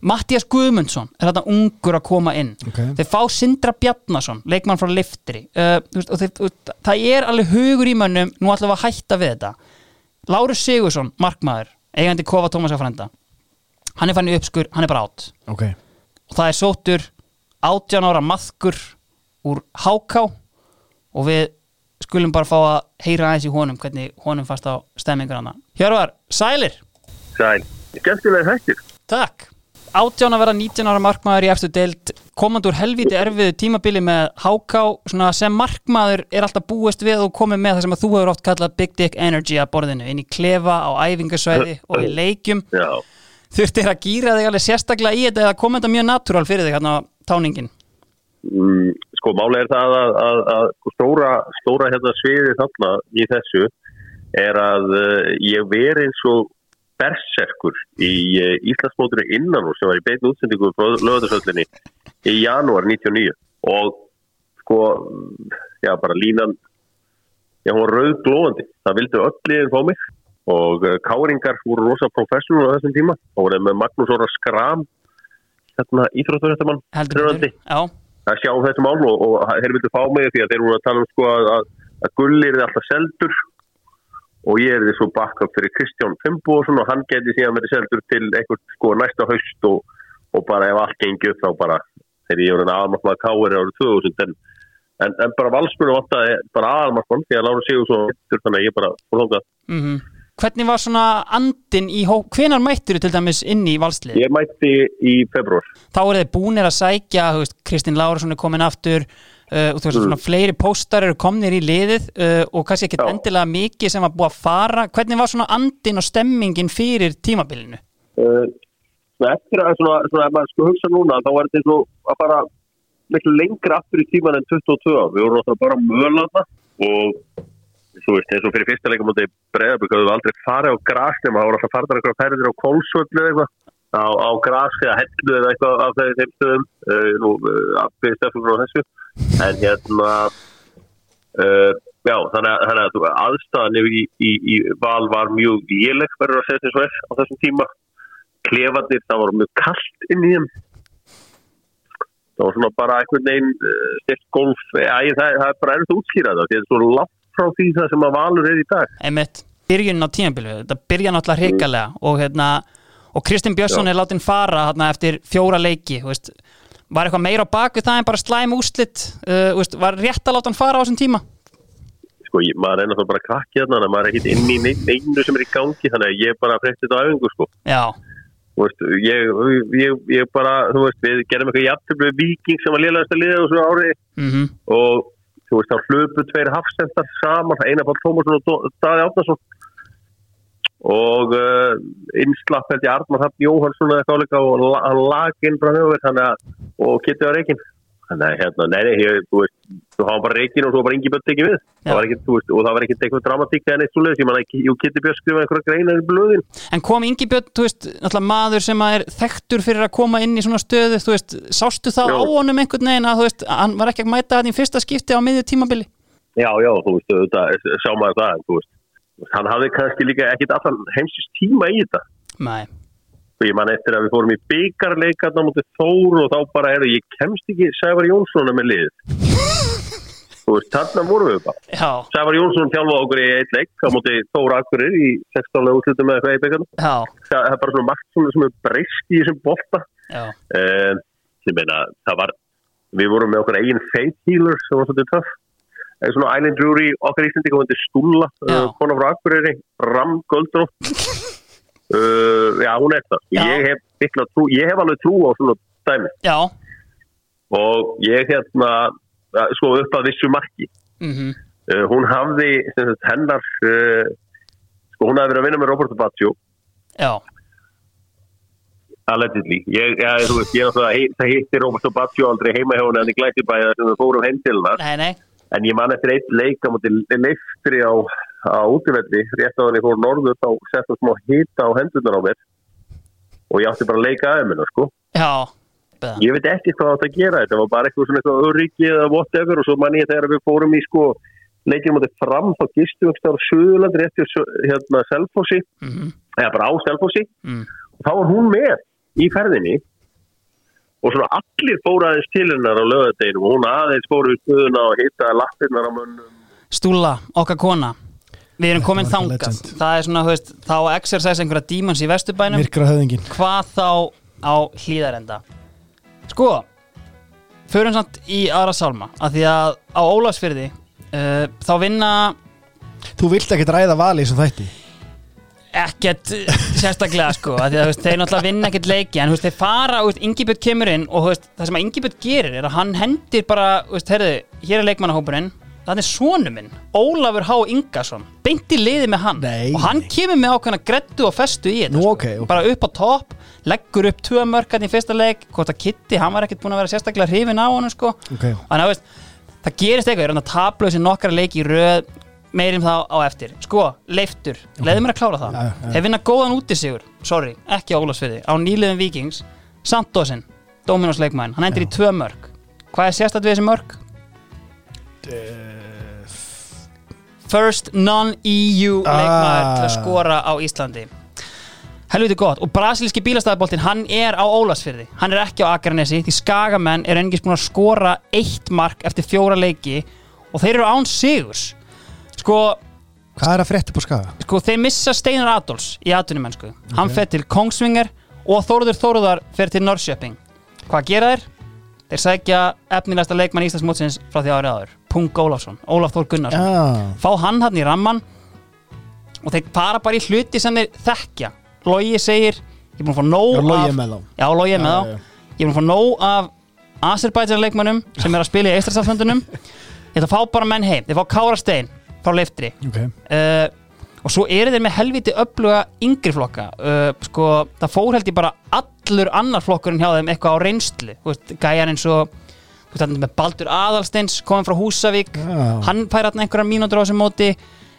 Mattias Guðmundsson er þarna ungur að koma inn. Ok. þeir fá Sindra Bjarnason leikmann frá Liftri uh, og þeir, og það er alveg hugur í mönnum nú ætlum við að hætta við þetta. Lárus Sigursson, markmaður eigandi Kofa Tómasa frænda. Hann er fann í uppskur, hann er bara átt Ok, og það er sóttur 18 ára maðkur úr Háká og við skulum bara fá að heyra aðeins í honum hvernig honum fast á stemmingur hana Hjörvar, sælir, Sæl. Skemmtilega þættir. takk 18 að vera 19 ára markmaður í eftir deild komandi úr helviti erfiðu tímabili með Háká sem markmaður er alltaf búist við og komið með það sem að þú hefur oft kallað Big Dick Energy að borðinu inn í klefa á æfingasvæði og í leikjum. Þurftir að gýra þig alveg sérstaklega í þetta eða komið þetta mjög natúral fyrir þig hérna á táningin? Mm, sko, málega er það að, að, að sko, stóra, stóra hérna sviði þarna í þessu er að uh, ég veri eins og berserkur í uh, Íslandsmótinu innan úr sem var í beinu útsendingu frá lögðarsöllinni í janúar 99 og sko, já, bara línan já, hún var rauðglóðandi það vildu öll liðin fá mig. Og uh, káringar voru rosa professional á þessum tíma. Og voru með Magnús Óra Skram hérna íþrótturhættamann heldur betur. já, að sjá um þessi mál og, og þeir vildu fá mig því að þeir voru að tala um sko að, að, að gulli er alltaf seldur og ég er því svo backup fyrir Kristján Fimboðsson og hann geti síðan verið seldur til einhvern sko næsta haust og, og bara ef allt gengi upp þá bara þegar ég voru en aðalmarkmaður káir árið 2000 en, en, en bara valsmjölu vantaði bara aðalmarkmann því að Láru Sigur svo þannig að ég bara fór þóngað. mm hvernig var svona andin í hóp hvenar mættir til dæmis inn í valslið Ég mætti í februar. þá eru þeir búnir að sækja þú Kristinn Lárusson er komin aftur uh, og þú veist, Mm. svona fleiri póstar eru komnir í liðið uh, og kannski ekki Já. endilega mikið sem var búið að fara hvernig var svona andin og stemmingin fyrir tímabilinu? uh, eftir að svona, svona ef maður sko hugsa núna þá var þetta eins og að fara miklu lengra aftur í tíman en 22 ár. við vorum alltaf bara mölanda og þú veist eins og fyrir fyrsta leikum mútið breyðabík að við aldrei farið á gras nema það voru alltaf farið eitthvað ferðir á kólsvöldu eða eitthvað á, á gras eða hellu eða eitthvað af þeim stöðum. Uh, nú uh, að stefnum frá þessu. En hérna uh, já þannig að, þannig að aðstæðan í, í, í val var mjög léleg verður að segja þess vel á þessum tíma. Klefandir, það var mjög kallt inn í þeim. Það var svona bara einhvern veginn styrkt golf, ég, það, það er bara erfitt að útskýra það, að það er svo langt frá því það sem að valur er í dag. Einmitt, byrjunin á tímabilinu þetta byrja náttúrulega hrikalega og hérna og Kristinn Björnsson Já. er látin fara hérna, eftir fjóra leiki veist, var eitthvað meira á baku það en bara slæm úslit uh, veist, var rétt að láta hann fara á þessum tíma? sko, ég, maður er náttúrulega bara krakki þarna þannig að maður er ekki inn í nein- neinu sem er í gangi þannig að ég bara frekti þetta á öfingu sko. Já, veist, ég, ég, ég bara, þú veist, við gerum eitthvað jafntöflu viking sem var liðlegast að liða þessu ári. Mhm. Og þú veist, þá hlupu tveir hafsendar saman, Einar Pál Tómasson og Daði Átnarsson og uh, innslapp held ég Armar Hafn Jóhansson eða líka og hann lag inn frá höfur og Kitty var reikinn þannig að hérna, nei, nei, þú veist þú hafa bara reikinn og svo var bara Ingi Björn tekið við. Já. það þú veist, og það var ekki eitthvað dramatík eða neitt svo leiðis, ég man ekki, jú, Kitty Björn skrifaði einhverja greinar í blöðin. En kom Ingi Björn, þú veist, náttúrulega maður sem er þekktur fyrir að koma inn í svona stöðu, þú veist, sástu það Já. á honum einhvern veginn að, þú veist, hann var ekki að mæta hann hafði kannski líka ekkit allan heimsins tíma í þetta. Nei. Og ég man eftir að við fórum í byggarleikarna mútið Þór og þá bara er ég kemst ekki Sævar Jónssona með lið. [laughs] þú veist, þarna vorum við bara. Já, Sævar Jónsson þjálfaði okkur í eitt leik á mútið Þór Akkurir í 16 lega útlutum með eitthvað í byggarna. Það er bara svona margt sem er breyst í þessum Uh, ég meina, það var, við vorum með okkur eigin healer sem var svolítið töff. Svona Island Drury okkar Íslandi komandi Stúlla, Já. uh, kona frá Akureyri Ram Goldró [laughs] uh, já, hún er það. Ég hef, trú, ég hef alveg trú á svona dæmi. Já, og ég hérna uh, sko upp að vissu marki. Mhm, uh, hún hafði sagt, hennar uh, sko hún hafði verið að vinna með Roberto Baggio. Já, allegedly, ég, ja, þú veist, ég er hei- það hitti Roberto Baggio aldrei heima hjá hún en í glætibæða sem við fórum heim til það nei, nei, En ég man eftir eitt leik á móti leiftri á, á útivelli, rétt á hann ég fór norður, þá sett hann smá hita á hendurnar á mér. Og ég átti bara að leika aðeins minna, sko. já, beða, Ég veit ekki hvað átt að gera, þetta var bara eitthvað svona eitthvað öryggi eða whatever. Og svo man ég þegar við fórum í, sko, leikinu móti fram, þá gistum við ekki á Suðurland, rétt í hérna Selfossi, mhm, eða bara á Selfossi, mm, og þá var hún með í ferðinni og svona allir fóru aðeins til hennar á lögadeginum og hún aðeins fóru í stöðuna og hittaði lappirnar á mönnum. Stúlla, okkar kona, við erum komin þangað, það er svona, þú veist, þá að exercise einhverja dímans í vesturbænum, Myrkra höfðingin hvað þá á hlýðarenda sko förum samt í aðra sálma af því að á Ólafsfyrði uh, þá vinna Þú vilt ekkert ræða vali sem þætti ekkert uh, sérstaklega sko því veist, þeir náttúrulega vinna ekkert leiki en veist, þeir fara, Ingibjörn kemur inn og veist, það sem að Ingibjörn gerir er að hann hendir bara, heyrðu, hér er leikmannahópurinn það er sonu minn, Ólafur H. Ingason beint í liði með hann Nei, og hann nei. kemur með ákveðna grettu og festu í þetta Nú, sko. ok, ok. bara upp á topp, leggur upp tvö mörkarn í fyrsta leik, hvort að Kitty hann var ekkert búin að vera sérstaklega hrifin á honum sko. Ok. þannig að það gerist eitthvað, ég er hann að tablausi nokkara leiki í röð meirim þá á eftir. Sko, leiftur, leiði mér að klára það. Já, já. þeir vinna góðan útisigur, sorry, ekki á Ólafsfiði á nýliðum Vikings, Sandósin Dominos leikmæn, hann endur í tvö mörg hvað er sérstætt við þessi mörg? First non-EU Ah. leikmaður til að skora á Íslandi. Helviti gott. Og brasilíski bílastæðaboltinn hann er á Ólafsfyrði hann er ekki á Akranesi því skagamenn er engins búin að skora eitt mark eftir fjóra leiki og þeir eru án sigurs sko, Hvað er að frétta på skaga? sko þeir missa Steinar Adolfs í atvinnumennsku hann fer til Kongsvinger og Þóruður Þóruðar fer til Norrköping. Hvað gera þeir? þeir sækja efnilegsta leikmann Íslandsmótsins frá því árið áður Pung Ólafsson, Ólaf Þór Gunnarsson. Já, fá hann hann í ramman og þeir fara bara í hluti sem þeir þekkja. Logi segir ég er búin að fá nóg já logi af með þá. Já, Logi er með Já, þá. já. ég er búin að fá nóg af Azerbaijan leikmannum sem er að spila í Eistrasaflöndunum ég ætla [laughs] að fá bara menn heim. Þeir fá Kára Stein frá leiftri Ok, uh, og svo eru þeir með helviti öfluga yngri flokka. Uh, sko, það fór held ég bara allur annar flokkurinn hjá þeim eitthvað á reynslu. Veist, gæjar eins og veist, Baldur Aðalsteins komið frá Húsavík. Já. hann fær hann einhverjar mínútur á þessum móti.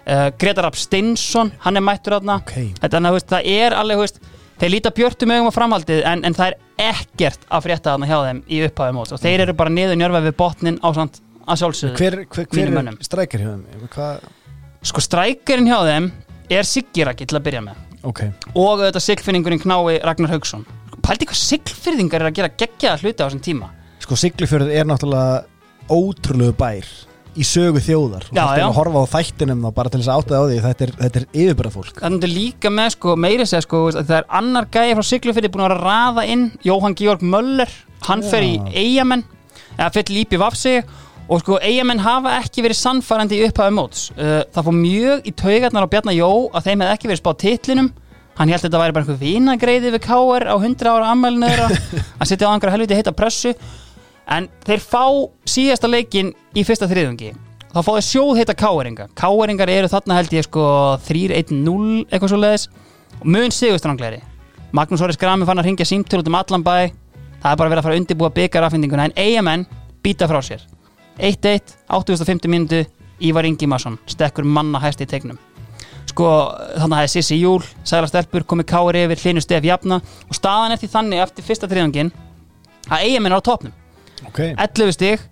Uh, Gretar Rapp Steinsson hann er mættur þarna. Ok. Þetta, þú veist, það er alveg þeir líta björtum augum á framhaldið en, en það er ekkert að frétta þarna hjá þeim í upphæðu mót og þeir eru bara niður njörfa við botnin á samt að sjálfsögðu hver, hver, hver er strækir hjá þeim? Hvað? sko strækirinn hjá þeim er Siggirakki til að byrja með. Ok, og þetta siglfinningurinn knái Ragnar Haugsson pældi hvað siglfyrðingar er að gera geggjaða hluti á þessum tíma? Sko Siglufjörð er náttúrulega ótrúlegu bær í sögu þjóðar. Og Já, já. að horfa á þættinum þá bara til þess að áttaði á því þetta er, þetta er yfirbara fólk það er líka með sko meiri segja sko að það er annar gæði frá siglufyrði búin að vera að raða inn Jóhann Georg Möller. Hann Já. fer í Eyjamenn. Eða fyrir lípi vafsi og sko Eyjamenn hafa ekki verið sannfærandi í upphæðu móts. Uh, það fór mjög í taugarnar á Bjarnar Jó að þeim hefði ekki verið spáð titlinum. Hann held að þetta væri bara einhver vinagreiði við KR á 100 ára ammælinu þeirra [laughs] að setja á einhverja helviti heita pressu. En þeir fá síðasta leikin í fyrsta þriðungi þá fá þeir sjóð heita káeringa káeringar eru þarna held ég sko 3-1-0 eitthvað svo leiðis og mun sigurstrangleiri Magnús Horris Grami fann að ringja símtöl út um allan bæ. Það er bara verið að fara að undirbúa byggarafendinguna en eigamenn býta frá sér 1-1, 850 minútu Ívar Ingi Marsson, stekkur manna hæst í tegnum. Sko þannig að það er Sissi Júl, Sæla Stelpur komið kári yfir, Hlinu Stef Jafna og staðan eftir þannig eftir fyrsta þriðangin að eigamenn er á topnum ok. 11 stig,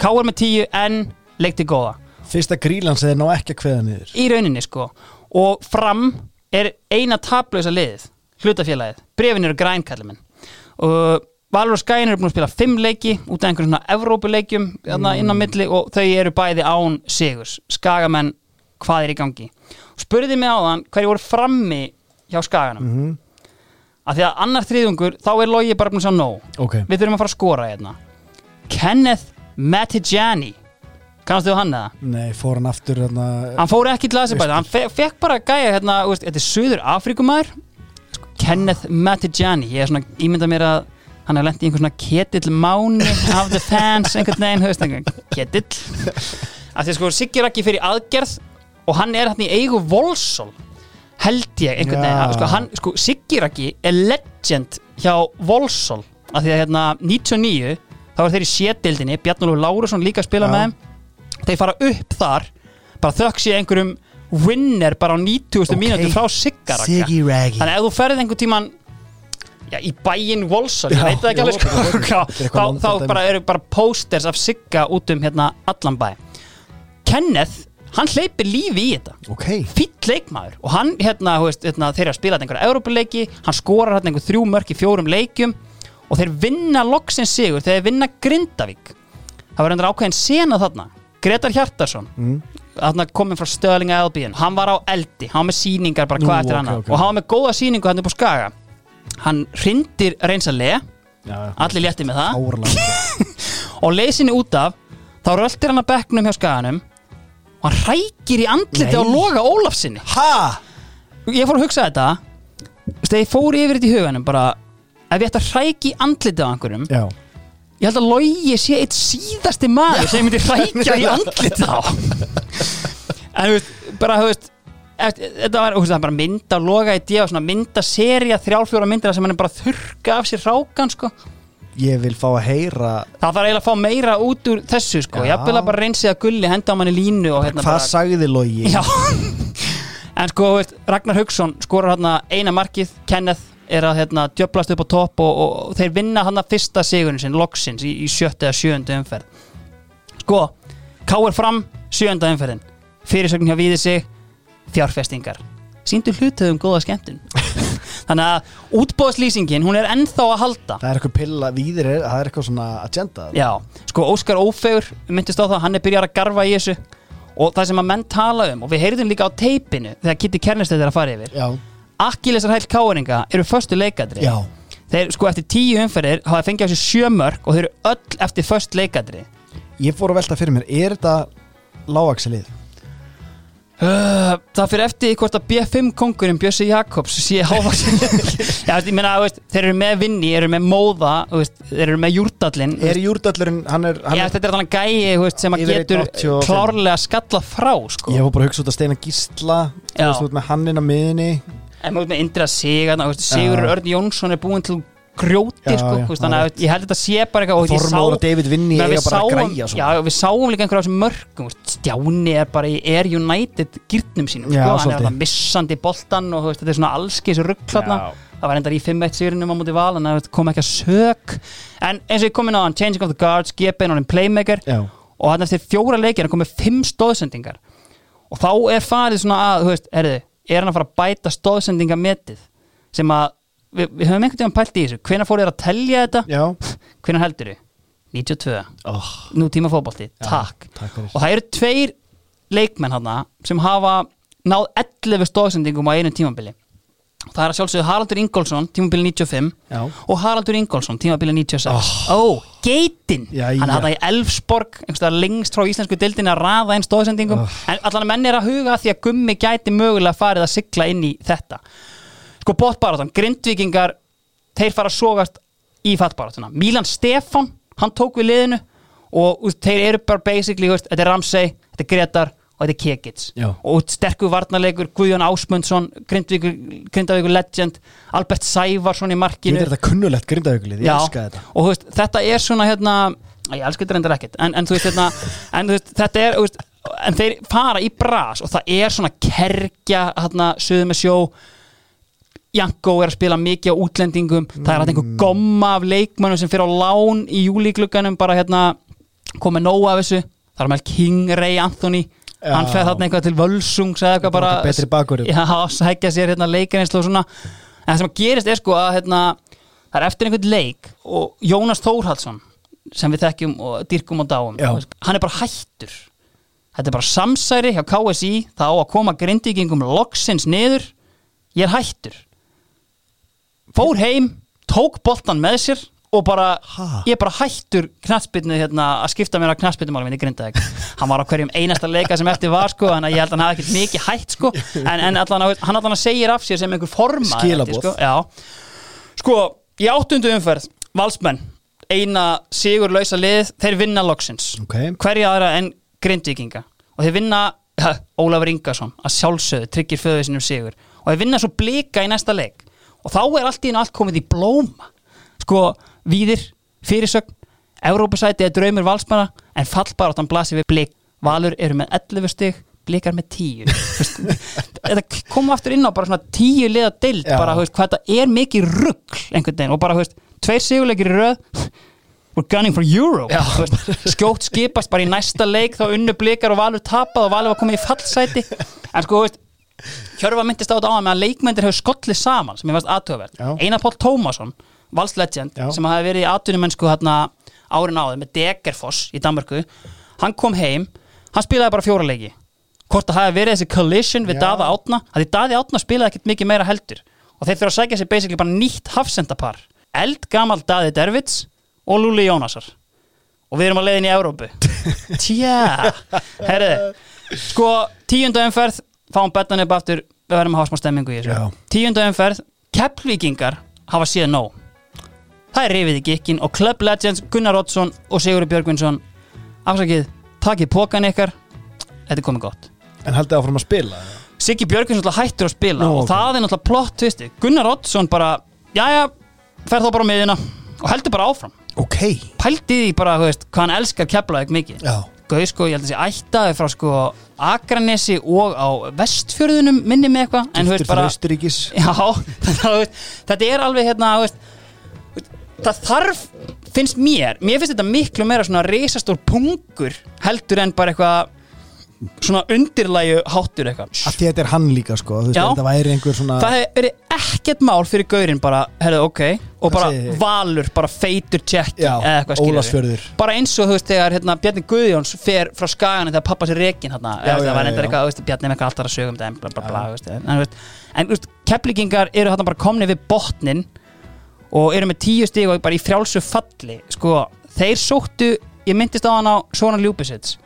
káar með 10 en leikti góða. Fyrsta grílans er ná ekki að kveða niður. Í rauninni sko. Og fram er eina tablausa liðið hlutafélagið, brefin eru grænkallumenn og Valur og Skæin eru búin að spila 5 leiki út af einhverjum svona Evrópuleikjum mm. inn á milli og þau eru bæði án sigurs, skagamenn hvað er í gangi? Spurði mig á þann hverju voru frammi hjá skaganum. Mm Mhm. af því að annar þriðungur þá er logi bara búin að sjá nóg. Ok, við þurfum að fara að skora hérna. Kenneth Mattijani kannastu þú hann eða? nei, fór hann aftur hérna, hann fór ekki til Azerbaijan, hann fe fekk bara gæja hérna, þetta er Suður Afrikumæður Kenneth Mattijani ég er svona, ímynda mér að hann er lent í einhver svona ketill máni af the fans, einhvern veginn, veist einhvern ketill að því sko Siggi Raggi fyrir aðgerð og hann er hann í eigu Volsol held ég einhvern veginn, Já. sko, hann, sko Siggi Raggi er legend hjá Volsol að því að hérna 99 þá er þeir í sétildinni, Bjarnólfur Lárusson líka að spila Já. með þeim þeir fara upp þar bara þökk sé einhverjum winner bara á 90. Ok. mínútu frá Siggy Raggy þannig að ef þú ferð einhvern tíman já, í bæinn Volsson, ég veit það ekki alveg sko, [laughs] þá, þá bara eru bara posters af Sigga út um hérna allan bæ. Kenneth, hann hleypir lífi í þetta. Ok, fýtt leikmaður. Og hann hérna, veist, hérna þeir eru að spila einhverja Európuleiki, hann skorar hérna einhver þrjú mörk í fjórum leikjum og þeir vinna loksins sigur þeir vinna Grindavík. Það var endur ákveðin sena þarna. Gretar Hjartarsson Mm. komin frá Stöðlinga Albion hann var á eldi, hann var með síningar bara Nú, hvað eftir ok, annað. ok. og hann var með góða síningu hann upp á Skaga hann hrindir reynsa le. Já, já. Allir létti með það. [laughs] Og leysinni út af þá röltir hann að bekknum hjá Skaganum og hann rækir í andliti á Loga Ólafsinni Ha? ég fór að hugsa þetta. Þegar ég fór yfir þetta í huganum bara ef ég ætti að hræki í andliti á einhverjum Já. ég held að Logi sé eitt síðasti maður sem ég myndi hrækja í [laughs] andliti á. En þú veist bara þú veist þetta var veist, bara mynda Loga í día og svona mynda serja þrjálfjóra myndir sem hann er bara að þurrka af sér rákan sko. Ég vil fá að heyra það þarf eiginlega að fá meira út úr þessu sko. Ég vil bara reynsið að gulli henda á manni línu og hérna Hvað sagði Logi? Já. [laughs] En sko, veist, Ragnar Haugsson skorar hérna eina markið Kenneth er að hérna, djöblast upp á topp og, og þeir vinna hann að fyrsta sigurinn sinn loksins í, í sjötta eða sjönda umferð. Sko, K.R. fram sjönda umferðin. Fyrirsögn hjá Víði sig fjárfestingar. Síndu hlutöðum góða skemmtun. [laughs] Þannig að útbóðslýsingin, hún er ennþá að halda. Það er eitthvað pilla víðir, það er eitthvað svona agenda. Já, sko Óskar Ófegur myndist á það, hann er byrjar að garfa í þessu. Og það sem að menn tala um og við heyrðum líka á teipinu þegar Kitty Kernestedt er að fara yfir. Já, Akkilesar hæll káeringa eru föstu leikadri. Já. Þeir sko eftir tíu umferðir hafa fengið á sig sjö mörg og þeir eru öll eftir föst leikadri. Ég fór að velta fyrir mér, er þetta lágakselið? Uh, Það fyrir eftir hvort að B5 kongurinn Bjössi Jakobs sé hávaksin [laughs] ég meina, veist, þeir eru með Vinni, þeir eru með Móða veist, þeir eru með Júrdallin Er júrdallurinn, hann er, hann Já, þetta er þannig gæi veist, sem að getur 1,85. klárlega skalla frá sko. Ég fór bara að hugsa út að steina gísla með hann inn á miðinni En með Indra Sigur Já. Örn Jónsson er búinn til grjóti Já, sko, já, veist, þannig að ég held að þetta sé bara eitthvað og ég Þormóður og David Vinni við bara að græja Já, við sáum líka einhverja á þessum mörgum Stjáni er bara í Air United gyrnum sínum, Já, sko, hann er þarna missandi boltan og veist, þetta er svona allskis rugg þarna. Já. það var endar í 5-1 sigurinnum á móti val en það kom ekki að sök. En eins og ég kom inn á hann, Changing of the Guards GP og Playmaker Já, og hann eftir fjóra leikir hann komið fimm stóðsendingar og þá er farið svona að, þú veist, erði er hann að fara að bæta stóðsendingametið sem að, við, við höfum einhvern tímann pælt í þessu. Hvenær fóruð þér að telja þetta? Já. [laughs] Hvenær heldur þið? 92 oh, nú tíma fótbolti, takk. Takk og það eru tveir leikmenn hann sem hafa náð 11 stóðsendingum á einu tímabili. Það er að sjálfsögðu Haraldur Ingólfsson tímabili 95 Já. og Haraldur Ingólfsson tímabili 96 ó, geitin, Jæja. hann hafði í Elfsborg einhverstað lengst frá íslensku dildinni að raða einn stóðsendingum, en allan menn er að huga því að gummi gæti mögulega farið að sigla inn í þetta sko bóttbaráttan, grindvikingar þeir fara að sogast í fattbarátuna Mílan Stefán hann tók við liðinu og úst, þeir eru bara basically, úst, þetta er Ramsey, þetta er Gretar og þetta er Kekits Já. og sterkur varnarleikur, Guðjón Ásmundsson Grindavíkur, legend Albert Sævarsson í markinu. Veit þetta kunnulegt grindavíkulið, ég elska þetta. Og veist, þetta er svona hérna, ég elska þetta reyndar ekkert en, en veist, hérna, en veist, þetta er veist, en þeir fara í bras og það er svona kerkja hérna, söðu með sjó Janko er að spila mikið á útlendingum. Það er að einhver gomma af leikmannum sem fyrir á lán í júlíklugganum bara hérna komið nóg af þessu. Það er með King Ray Anthony. Já. hann fer þarna eitthvað til Völsungs eða eitthvað bara bakvörður. já, sækja sér hérna leikarinslu og svona. En það sem að gerist er sko að hérna, það er eftir einhvern leik og Jónas Þórhaldsson sem við þekkjum og dyrkum og dáum Já. hann er bara hættur. Þetta er bara samsæri hjá KSI það á að koma grindvíkingum loksins niður. Ég er hættur fór heim tók boltan með sér og bara, Ha? ég bara hættur knatsbytnu hérna að skipta mér að knatsbytnumálum minni grindaðeg, hann var á hverjum einasta leika sem eftir var sko, en ég held að hann hafi ekkert mikið hætt sko, en, en allan, að- hann allan að segir af sér sem einhver forma Skilaboð. sko, já. sko, í áttundu umferð valsmenn, eina sigurlausa lið, þeir vinna loksins Ok. hverja aðra en grindvíkinga og þeir vinna Ólafur Ingarsson að sjálfsögðu, tryggir föðu sinum sigur og þeir vinna svo blika í næsta leik og þá er allt í einu allt komið í blóma. Sko, víðir, fyrirsögn Evrópusæti er draumur valsmanna en fallbaráttan blasir við blik. Valur eru með 11 stig blikar með 10 Þú veist, [laughs] þetta kom aftur inn á bara svona 10 liða deild Já. bara, veist, hvað þetta er mikið rugg einhvern veginn. Og bara, veist, tveir sigurleikir í röð we're gunning for Euro Já. Þú veist, skjótt skipast bara í næsta leik þá unnu blikar og Valur tapað og Valur var komið í fallsæti. En sko, þú veist Hjörfa myndist á þetta á að með að leikmyndir hefur skollið saman sem ég fannst aðtöfverð Já. Einar Pál Tómasson, valslegend sem hafi verið í atvinnumennsku hérna árin áður með Degerfoss í Danmarku hann kom heim, hann spilaði bara fjóra leiki. Hvort það hafi verið þessi collision við Já. Daða Átna, að því Daði Átna spilaði ekkert mikið meira heldur. Og þeir þurfa að sækja sér basically bara nýtt hafsendapar. Eldgamal Daði Dervits og Lúli Jónasar. Og við erum að leiðin í Evrópu. [laughs] Tjá, herriði sko, tíunda umferð fáum betan upp aftur, við verðum að hafa smá stemmingu í þessu. Tíunda umferð, keppvíkingar hafa séð nóg. Það er rifið í gikkin og Club Legends Gunnar Oddsson og Sigurður Björgvinsson. Afsakið, takið pókan ykkar. Þetta er komið gott. En haldið áfram að spila Siggi Björgvins náttúrulega hættur að spila Nú, og ok. það er náttúrulega plott tvisti Gunnar Oddsson bara, jæja fer þá bara á miðina og heldur bara áfram. Ok. Pældi því bara, veist, hvað hann elskar keflaðið mikið. Já Gauð sko, ég held að sé ættaði frá sko Akranesi og á vestfjörðunum minni með eitthvað en þú veist bara [laughs] Já, veist, þetta er alveg hérna veist, það þarf finnst mér, mér finnst þetta miklu meira svona reisastór pungur heldur en bara eitthvað svona undirlægu háttur eitthvað. Að þetta er hann líka sko veist Já. svona það hefur verið ekkert mál fyrir gaurinn bara, herðu, ok og bara valur, bara feitur tjekki eða eitthvað Ólafsfjörður. bara eins og þú veist þegar hérna, Bjarni Guðjóns fer frá skaganu þegar pappa sér rekin hérna, Já, eða, já, það var eitthvað, þú veist, Bjarni með eitthvað alltaf að sögum þetta, bla bla veist, en, en veist, kepplíkingar eru hérna bara komni við botnin og eru með tíu stíg og bara í frjálsu falli sko, þeir sóttu ég myndist á hann á Svona Ljúbisits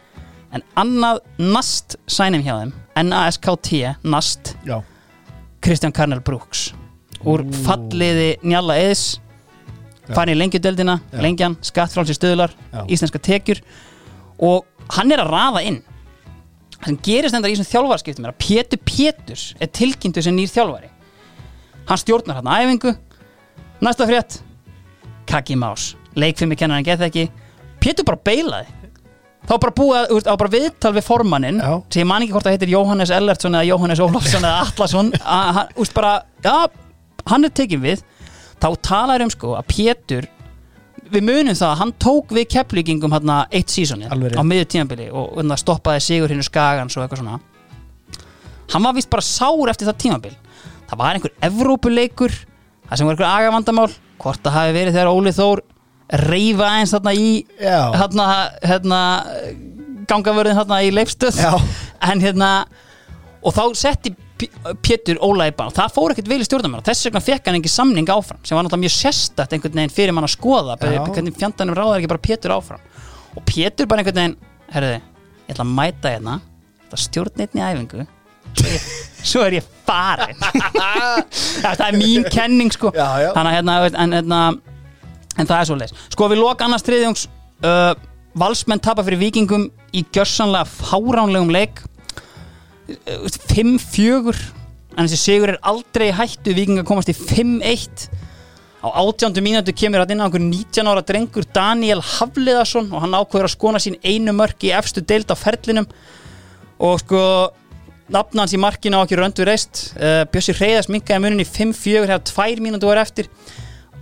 en annað nast sænum hjá þeim, N-A-S-K-T nast, Já. Kristján Karnel Brooks. Úr falliði Njalla Eðs Já. farin í lengjudeldina, lengjan skattfrálsi stöðlar, íslenska tekjur. Og hann er að raða inn. Sem gerist enda í þessum þjálfarskiptum er að Pétur Péturs er tilkynntu sem nýr þjálfari. Hann stjórnar hann æfingu. Næsta frétt. Kaki Más, leikfimi kennar hann gett ekki Pétur bara beilaði þá bara búið að, þú veist, á bara viðtal við formannin sem ég man ekki hvort það heitir Jóhannes Ellertsson eða Jóhannes Ólafsson eða [laughs] að hann, úst bara, já, hann er tekin við. Þá talar um sko að Pétur við munum það að hann tók við kepplíkingum hérna eitt sísoni á miður tímabili og hérna, stoppaði sigur hinn skagans og eitthvað svona. Hann var vist bara sár eftir það tímabil. Það var einhver Evrópuleikur það sem var einhver agavandamál hvort það hafi verið þegar Óli Þór reyfa eins þarna í hérna, hérna gangavörðin hérna í leifstöð Já. en hérna og þá setti Pétur Óla í og það fór ekkert vel í stjórnarmenn þess vegna fekk hann ekki samning áfram sem var náttúrulega mjög sérstætt einhvern veginn fyrir mann að skoða. Hvernig fjandanum ráðar ekki bara Pétur áfram. Og Pétur bara einhvern veginn herruði, ég ætla að mæta hérna. Þetta stjórn einni æfingu. Svo er, ég farin [laughs] það er mín kenning sko. Já, já. þannig að hérna, hérna en það er svo leis sko við loka annars triðjóngs uh, valsmenn tapa fyrir vikingum í gjörsanlega fáránlegum leik. Uh, 5-4 en þessi sigur er aldrei hættu. Vikingar komast í 5-1 á átjándu mínútu kemur að inn á einhver 19 ára drengur Daniel Hafliðarsson og hann ákveður að skona sín einu mörk í efstu deild á ferlinum. Og sko nafna hans í markinu á ekki röndu reist. Uh, Bjössi Hreyðars minkaði munin í 5-4 þegar tvær mínútu var eftir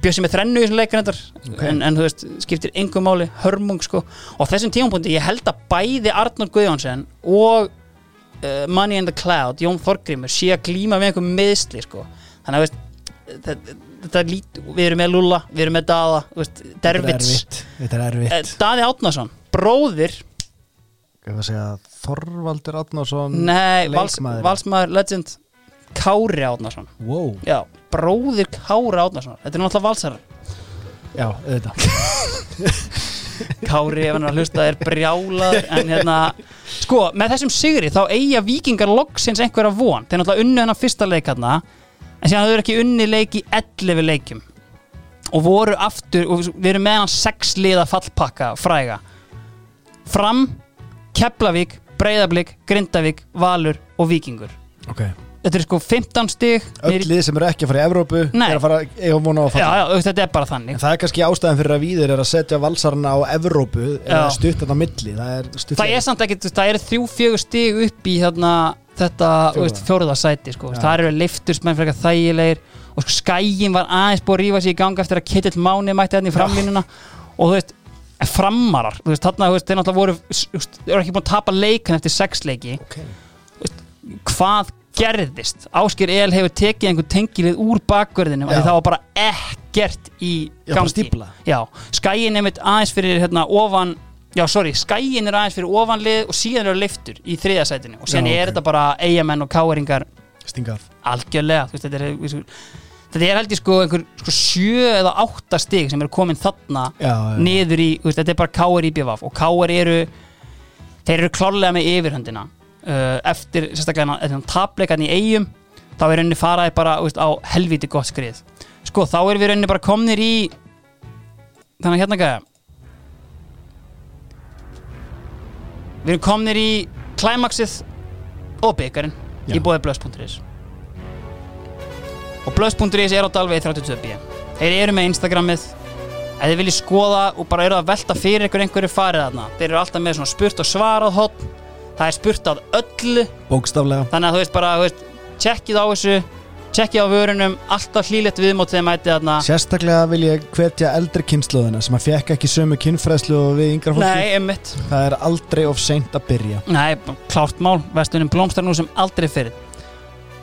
Bjössi með þrennu í þessum leikin okay. en, en þú veist, skiptir engum máli hörmung sko, og þessum tímapunkti ég held að bæði Arnur Guðjónsson og uh, Money in the Cloud Jón Þorgrimur sé að glíma með einhver meðsli sko. þannig að veist, þetta, þetta er lít, við erum með Lula, við erum með Dada veist, Þetta er Dervits erfitt Þetta er erfitt. Eh, Daði Átnason, bróðir Þorvaldur Átnarsson nei, vals, valsmaður legend Kári Átnason Wow. Já, bróðir Kári Átnason þetta er náttúrulega valsar Já, auðvitað. [laughs] Kári ef hann er að hlusta er brjálaður en hérna, sko, með þessum sigri þá eiga vikingar loksins einhverja von. Þeir náttúrulega unnu hennar fyrsta leik hérna en síðan þau eru ekki unni leik í 11 leikjum. Og voru aftur, og við erum með hann sex liða fallpakka fræga. Fram, Keflavík Breiðablík, Grindavík, Valur og Víkingur. Ok þetta er sko 15 stig Öll niður í- lið sem eru ekki að fara í Evrópu Nei. er að fara eiga von á að já, fara já, þetta er bara þannig En það er kannski ástæðan fyrir að víðir er að setja valsarna á Evrópu eða Já. stutt þetta á milli Það er það er samt ekkert, það eru þrjú fjögur stig upp í hérna, þetta Fjórða. þú veist, fjóruða sæti sko. Já. það eru leiftursmenn frekar þægilegir og sko, skægin var aðeins búið að rífa sig í gang eftir að Kittill Máni mætti hérna í framlínuna og þú veist, framarar þú veist, þarna, þú veist, þeir náttúrulega voru þú veist, eru ekki búin að tapa leikan eftir sex leiki Ok hvað gerðist. Ásker El hefur tekið einhvern tengilið úr bakverðinum Já. og það var bara ekkert í gangi. skæin er mitt aðeins fyrir hérna, ofan já, sorry, skæin er aðeins fyrir ofanlið og síðan eru leiftur í þriðasætinu og síðan Já, er ok. þetta bara eigamenn og káeringar. Stingað algjörlega þú veist, þetta, er, sko- þetta er held ég sko einhver sko, sjö eða átta stig sem eru komin þarna Já, já. niður í, veist, þetta er bara káir í BVF og káir eru þeir eru klárlega með yfirhöndina eftir sérstaklega þennan tapleikan í eigum þá er rauninni faraði bara veist, á helviti gott skrið. Sko þá erum við rauninni bara komnir í þannig hérna gæða við erum komnir í klæmaksið og byggarinn Já. í bóði blöss.is og blöss.is er á Dalvegi 32b þeir eru með Instagramið. Ef þið viljið skoða og bara eru að velta fyrir einhverju farið þarna. Þeir eru alltaf með svona spurt og svarað hotn það er spurt að öllu. Bókstaflega. Þannig að þú veist bara, þú veist, tjekkið á þessu tjekkið á vörunum, alltaf hlýlegt viðmót þegar mætið þarna. Sérstaklega vil ég hvetja eldri kynnslóðina sem að fekk ekki sömu kynfræðslu og við yngra fólki Það er aldrei of seint að byrja. Nei, klárt mál, vestunum blómstar nú sem aldrei fyrir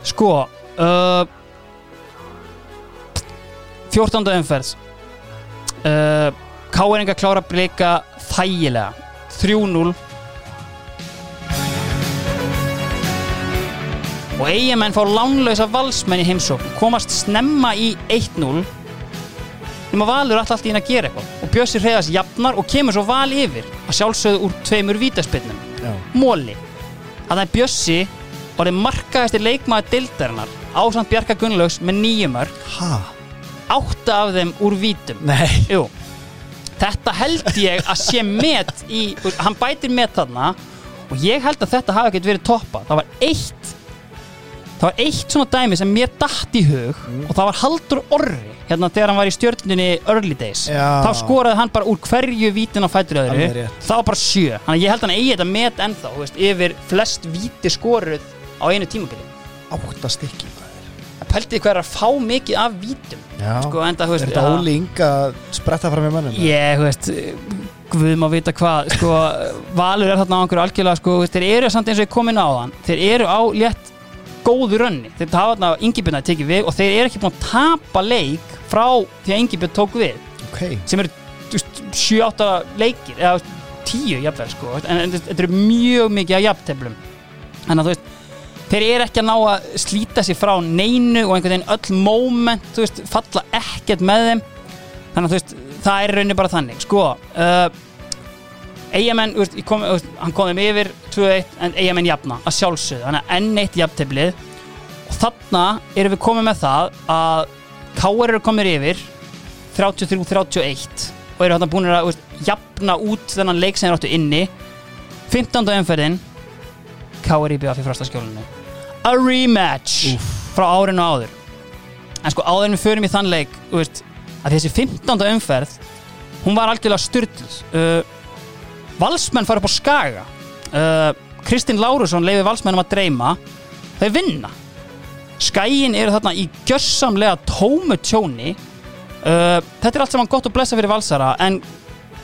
Sko uh, 14. umferð. Uh, Káeringa klára að blika þægilega. 3-0 og eigamenn fá lánlausa valsmenn í heimsókn. Komast snemma í 1-0 nema Valur alltaf allt í henni að gera eitthvað. Og Bjössi Hreiðars jafnar og kemur svo val yfir. Að sjálfsögðu úr tveimur vítaspinnum móli að það er Bjössi orðið markaðistir leikmaður dildarinnar ásamt Bjarka Gunnlaugs með nýju mörg ha? átta af þeim úr vítum. Þetta held ég að sé met í, hann bætir met þarna. Og ég held að þetta hafi ekkert verið toppa það var eitt það var eitt svona dæmi sem mér datt í hug og það var Haldur Orri hérna þegar hann var í stjörnunni Early Days. Já. þá skoraði hann bara úr hverju vítin á fætur öðru. Það var bara sjö. Þannig að ég held hann eigi þetta met ennþá veist, yfir flest víti skoruð á einu tímabili. Átta stykki pæltið hvað er að fá mikið af vítum sko, enda, þú Er veist, þetta ja. Óli Inga að spretta fram í mannum? Ég, þú veist, Guð má vita hvað sko, Valur er þarna á einhverju algjörlega sko, veist, þeir eru samt eins og ég komin á þann þeir eru á létt góðu rönni. Þeir hafa þarna Ingibjörn að tekið við og þeir eru ekki búin að tapa leik frá því að Ingibjörn tók við. Ok. Sem eru 7-8 leikir eða 10 jafnvel sko. En, en þetta eru mjög mikið af jafnteflum. Þannig að þú veist þeir eru ekki að ná að slíta sér frá neinu og einhvern veginn öll moment þú veist, falla ekkert með þeim. Þannig að þú veist, það er rauninni bara þannig. Sko uh, ég kom, hann kom þeim yfir 2-1 en eigamenn jafna að sjálfsögðu, þannig að enn eitt jafnteflið. Og þarna erum við komið með það að Káar eru komið yfir 33-31 og eru hann búin að jafna út þennan leik sem þeir áttu inni. 15. umferðin KRI BF í frostaskjólinu a rematch frá árinu áður. En sko áður við förum í þann leik að þessi 15. umferð hún var algjörlega styrtl uh, valsmenn fara upp á skaga. Uh, Kristinn Lárusson leiði valsmennum að dreyma. Þau vinna. Skæin eru þarna í gjörsamlega tómu tjóni. Uh, þetta er allt saman gott og blessa fyrir valsara en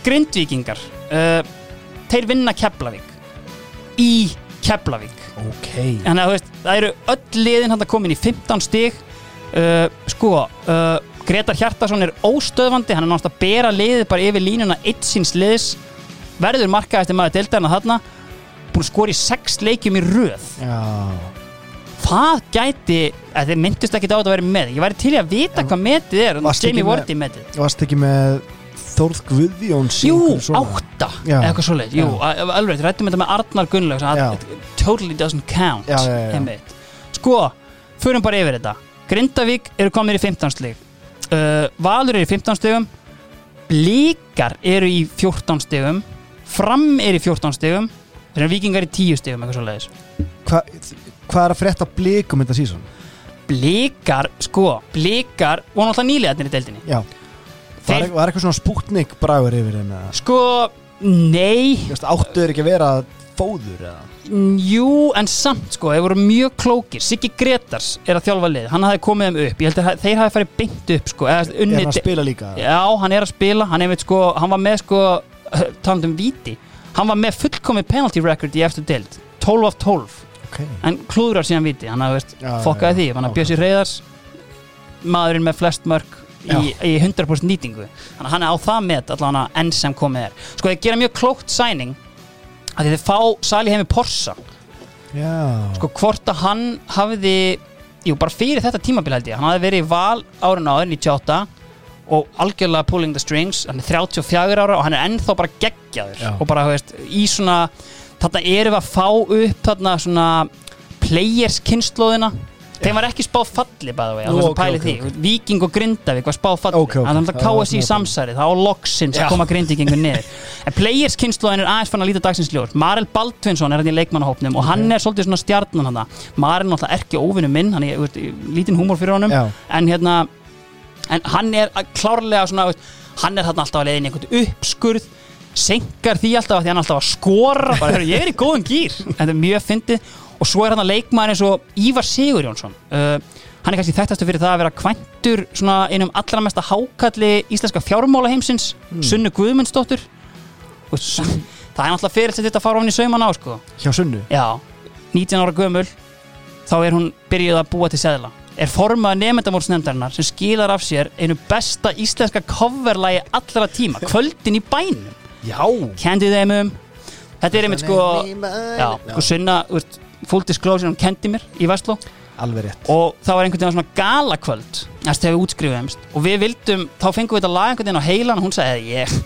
grindvíkingar uh, þeir vinna Keflavík. Í Keflavík. Ok. Þannig að þú veist, það eru öll liðin hann komin í 15 stig. Uh, Sko, uh, Gretar Hjartarsson er óstöðvandi. Hann er náttúrulega að bera liðið bara yfir línuna eitt síns liðs Verður markað eftir maður deildarinn að þarna Búin að skora í sex leikjum í röð. Já. Það gæti, að þið myndust ekki á þetta að vera með. Ég væri til að vita hvað metið er Jamie Wardy metið. Varst ekki með Þórð Guðjóns Jú, átta eða eitthvað svoleið, jú, alveg, rættum þetta með Arnar Gunnlaug totally doesn't count Já, já, sko, förum bara yfir þetta. Grindavík eru komnir í 15 stig. Uh, Valur eru í 15 stigum. Blíkar eru í 14 stigum Fram eru í 14 stigum Þeir eru vikingar í 10 stigum eitthvað svoleiðis Hva, Hvað er að frétta blikum þetta sísón? Blíkar, sko, Blíkar voru náttúrulega nýliðarnir í deildinni Já Þeir- Var, var eitthvað svona spútnik bragur yfir henni? Sko, nei Áttu þeir ekki að vera fóður eða? Jú, en samt sko, þeir voru mjög klókir Siggi Gretars er að þjálfa lið Hann hafði komið þeim upp, ég held að þeir hafi farið beint upp sko, eða Er hann að spila líka? Já, hann er að spila, hann, er sko, hann var með sko, talandi um víti Hann var með fullkomið penalty record í eftir deild 12 af 12, Ok. En klúðrar síðan víti Hann hafði fokkaði því. Hann hafði Ok. Bjössi Reyðars Maðurinn með flest mörg í, í 100% nýtingu. Að hann er á það með allan að enn sem komið er. Sko, þeir gera mjög klókt sæning að þeir fá Sali heimi Porsa Já. Sko hvort að hann hafði jú bara fyrir þetta tímabil held ég hann hafði verið í val árun áður 98 og algjörlega pulling the strings. Hann er 34 ára og hann er ennþá bara geggjaður. Og bara þú veist í svona þarna erum við að fá upp þarna svona players kynnslóðina. Þeim var ekki spáð falli bæða vegi, Nú, alveg ok, pæli ok, því. ok. Víking og Grindavík var spáð falli. Ok, ok. þannig að Já, KSI já, samsæri, þá loksins að koma Grindvíkingur niður. [laughs] En players kynnslóðin er aðeins fann að líta dagsins ljós. Marel Baldvinsson er hann í leikmannahópnum og hann er svolítið svona stjarnan hann Marel er náttúrulega ekki óvinnu minn hann er þú veist, lítinn húmor fyrir honum. Já. en hérna en hann er klárlega svona veist, hann er þarna alltaf að leiðin einhvern uppskurð senkar því alltaf að því hann alltaf að skora bara, heyrðu, ég er í góðum gýr þetta er mjög fyndið. Og svo er hann að leikmaður eins og Ívar Sigur Jónsson uh, hann er kannski þekktastu fyrir það að vera kvæntur svona einum allra mesta hákalli íslenska fjármála heimsins Sunnu Guðmundsdóttur. Það það er náttúrulega fyrir þetta að fara ofan í sauman á sko. Hjá Sunnu? Já, 19 ára gömul þá er hún byrjuð að búa til seðla er formað nefndamórsnefndarinnar sem skilar af sér einu besta íslenska coverlægi allra tíma, kvöldin í bænum. Já. Kendi þeim um þetta er einmitt sko, já, sko sunna full disclosure, hún kendi mér í Vestló. Alveg rétt. Og það var einhvern veginn svona galakvöld næst þegar við útskrifuðumst og við vildum, þá fengum við þetta lag einhvern veginn á heilan og hún sagði, ég,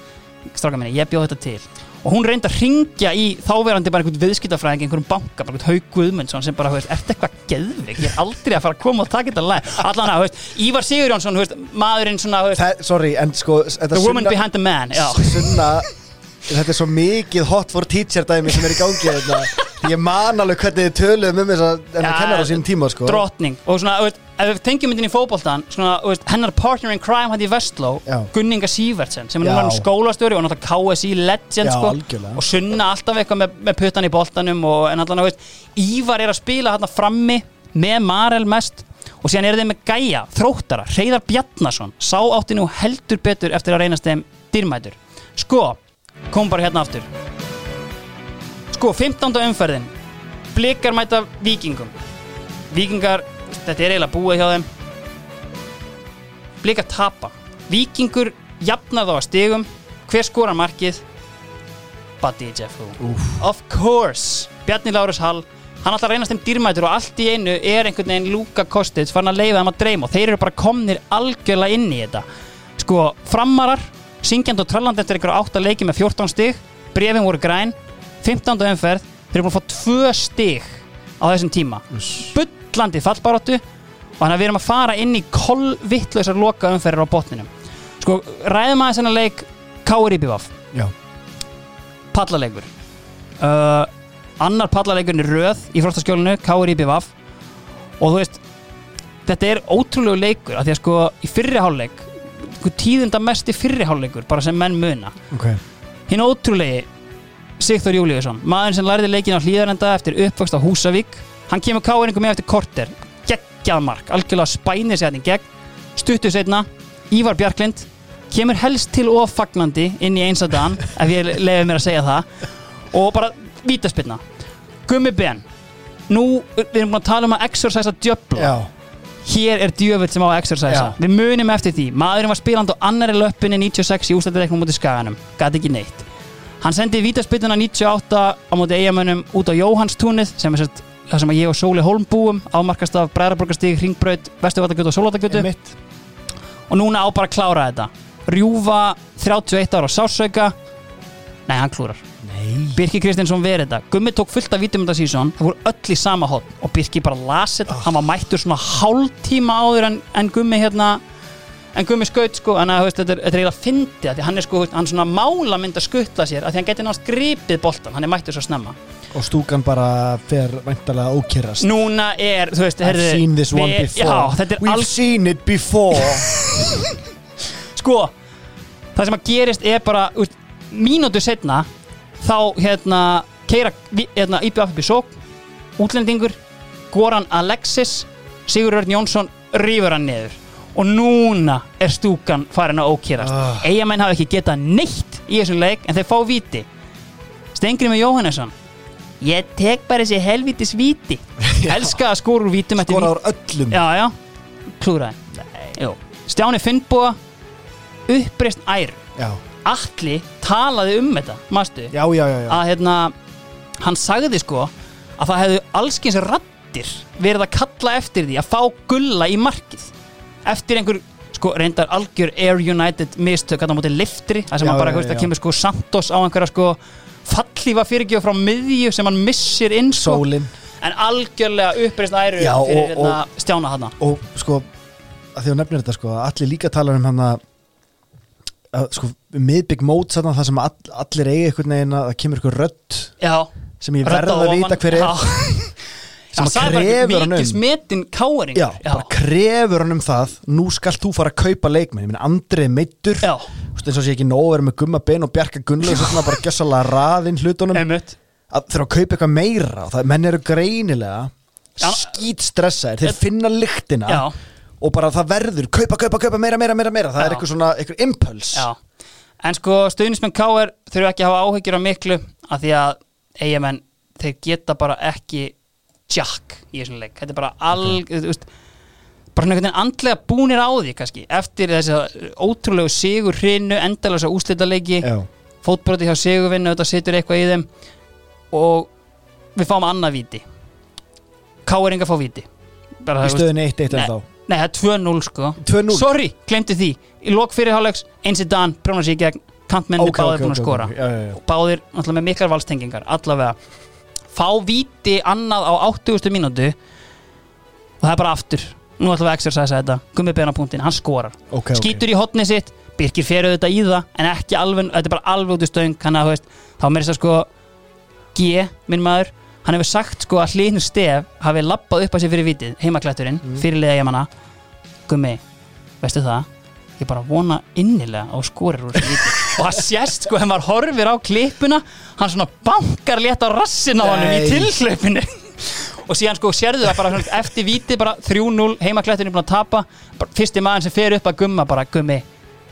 stráka minni, ég bjóð þetta til og hún reyndi að ringja í þáverandi bara einhvern viðskiptafræðing einhverjum banka, bara einhvern Haug Guðmundsson sem bara, veist, ertu eitthvað geðvik ég er aldrei að fara að koma og taka þetta lag allan að, veist, Ívar Sigurjónsson, veist, maðurinn svona, veist, Það, sorry, en sko þetta the woman Sunna- behind the man já, Sunna Þetta er svo mikið hot for teacher dæmi sem er í gangi hérna. Ég man alveg hvernig þið töluðum um þess að Já, kennar á sínum tíma sko. drottning og svona, veist, ef við tengjum myndin í veist, hennar partner in crime hætti í Vestló. Gunninga Sývertsen sem er núna skólastjóri og náttúrulega KSI legend sko, og sunna alltaf eitthvað með, með puttan í boltanum og en allan, Ívar er að spila hérna frammi með Marel mest og síðan eru þeim með gæja, þróttara Reyðar Bjarnason, sá átti nú heldur betur eftir að reynast þeim dýrmætur. Sko, kom bara hérna aftur. Sko, 15. umferðin. Blikar mæta vikingum vikingar, þetta er eiginlega búið hjá þeim. Blikar tapa. Vikingur jafnar þá að stigum. Hver skorar markið? Buddy Jeffo of course, Bjarni Lárus Hall. Hann að reynast þeim dýrmætur og allt í einu er einhvern veginn Luka Kostic farin að leifa þeim að dreyma og þeir eru bara komnir algjörlega inn í þetta. Sko, framarar syngjand og trallandi eftir einhverja átta leiki með 14 stig brefin voru græn 15. umferð, þeir eru búin að fá 2 stig á þessum tíma bullandi fallbaróttu og þannig að við erum að fara inn í kolvittlausar loka umferðir á botninum. Sko, ræðum aðeins hennar leik Káur Íbjöfaf Já, pallaleikur. Uh, annar pallaleikurinn er röð í frostaskjólinu, Káur Íbjöfaf og þú veist þetta er ótrúlegu leikur af því að sko í fyrri hálfleik sko, tíðunda mest í fyrri hálfleikur bara sem menn muna. Ok. Hinn ótrúlegi Sigþór Júliusson maður sem lærði leikin á hlýðarenda eftir uppvöxt á Húsavík hann kemur káinningu með eftir korter. Geggjað mark, algjörlega spænir sér hann í gegn. Stuttu setna, Ívar Bjarklind kemur helst til ofagnandi inn í einsadan, [laughs] ef ég lefi mér að segja það og bara vítaspilna Gummi Ben nú, við erum búin að tala um að exercisa djöfla. Já, hér er djöfull sem á að exercisa Já. við munum eftir því, maðurinn var spilandi á annari löppinni 96 í ústættileiknum mútið skaganum. Gæti ekki neitt. Hann sendi vítaspilluna 98 á móti eigamönnum út á Jóhannstúnið sem er sérst það sem að ég og Sóli Holm búum ámarkast af Bræðarborgarstík, Hringbraut, Vesturvallagötu og Sólvallagötu mitt og núna á bara að klára þetta. Rjúfa 31 ára sásauka nei, hann klúrar. Nei. Birki Kristinsson verið þetta. Gummi tók fullt af vítum þetta sísón það voru öll í sama hotn og Birki bara las þetta. Hann var mættur svona hálftíma áður en, en Gummi hérna en Gummi skaut sko. En að, þú veist, þetta er, er eiginlega fyndið hann er sko hann svona mála mynd að skutla sér af því hann geti náttúrulega gripið boltan hann er mættur svo snemma Og stúkan bara fer væntalega ókyrrast. Núna er þú veist I've heyrðu, seen this one við- before. Já, þetta er We've alls seen it before. [laughs] Sko það sem að gerist er bara úst, mínútu setna þá hérna keira hérna, IBF upp í sók útlendingur, Goran Alexis Sigurður Jónsson rýfur hann niður. Og núna er stúkan farin að ókýrast Ah. eigamenn hafa ekki getað neitt í þessum leik en þeir fá viti Stengri með Jóhannesson ég tek bara þessi helvitis viti [laughs] elska að skóra úr vítum Skora úr öllum. Já, já, klúraði. Stjáni Finnbúa uppreist ær já, Atli talaði um þetta Mastu, já, já, já, já. að hérna hann sagði sko að það hefðu allskins rattir verið að kalla eftir því að fá gulla í markið. Eftir einhver sko reyndar algjör Air United mistök það mútið liftri það sem Já, bara, já, veist, kemur sko Santos á einhverja sko fallífa fyrirgjöf frá miðju sem hann missir inn sko. Sólin. En algjörlega uppreist æru Já, og- fyrir hérna, Stjána hann Og sko, að því að nefnir þetta sko Allir líka talar um hann að að, sko, miðbygg mót þarna, það sem all, allir eigi einhvern veginn að það kemur einhver rödd Já. sem ég verð að vita hver er. [laughs] Sem að krefur hann um. smetin káringur Já, bara krefur hann um það nú skalt þú fara að kaupa leikmenn. Ég meina Andrið meittur Já, Þú veist, eins og sé ekki nóg vera með gumma bein og bjarga gunnlega svona bara gjössalega raðinn hlutunum. Einmitt. Að þurfa að kaupa eitthvað meira og það, menn eru greinilega skýt stressaðir, þeir finna lyktina Já, og bara það verður, kaupa, kaupa, kaupa meira, meira, meira, meira. Það Já. er eitthvað svona, eitthvað impuls já. En sko stuðnismenn Káir þurfa ekki að hafa áhyggjur á miklu af því að eigamenn þeir geta bara ekki jack í þessum leik. Þetta er bara alg þú veist, bara einhvern veginn andlega búnir á því kannski eftir þess að ótrúlegu sigur hrinu endalösa úslita leiki Já. fótbroti hjá sigurvinnu þetta situr eitthvað í þeim og við fáum annað víti. Káeringa fá víti. Bara, í stöðinni 1-1 en þá Nei, það er 2-0 sko. 2-0. Sorry, glemti því. Í lok fyrirháleiks, eins í dan, prjóna sér í gegn. Kantmenni Ok, báðir ok, búin að ok, skora. Já, já, já. Og Báðir, með miklar valstengingar Allavega. Fá víti annað á 80. mínútu Og það er bara aftur Nú ætlum við að exercisa þetta Gummi beina punktin, hann skorar Ok, ok. Skítur í hotni sitt Birkir fer auðvitað í það En ekki alveg, þetta er bara alveg út í stöng Þannig að, þú veist, þá meira þess að sko G, minn maður Hann hefur sagt sko að hlýðnur stef hafi lappað upp að sér fyrir vitið, heimaklætturinn, mm. fyrirliða ég manna Gummi, veistu það? Ég bara vona innilega á skorir úr þessu vitið og það sést sko, þegar maður horfir á klippuna hann svona bankar létt á rassin á hann í Nei. tilhlaupinu og síðan sko sérðu það bara eftir vitið bara 3-0, heimaklætturinn er búin að tapa. Bara, fyrsti maður sem fer upp að gumma bara Gummi,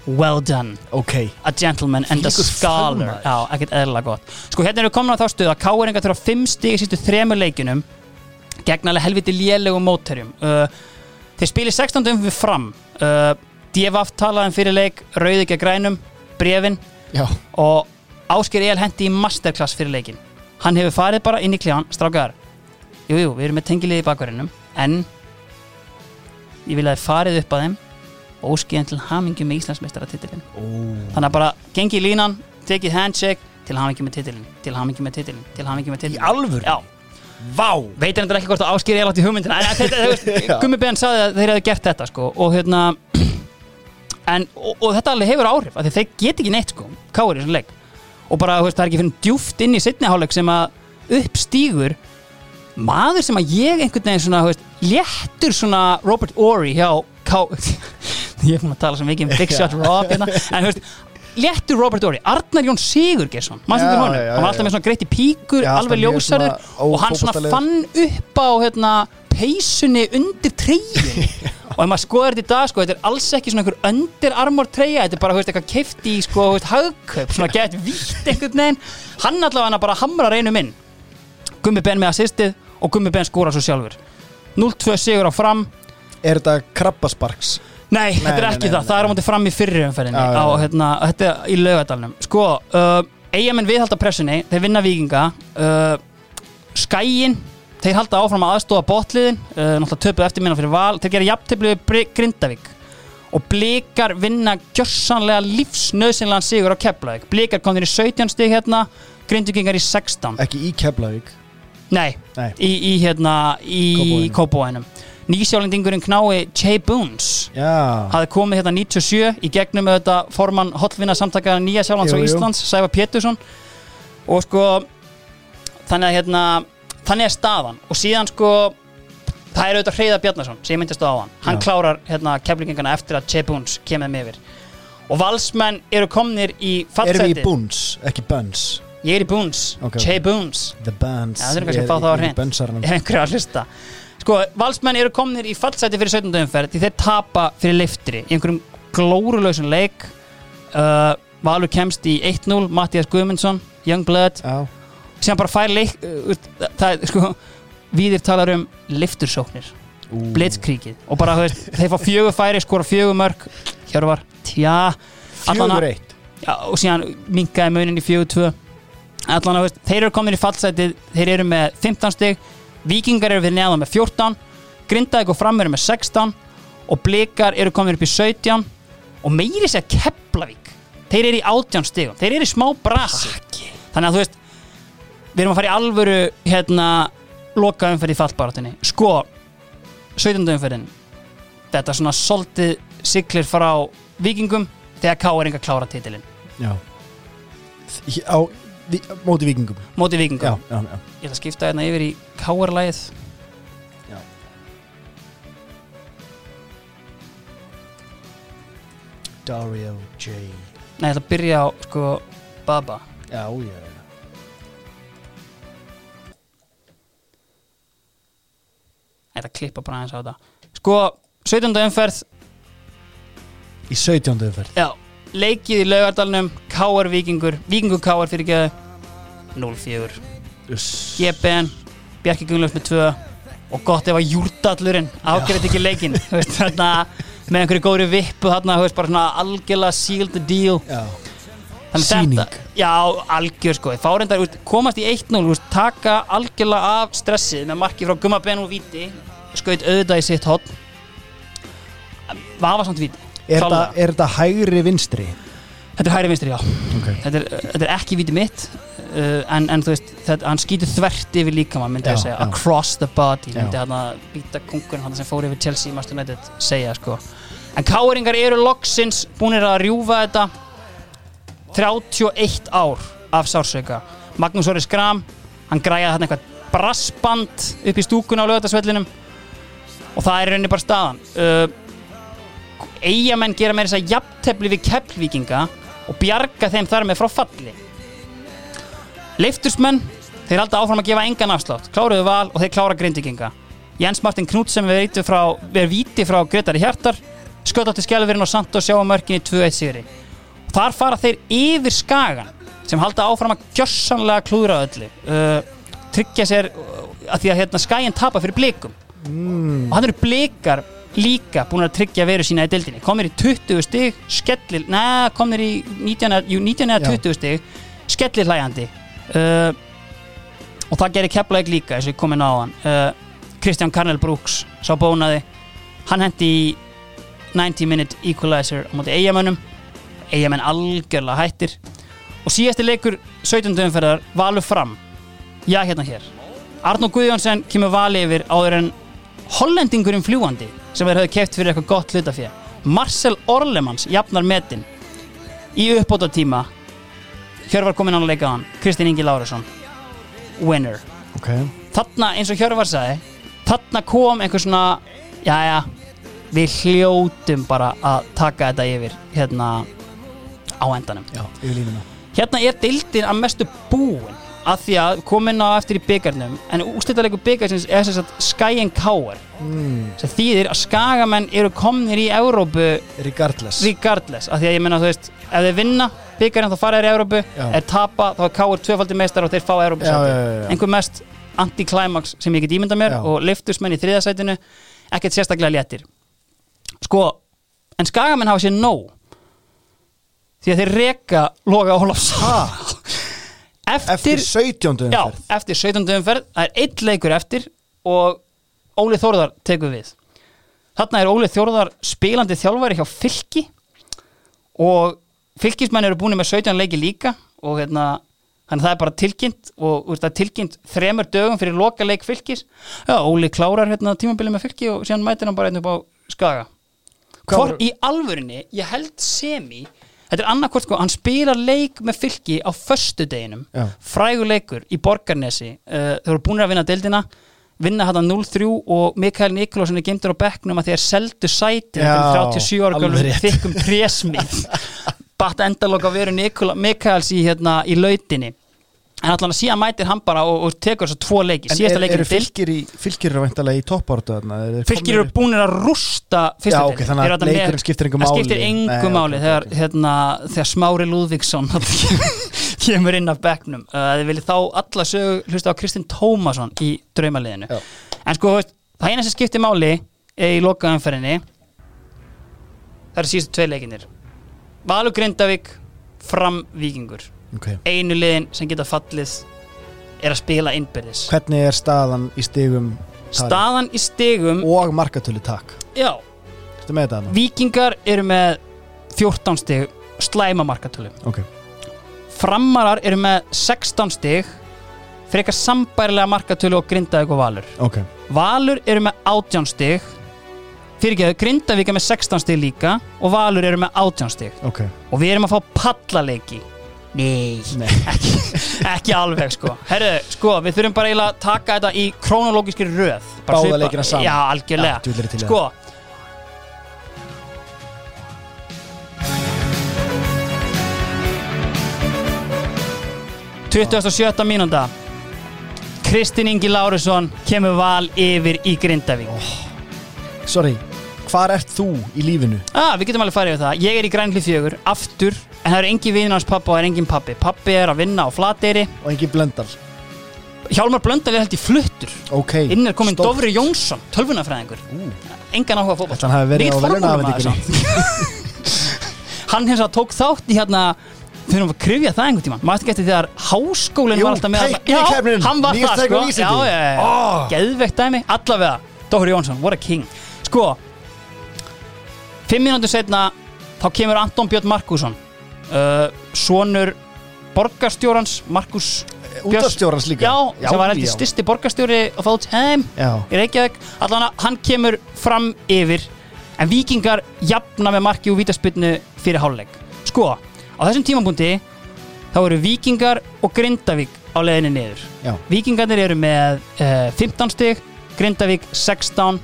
well done. Ok, a gentleman and a Þvílíkur scholar. Já, ekkert eðlilega gott. Sko, hérna erum við komin á þá stuð að Káeringa þurfa fimm stig í sístu þremur leikunum gegn alveg helviti lélegum mótherjum. Uh, Þeir spilir 16 um við fram. Uh, Djefaf talaði um fyrir leik Rauði gegn grænum, brefin já, og Ásker El hendi í masterclass fyrir leikin Hann hefur farið bara inn í kljáðan strákar Jú, jú, við erum með tengilið í bakverðinum en ég vil að þið farið upp að þeim og óskiðan til hamingju með Íslandsmeistaratitilin þannig að bara gengi í línan tekið handshake til hamingju með titilin til hamingju með titilin til hamingju með titilin Í alvöru? Já, vá. Veit hann ekki hvort að áskýri ég látt í hugmyndina [laughs] Gummi Ben saði að þeir hefðu gert þetta sko og hérna [clears throat] en, og, og þetta alveg hefur áhrif af því þeir get ekki neitt sko, káir í þessum leik. Og bara, það er ekki fyrir djúft inn í setni hálfleik sem að uppstígur maður sem að ég einhvern veginn svona, þú veist, léttur svona Robert Ory hjá Ká [laughs] ég er búin að tala svo mikið um Big Shot Rob hérna, en þú veist léttur Robert Ory, Arnar Jón Sigurgesson maður sem til honum, hann var alltaf með svona greitt í píkur, alveg ljósarður og hann svona fann upp á hérna, peysunni undir treyjun [laughs] og ef maður skoðar þetta í dag sko, þetta er alls ekki svona einhver undir armor treyja þetta er bara, þú veist, eitthvað keift í sko, þú hagkaup, svona gett vítt einhvern veginn. Hann allavega bara hamrar einu minn. Gummi Ben með assistið og Gummi Ben skóra svo sjálfur. 0-2 sigur á fram. Er þetta krabbasparks? Nei, þetta er nei, ekki nei, það, nei, það er á nei. móti fram í fyrri umferðinni. Já, já, á, hérna, þetta er í laugadalnum Sko, uh, eigamenn viðhalda pressunni þeir vinna vikinga uh, Skæin, þeir halda áfram að aðstóða botliðin, uh, náttúrulega töpuð eftir minna fyrir val, þeir gera jafntefli við Bri- Grindavík. Og blikar vinna gjörsanlega lífsnöðsynlegan sigur á Keflavík, blikar komðir í 17 stig hérna, Grindavíkingar í 16 Ekki í Keflavík Nei, Nei. í, í hérna í. Kópavænum Nýsjálendingurinn knái Jay Boons Já. Hafði komið hérna 97 í gegnum þetta formann hotvinna samtaka Nýja Sjálands Jú, og. Íslands, Sæfa Pétursson. Og sko þannig að hérna þannig er staðan. Og síðan sko það er auðvitað Hreiðar Bjarnason sem myndist á hann. Hann Já. klárar hérna keflingingana eftir að Jay Boons kemur með yfir. Og valsmenn eru komnir í Erum fallseti við í Boons, ekki Buns ég er í Boons, Ok, Jay. Boons The Buns Já, það er kannski að fá það á hreint. Bunsarnum [laughs] ef einhverju að hlusta. Sko, valsmenn eru komnir í fallseti fyrir 17. umferð því þeir tapa fyrir leiftri í einhverjum glórulausun leik. Uh, Valur kemst í 1-0 Mattias Guðmundsson, Youngblood Já. Sem bara fær leik uh, það, sko, Víðir talar um liftursóknir, Ú. blitzkríkið og bara, þú veist, þeir fá fjögur færi skora fjögur mörg, Hjörvar tja, allana- Fjögur eitt. Já, og síðan minkaði munin í 4-2 allan að veist, þeir eru komin í fallsætið þeir eru með 15 stig vikingar eru við neðan með 14 grindaðið og fram eru með 16 og blikar eru komin upp í 17 og meiri sér Keflavík þeir eru í 18 stigum, þeir eru í smá brasi. Þannig að þú veist við erum að fara í alvöru hérna loka umferð í fallbarátunni sko 17. umferðin þetta svona soltið siglir frá vikingum þegar K er enga klára titilinn. Já. Á móti vikingum móti vikingum Já, já, já. Ég ætla að skipta hérna yfir í Já. Dario J. Nei, ég ætla að byrja á sko Baba. Já, já, já. Ég ætla að klippa bara aðeins á þetta. Sko 17. umferð. Í 17. umferð. Já, leikið í laugardalnum K-er vikingur, vikingur K-er fyrir geðu 0-4 Uss. GBN, Bjarki Gunnlaus með 2 og gott ef að júrdallurinn ágjörði ekki [laughs] veist, þarna, með einhverju góðri vippu þarna, veist, bara svona algjörlega seal the deal. Já. Þannig Sýning. þetta- Já, algjör sko. Fá reyndar, úst, komast í 1-0 úst, taka algjörlega af stressið með marki frá Gumma Ben og Víti. Skaut auðvitað í sitt hotn Vafa samt Víti Er þetta, hægri vinstri? Þetta er hægri vinstri, já. Ok. Þetta er, þetta er ekki Víti mitt uh, en, en þú veist, þetta, hann skýtur þvert yfir líkamann myndi Já, ég segja, já. across the body myndi hann að býta kongurinn hann sem fór yfir Chelsea í Master United segja sko. En káringar eru loksins búinir að rjúfa þetta. 31 ár af sársauka. Magnús Orri Skram hann græjaði þarna eitthvað brassband upp í stúkuna á lögatarsvellinum og það er rauninni bara staðan. Uh, eigamenn gera meira þess að jafntefli við keflvíkinga og bjarga þeim þar með frá falli. Leiftursmenn þeir halda áfram að gefa engan afslátt. Kláruðu val og þeir klára grindvikinga Jens Martin Knudsen við víti frá, við víti frá Gretari Hjartar. Sköt átti skjálfurinn og samt og sjá á mörkinni 2-1 sigri. Þar fara þeir yfir skagan sem halda áfram að gjössanlega klúðra öllu. Uh, tryggja sér uh, að því að hérna, skaginn tapa fyrir blikum. Mm. og hann eru blikar líka búin að tryggja veru sína í deildinni. Komir í 20 stig skellir, neða komir í 19, jú, 19 eða Já. 20 stig skellir hlæjandi. Uh, og það gerir Keflavík líka eins og ég kom inn á hann uh, Kristján Karnel Brooks sá bónaði. Hann hendi í 90 minute equalizer á móti eigamönnum eigamenn algjörlega hættir. Og síðasti leikur 17. umferðar valur fram. Já hérna hér. Arnó Guðjónsson kemur vali yfir áður en hollendingurinn fljúandi sem þeir höfðu keft fyrir eitthvað gott hlutafér Marcel Orlemans jafnar metin í uppbóta tíma Hjörvar kominn á að leika hann Kristinn Ingi Lárusson winner. Ok. Þarna eins og Hjörvar sagði þarna kom einhver svona jæja, við hljótum bara að taka þetta yfir hérna á endanum. Já, hérna er deildin að mestu búin að því að komin á eftir í byggarnum en ústættarleiku byggarsins er þess að Skyen Káar mm, sem þýðir að skagamenn eru komnir í Európu Regardless. Regardless. Af því að ég menna þú veist ef þeir vinna byggarinn þá fara þeir í Európu er tapa þá er Káar tvöfaldi meistar og þeir fá Európu einhver mest anti-climax sem ég get ímynda mér Já. og liftusmenn í þriðasætinu ekkert sérstaklega léttir. Sko, en skagamenn hafa sér nóg. Því að þeir reka Loga Ólafs Ha? Eftir, Eftir 17. já, umferð eftir 17. umferð það er eitt leikur eftir og Óli Þórðar tekur við þarna er Óli Þórðar spilandi þjálfari hjá Fylki og Fylkismenn eru búin með 17 leiki líka og hérna Þannig að það er bara tilkynnt og veist, það er tilkynnt þremur dögum fyrir loka leik fylkis. Já, Óli klárar hérna tímabilið með fylki og síðan mætir hann bara einn upp á skaga. Hvor í alvörinni, ég held semi, þetta er annarkvort sko, hann spilar leik með fylki á föstudeginum, Já. frægur leikur í Borgarnesi, uh, þau eru búin að vinna deildina, vinna hann 0-3 og Mikael Nikolásson er geimtur á bekknum að er seldu sæti, er 37 ára rétt. þykkum présmið [laughs] batt endalok að veru Mikaels í, hérna, í lautinni en allan að síðan mætir hann bara og, og tekur þess að tvo leiki, En síðasta er, leikin eru fylgir í Fylgir eru væntalega í þeir Fylgir eru búinir að rústa fyrsta Já, deild. ok, þannig að leikurinn skiptir engu Það máli. skiptir engu Nei, ok, máli ok, þegar, ok. Hérna, þegar Smári Lúðvíksson [laughs] kemur inn af bekknum uh, Þið viljið þá alla sögu hlusta á Kristinn Tómasson í draumaliðinu Já. En sko, það eina sem skiptir máli í lokaumferðinni Það eru síðustu tvei leikinir Valur Grindavík Fram Víkingur Ok. Einu liðin sem geta fallið er að spila innbyrðis. Hvernig er staðan í stigum talið? Staðan í stigum Og markatölu takk. Já? Víkingar eru með 14 stig slæma markatölu. Ok. Framarar eru með 16 stig frekar sambærilega markatölu og Grindavík og Valur. Ok. Valur eru með 18 stig fyrirgeðu, Grindavík er með 16 stig líka og Valur eru með 18 stig. Ok. Og við erum að fá pallaleiki Nei, Nei. ekki, ekki alveg sko. Herru, sko, við þurfum bara eiginlega að taka þetta í krónológiskri röð. Bara Báða leikina saman. Já, algjörlega. Í Sko. Tuttugasta og sjötta mínúnda Kristinn Ingi Lárusson kemur val yfir í Grindavík. Sorry Hvar ert þú í lífinu? ah, Við getum alveg farið yfir það. Ég er í grænli fjögur, aftur En það er engin vinur hans pappa og það er engin pappi Pappi er að vinna á flateyri. Og engin blöndal. Hjálmar Blöndal er held í fluttur. Ok Inn er komin Stórt. Dofri Jónsson, tölvunafræðingur Engan áhuga fótboll Ætli hann hafi verið á verðlaunaafhendingunni? [laughs] Hann hins að tók þátt í hérna Við erum að krifja það einhvern tímann. Maður eftir þegar háskólinn Jú, var alltaf með tæknikeppnin, Já, hann var nýjasta það tækni sko vísindi. Já, já, já, Oh. geðveikt dæmi. Allavega, Dóri Jónsson, what a king. Sko Fimm mínútur setna Þá kemur Anton Björn Markusson uh, Sonur borgarstjórans Markus Útastjórans líka? Já, sem var heldur styrsti borgarstjóri of all time Já. í Reykjavík. Allan að hann kemur fram yfir en vikingar jafna með marki og vítaspinnu fyrir háluleik sko, á þessum tímapunkti þá eru vikingar og Grindavík á leiðinni niður. Já. Vikingarnir eru með uh, 15 stig Grindavík 16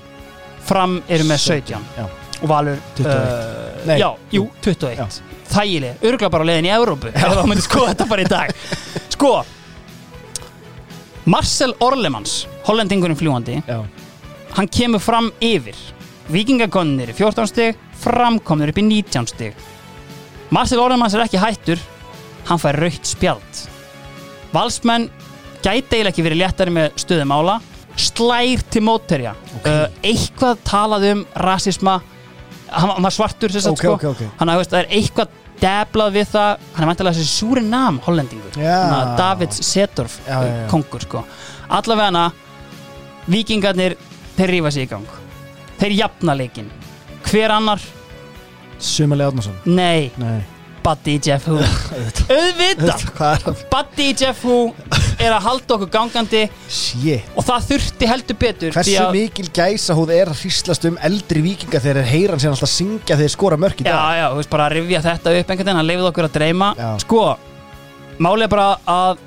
fram eru með 17 Já. Og Valur 21. uh, Nei. já, jú, 21 Já. Þægileg, örgulega bara á leiðin í Evrópu ef það myndi skoða þetta bara í dag. Sko Marcel Orlemans hollendingurinn fljúandi Já. hann kemur fram yfir. Vikingagonnir í 14 stig framkomnir upp í 19 stig. Marcel Orlemans er ekki hættur hann fær raukt spjald. Valsmenn gæti eiginlega ekki verið léttari með stöðum ála slær til mótterja uh, eitthvað talað um rasisma. Hann, var svartur sem sagt, Ok, sko. ok, ok. hann að það er eitthvað deblað við það. Hann er vantilega þessi Surinam hollendingur. Að David Setorf já, já. kongur sko. Allavega hana vikingarnir þeir rífa sig í gang. Þeir jafna leikinn. Hver annar? Sumarlega Átnason Nei, Nei Buddy Jeff Hu auðvitað? Buddy Jeff Hu er að halda okkur gangandi. Shit. Og það þurfti heldur betur Hversu að- mikil gæsa húð er að hríslast um eldri vikinga þegar hann sér alltaf syngja þegar skora mörk í Já, dag? Já, þú veist bara að rifja þetta upp einhvern veginn, hann leifið okkur að dreyma. Já. Sko, málið er bara að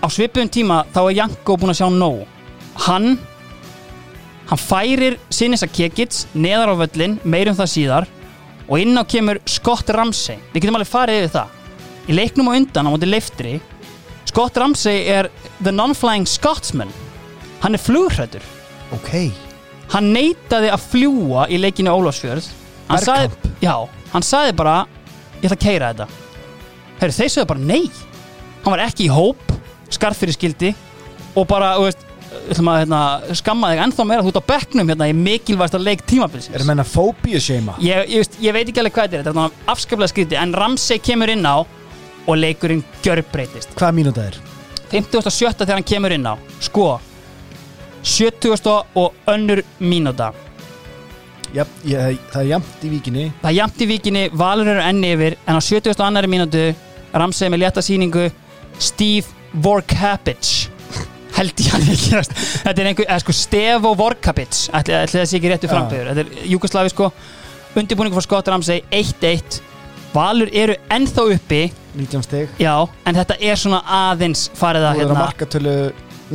á svipum tíma þá er Janko búinn að sjá nóg. Hann hann færir Sinisa Kekits neðar á völlin, meirum það síðar og inn á kemur Scott Ramsey. Við getum alveg farið yfir það. Í leiknum á undan á móti leiftri Scott Ramsey er the non-flying Scotsman. Hann er flugrættur Ok. Hann neitaði að fljúa í leikinu Ólafsfjörð. Hann sagði, já, hann sagði bara ég ætla að keira þetta. Heru, þeir sögðu bara nei. Hann var ekki í hóp, skarð fyrir skildi og bara, þú veist ætlum að hérna, skamma þig ennþá meira þú ert á bekknum hérna í mikilvægsta leik tímabilsins Er menna fóbíu seima? ég, ég, veist, ég veit ekki alveg hvað þetta er þetta er afskaplega skrítið en Ramsey kemur inn á og leikurinn gjörbreytist Hvaða mínúta er? 57. þegar hann kemur inn á sko 70. og önnur mínúta Já, ég, það er jamt í víkinni Það er jafnt í víkinni, Valur eru enni yfir en á 70. og annari mínútu Ramsey með létta sýningu Steve Vorkapic held ég hann ekki þetta er einhver, sko Stevo Vorkapic ætli, ætli það sé ekki réttu Já. framböður þetta er Júkoslavi sko. Undirbúningu fyrir Scott Ramsey 1-1 Valur eru ennþá uppi. 19 steg já, en þetta er svona aðeins farið að að hérna, markatölu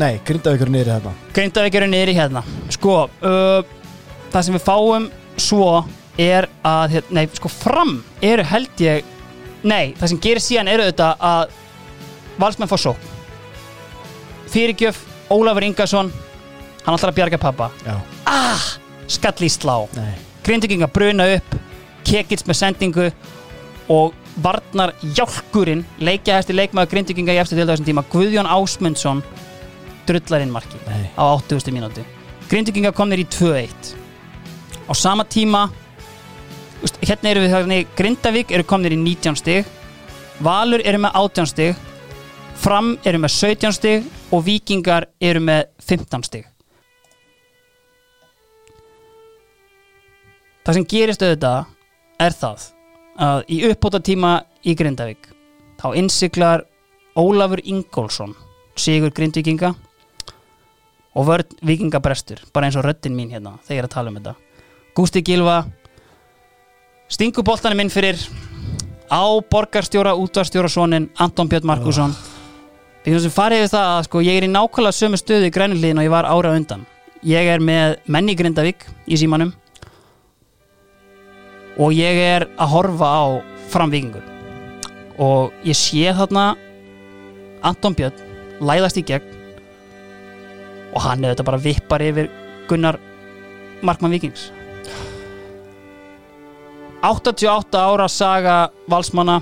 Nei, grindavíkur niður þarna Grindavík eru niður í hérna. Sko, uh, það sem við fáum svo er að nei, sko fram eru held ég nei, það sem gerir síðan eru auðvitað að valsmenn fá sók fyrirgjöf Ólafur Ingarsson hann ætlar að bjarga pappa Já, skall í slá. Nei. Grindavíkinga bruna upp Kekits með sendingu og Varnar Jálkurinn leikjahæsti leikmaður Grindavíkinga í eftir til þessum tíma Guðjón Ásmundsson drullarinn marki Nei. á 80. mínúti Grindavíkinga komnir í 2-1 á sama tíma hérna eru við þannig Grindavík eru komnir í 19 stig. Valur eru með 18 stig Fram eru með 17 stig og Víkingar eru með 15 stig. Það sem gerist auðvitað er það að í uppbóta tíma í Grindavík þá innsiklar Ólafur Ingólfsson sigur Grindvíkinga og vörð vikingabrestur bara eins og röddin mín hérna þegar ég er að tala um þetta. Gústi Gilva stingur boltanum inn fyrir á borgarstjóra útvarstjóra sonin Anton Björn Markusson við getum sem farið yfir það að sko, ég er í nákvæmlega sömu stöðu í grænulíðin og ég var ára undan. Ég er með menni Grindavík í símanum. Og ég er að horfa á framvíkingur og ég sé þarna Anton Björn læðast í gegn. Og hann er þetta bara vippar yfir Gunnar Markmann Víkings. 88 ára saga valsmanna.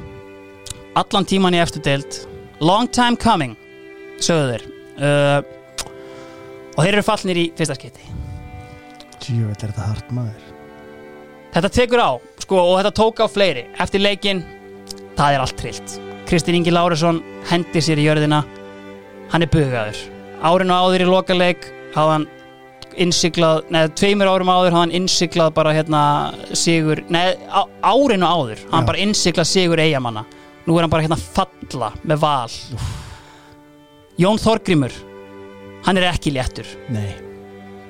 Allan tíman í eftir deild long time coming sögðu þeir. Uh, og þeir eru fallnir í fyrsta skipti. Tjú, þetta er þetta hart maður. Þetta tekur á, sko, og þetta tók á fleiri. Eftir leikinn, það er allt trillt. Kristinn Ingi Lárusson hendir sér í jörðina. Hann er bugaður. Árinu áður í lokaleik hafði hann innsiklað, neða tveimur árum áður hafði hann innsiklað bara hérna sigur, neða árinu áður. Hann Já. bara innsiklað sigur eigamanna nú er hann bara hérna falla með val. Jón Þorgrímur hann er ekki léttur. Nei.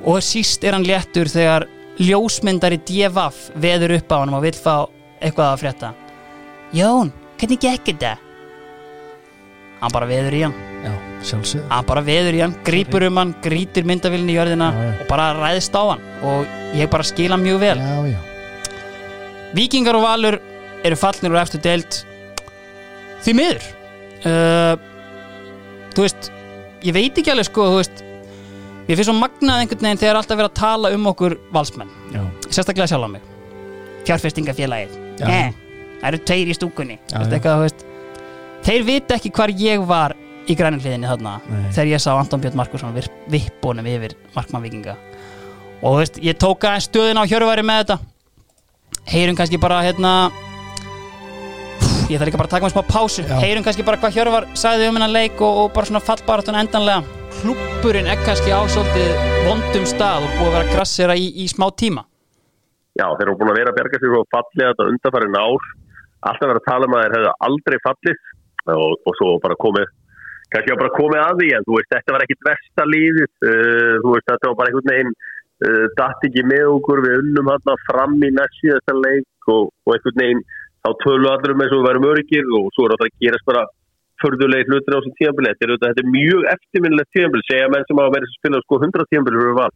Og síst er hann léttur þegar ljósmyndari DFF veður upp á hann og vill fá eitthvað að frétta. Jón, hvernig gekk þetta? Hann bara veður í hann. Já, hann bara veður í hann, grípur um hann grítir myndavillinni í jörðina Já, já. og bara ræðist á hann. Og ég bara skil hann mjög vel. Víkingar og Valur eru fallnir úr eftir deild því miður. Uh, þú veist ég veit ekki alveg sko veist ég finnst svo magnað einhvern veginn þegar alltaf verið að tala um okkur valsmenn. Já, sérstaklega sjálf á mig. Fjárfestingafélagið. Já. eh, það eru tveir í stúkunni. Já, Veist eitthvað, veist. þeir vita ekki hvar ég var í grænum hliðinni þarna Nei. þegar ég sá Anton Björn Markusson vippunum yfir Markmann Vikinga og ég tók aðeins stöðina á hjörværi með þetta. Heyrum kannski bara hérna ég þarf líka bara að taka með smá pásu. Já. heyrum kannski bara hvað Hjörvar sagði um hennan leik og, og bara svona fallbaratun endanlega. Klúppurinn er kannski á svolítið vondum stað og búið að vera grassera í, í smá tíma. Já, þeir eru búin að vera að berga sig og fallið þetta undanfærin ár. Alltaf verið að tala um að þeir hefðu aldrei fallið og, og svo bara komið kannski var bara komið að því en þú veist, þetta var ekkit versta lífið uh, þú veist, þetta var bara einhvern veginn uh, datt ekki með okkur, við unnum hann fram í næst síðasta leik og, og einhvern veginn, þá tölu allir um eins og við værum öryggir og svo er þetta að gerast bara förðulegi hlutir á þessum tíðanbili þetta er, er mjög eftirminnilegt tíðanbili segja menn sem hafa verið að spila sko 100 tíðanbili fyrir val.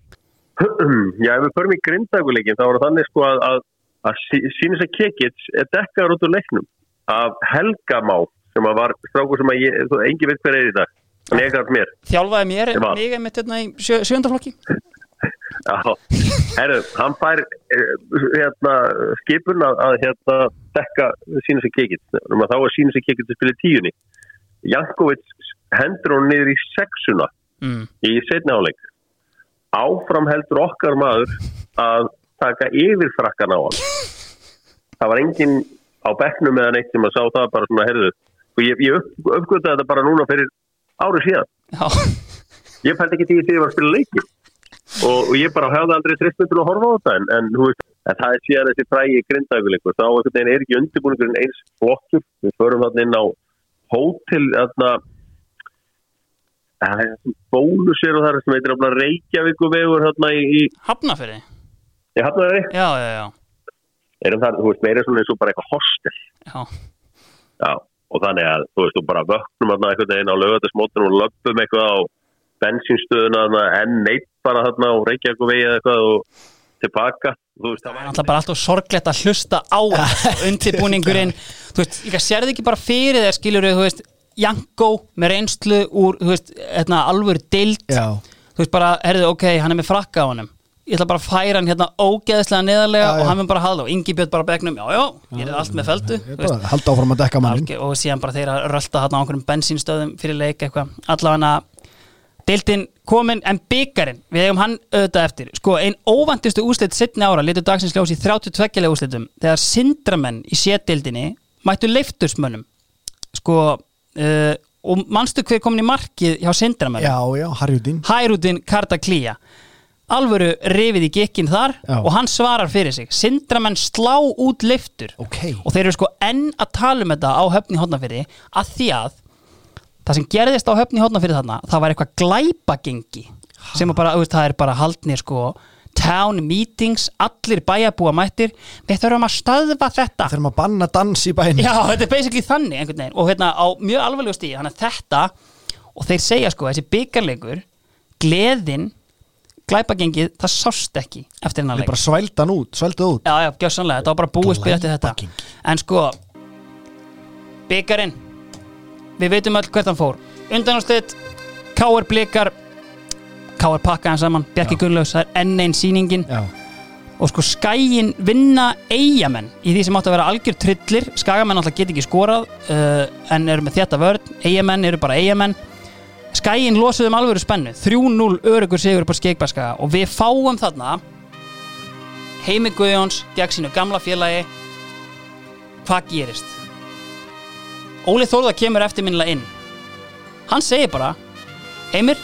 [clears throat] Já, ef við förum í grindaguleikin þá er það þannig sko að, að, að sína sér kekits er dekkaður út úr leiknum af Helgamá sem að var strákur sem að engi veit hver er í dag. Er Þjálfaði mér, var. mig einmitt hérna í sjö, sjöndaflokki herru, hann fær eh, hérna, skipun að, að hérna, dekka sína sér kekits þá er sína sér kekits að spila í tíunni. Jankovic hendur hún niður í sexuna mm. í setni áleik áfram heldur okkar maður að taka yfir frakkan á hann það var enginn á bekknum eða neitt sem að sá það bara svona herðu og ég, ég upp, uppgötaði þetta bara núna fyrir árið síðan. Já, ég pældi ekki því því ég var að spila leiki og, og ég bara hefði aldrei tristmyndur að horfa á þetta en, en, þú veist, en það er síðan þessi frægi grindaguleikur þá er ekki undirbúningurinn eins flottur við förum þarna inn á hótel þarna Það er bónusir og það er sem heitir að Reykjavíku vegur hérna í, í, hafnafyrir í Hafnæri. Já, já, já, Erum það, þú veist, meira svona eins og bara eitthvað hostel. já. Já, og þannig að, þú veist, þú bara vöknum hérna einhvern veginn á lögatarsmóttunum og löpum eitthvað á bensinstöðuna þarna, enn neitt bara hérna á Reykjavíku vegi eða eitthvað og tilbaka. Það er var alltaf bara alltaf sorglegt að hlusta á [laughs] undirbúningurinn. Þú veist, líka sérði ekki bara fyrir þér skilur þú veist, Janko með reynslu úr, þú veist, hérna alvöru deild, Já, þú veist bara herðu, ok, hann er með frakka á honum. Ég ætla bara að færa hann hérna ógeðslega neðarlega Já, og hann mun bara það og Ingi Björn bara á bekknum, já, já, ég er allt með ég er bara halda áfram að dekka mannin Algjör, og síðan bara þeir að rölda þarna á einhverjum bensínstöðum fyrir leik eitthvað. Allavega deildin komin en byggarinn, við eigum hann auðvitað eftir. Sko, ein óvandistu úslit sittni ára litur dagsins ljós í 32 lega úslitum þegar syndramenn í sétdeildinni mættu leiftursmönnum. Sko uh, og manstu hver komin í markið hjá syndramenn Já, já, Harjúdín Hærútin Kartaklía. Alvöru rifið í gekkin þar Já. og hann svarar fyrir sig. Syndramenn slá út leiftur. Ok. og þeir eru sko enn að tala um þetta á höfni hótnafyrði að því að það sem gerðist á höfni hótnafyrði þarna það var eitthvað glæpagengi sem að bara, veist, það er bara haldnir sko town meetings, allir bæjarbúa mættir, við þurfum að stöðva þetta. Þegar maður banna dans í bæinn Já, þetta er basically þannig einhvern veginn. Og hérna á mjög alvarlegu stíði þannig að þetta og þeir segja sko þessi byggarleikur gleðin, glæpagengið það sást ekki eftir hennar Við leik. bara svældan út, svældu út. Já, já, gjössanlega, þetta var bara búið spil eftir þetta. En sko byggarinn við veitum öll hvert hann fór. Undanúrslit, K.R. Blikar K.R. pakkaðan saman Bjarki Gunnlaugs, það er enn einn sýningin. Já, og sko skæin vinna eigamenn í því sem átti að vera algjör trillir skagamenn alltaf get ekki skorað uh, en eru með þetta vörn, eigamenn eru bara eigamenn skæin losuðum alvöru spennu. 3-0 örugur sigur på skeikbaskaga og við fáum þarna Heimi Guðjóns gegn sínu gamla félagi. Hvað gerist Óli Þórða kemur eftirminnilega inn. Hann segir bara Heimir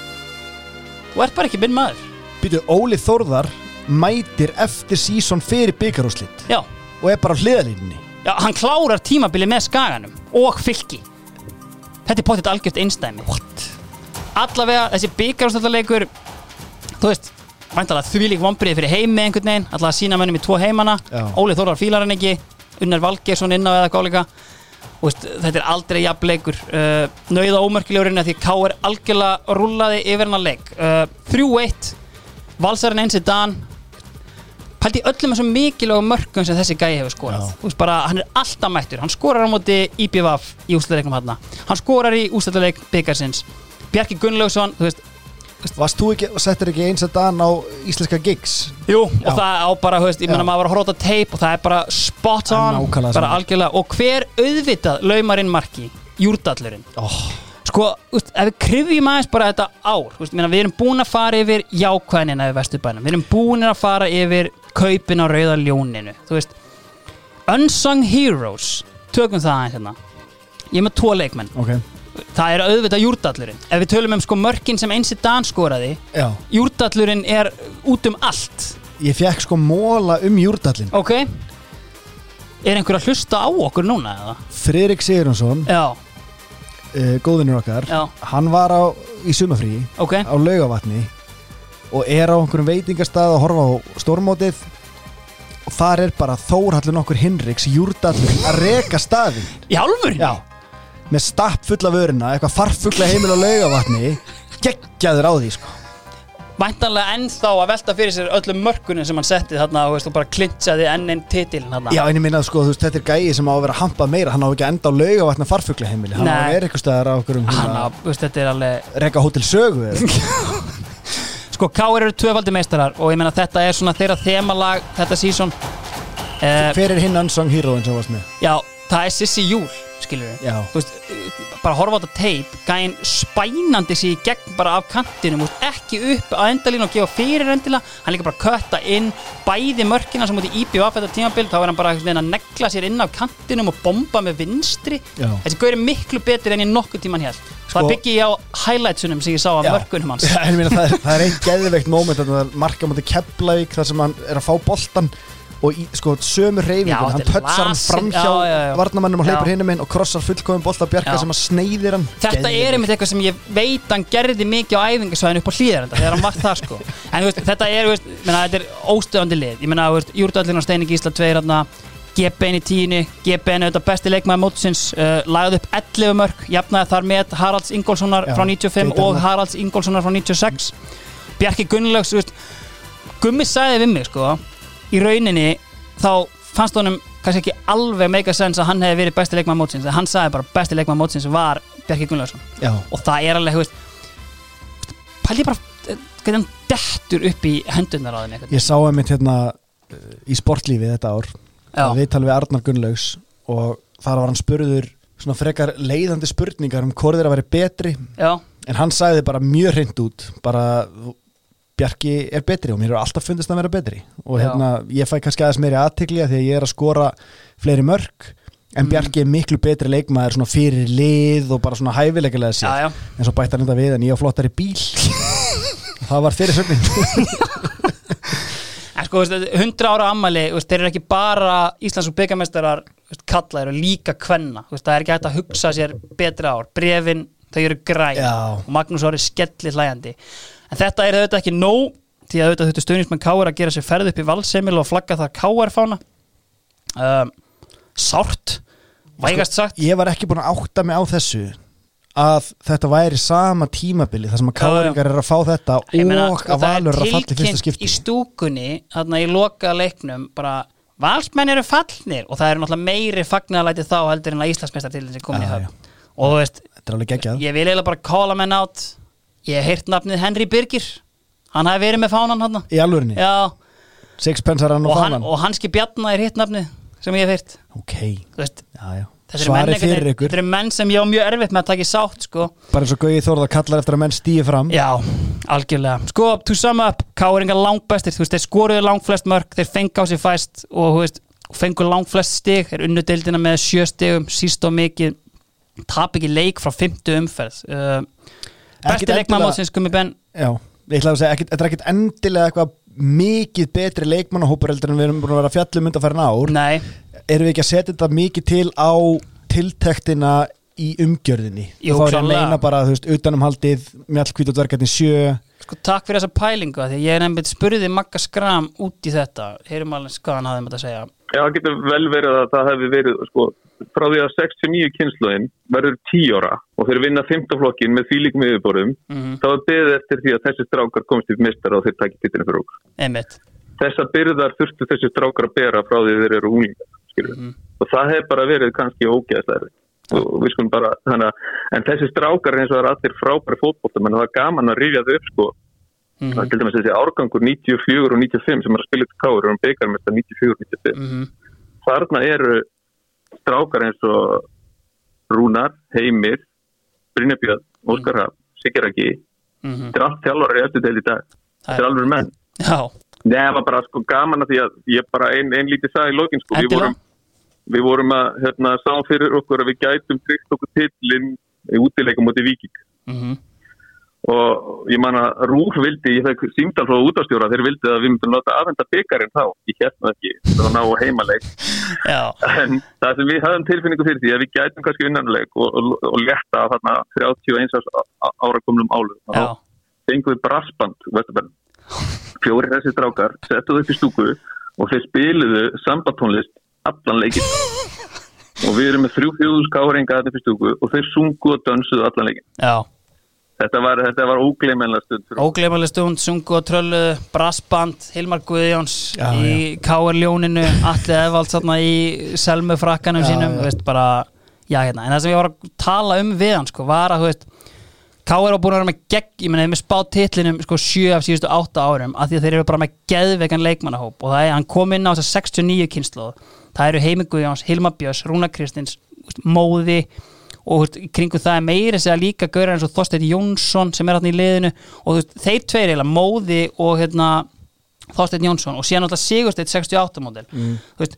þú ert bara ekki minn maður. Býtu, Óli Þórðar mætir eftir sísón fyrir byggarúslit já. og er bara á hliðalínni Já, hann klárar tímabili með skaganum og fylki. Þetta er potið algjört einstæmi What? Allavega, þessi byggarústöldarleikur Þú veist, væntalega þvílík vombrið fyrir heimi einhvern veginn Allavega sína mönnum í tvo heimana. Já. Óli Þórar fílar hann ekki Unnar Valgeirsson inn á eða gáleika veist, Þetta er aldrei jafn leikur. Uh, Nauða ómerkilegurinn að því K er algjörlega rúllaði yfir hennar leik. Uh, 3-1 Valsarinn eins í dan. Pældi í öllum þessum mikilvægum mörgum sem þessi gæi hefur skorað. Veist bara, hann er alltaf mættur. Hann skorar á móti IBVF í úsleikum hann hann skorar í úsleikleik byggarsins Bjarki Gunnlaugsson þú veist, Varst þú ekki, settur ekki eins að dan á íslenska gigs? jú, Já. og það á bara, veist, ég meina Já. maður var að á teip og það er bara spot on bara sama. algjörlega, og hver auðvitað laumarinn marki, júrdallurinn Oh, sko, úst, ef við krifjum aðeins bara þetta ár, úst, meina, við erum búin að fara yfir jákvæðinina yfir vesturbænum, við erum búin að fara yfir kaupin á rauða ljóninu þú veist, unsung heroes tökum það aðeins hérna ég er með tvo leikmenn, ok, það er auðvitað júrdallurinn. Ef við tölum um sko mörkin sem einsi Dan skoraði já. Júrdallurinn er út um allt. Ég fekk sko móla um júrdallin ok. Er einhver að hlusta á okkur núna eða? Friðrik Sigurjónsson já, uh, góðvinnur okkar Já, hann var á, í sumafríi ok. á laugavatni og er á einhverjum veitingastað að horfa á stórmótið. Og þar er bara Þórhallur nokkur Hinriks júrdallur að reka staðin Í álfur? Já, með stapp fulla vöruna eitthvað farfugla heimil á laugavatni geggjaður á því sko Væntanlega ennþá að velta fyrir sér öllum mörkunum sem hann setti þarna og, veist, og bara klintsaði enn einn titilin þarna Já, en ég minna sko, þú veist, þetta er gæi sem á að vera hampað meira hann á ekki að enda á laugavatna farfugla heimili hann á að vera eitthvað staðar á okkur um Hann á, veist, þetta er alveg reka hótel sögu eða? [laughs] Sko, K.R. eru tvöfaldi meistarar og ég meina þetta er svona þeirra þemalag þetta sísón hver er hinn unsung heroin sem varst með? Já, það er Sissi Júl, skilur við bara horfa á þetta teip gæinn spænandi sig í gegn bara af kantinum, veist, ekki upp á endalínu og gefa fyrir endilega, hann líka bara kötta inn bæði mörkina sem út í IBF þetta tímabil, þá er hann bara að negla sér inn á kantinum og bomba með vinstri. Já. þessi gaur er miklu betur enn ég nokkuð tíman hér Sko- það byggi ég á highlightsunum sem ég sá af mörkunum hans. [laughs] Já, meina, það, er, er eitt geðveikt að er marka mútið Keflavík þar sem hann er að fá boltan og í, sko, sömu reyfingun hann pötsar hann lasin- framhjá já, já, já. varnamannum og hleypur hinum inn og krossar fullkomum bolta Bjarka Já. sem að sneiðir hann. Þetta er einmitt eitthvað sem ég veit hann gerði mikið á æfingasvæðinu upp á hlýðarenda þegar hann var það sko. [laughs] En veist, þetta er, veist, menna, þetta er óstöðandi lið. Ég veist, Júrdallin og Steini Gísla tveir hérna GBN í tíunni, GBN auðvitað besti leikmaður mótsins uh, lagði upp 11 mörg, jafnaði þar með Haralds Ingólfssonar frá 95 geitarnar. og Haralds Ingólfssonar frá 96 Bjarki Gunnlaugs, Gummi sagði við mig sko í rauninni þá fannst honum kannski ekki alveg make a sense að hann hefði verið besti leikmaður mótsins en hann sagði bara besti leikmaður mótsins var Bjarki Gunnlaugsson. Og það er alveg, þú veist pæli bara eh, hvernig hann dettur upp í hendurnar á þeim einhvern ég sá einmitt hérna uh, í sportlífi þetta ár að viðtal við Arnar Gunnlaugs og þar var hann spurður svona frekar leiðandi spurningar um hvort þeir að veri betri. Já, en hann sagði bara mjög hreint út bara Bjarki er betri og mér er alltaf fundist að vera betri. Og Já. hérna ég fæ kannski aðeins meiri aðtegli því að ég er að skora fleiri mörg en Mm. Bjarki er miklu betri leikmaður svona fyrir lið og bara svona hæfilegilega sér já, já. En svo bætti hann þetta við en ég á flottari bíl. [laughs] Það var fyrir sögnin. En sko, þú veist, 100 ára veist, þeir eru ekki bara Íslands og byggamestarar kalla eru líka kvenna, það er ekki hægt að hugsa sér betri ár, brefin þau eru græn. Já. og Magnús Ári skelli hlæjandi. En þetta er auðvitað ekki nóg því að auðvitað þetta stöðnismenn Káar að gera sér ferð upp í valsemil og flagga það Káar fána. Um, sárt vægast sagt. ég var ekki búin að átta mig á þessu að þetta væri sama tímabili þar sem að káringar er að fá þetta meina, og sko, að Valur er að falla í fyrsta skipti í stúkunni, þarna í loka leiknum bara, valsmenn eru fallnir. Og það eru náttúrulega meiri fagnalæti þá heldur en að Íslandsmeistartildin sem komin í höfn. og þú veist, þetta er alveg geggjað. Ég vil eiginlega bara calla menn átt ég hef heyrt nafnið Henry Birgir. Hann hafi verið með fánan hann í alvörinni, Já, sixpensarann og og, hann, fanan og hanski Bjarna er hitt nafnið sem ég hef heyrt. Ok, veist, já já. svari fyrir ykkur. þetta eru menn sem ég á mjög erfitt með að taka í sátt sko. bara eins og Gauði Þórða kallar eftir að menn stýði fram. Já, algjörlega. Sko, to sum up, Káringa langbestir. Þú veist, þeir skoruðu langflest mörg Þeir fengu á sig fæst og veist, fengu langflest stig. Þeir unnu deildina með sjö stigum Síst og mikið Tap ekki leik frá fymtu umferð. Uh, Besti leikmannmótsins Gummi Ben. Já, ég ætla að segja, þetta er ekkit endilega eitthvað mikið betri leikmannahópur heldur en við erum búin að vera fjallum undan færin ár. Nei, erum við ekki að setja þetta mikið til á tiltektina í umgjörðinni? Jú, þá er ég að meina bara, þú veist, utanumhaldið dvergarnir sjö. Sko takk fyrir þessa pælingu af Því ég er nefnilegt spurði Magga Skram út í þetta. Heyrum alveg hvað hann hafði með þetta að segja. Já, það getur vel verið að það hefði verið, sko, frá því að 69 kynsluðin verður 10 ára og þeir vinna 15 flokkin með þýlikum yfirborðum, mm þá er beðið eftir því að þessi strákar komst í mistar og þeir takki titlinu fyrir okkur. Einmitt Þessa byrðar þurftu þessi strákar að bera frá því þeir eru unglingar, skilur. Mhm. Og það hefur bara verið kannski ógeðslega. Og við skulum bara, að, en þessi strákar eins og það er allir frábæri fótboltamenn og það er gaman að rifja þau upp, sko. mm er til dæmis þessi árgangur 94 og 95 sem er að spila til káur og byggjar með þetta 94 og 95 -hmm. þarna eru strákar eins og Rúnar, Heimir Brynjabjörn, Óskar Raff Siguraki, Mm þetta er allt þjálfari í eftir til í dag, þetta er alveg menn. Já, Nei, það var bara sko gaman að því að ég bara ein, ein lítið sagði í lokin sko, við vorum, við vorum að hérna, sá fyrir okkur að við gætum tryggt okkur titlinn í útileikum mútið Víking. Mm og ég man að Rúf vildi, ég fekk símdal frá útastjóra, þeir vildi að við myndum láta aðvenda byggarinn þá, ég held nú ekki það var ná heimaleik, Já, en það sem við höfum tilfinningu fyrir því að við gætum kannski vinnanleik og, og, og leta þarna 31 árs á- ára komlum álum og þá fengum við brassband fjóri þessi strákar settuðu upp í stúku og þeir spiluðu sambatónlist allan leikin [laughs] og við erum með þrjú fjóðus káringa þetta upp í stúku og þeir sungu og dönsuðu allan leikin já þetta var, þetta var ógleymenlega stund. Ógleymaleg stund, sungu og tröllu Brassband, Hilmar Guðjóns Já, í K.R. Ljóninu Alli Eðvald í Selmu frakkanum Já, sínum, veist, bara já, hérna, en það sem ég var að tala um við hann sko, var að, K.R. var búin að vera með gegn, ég meina, þeir með spáð titlinum sko, sjö af síðustu átta árum af því að þeir eru bara með geðveikan leikmannahóp og það er, hann kom inn á þess 69 kynnslóð það eru Heimi Guðjóns, Hilmar Björns, Rúna Kristins þú veist, Móði og kringu það er meiri segja líka gaurar eins og Þorsteinn Jónsson sem er hann í liðinu og veist, þeir tveir eiginlega, Móði og hérna, Þorsteinn Jónsson og síðan alltaf Sigursteinn 68 módel mm. veist,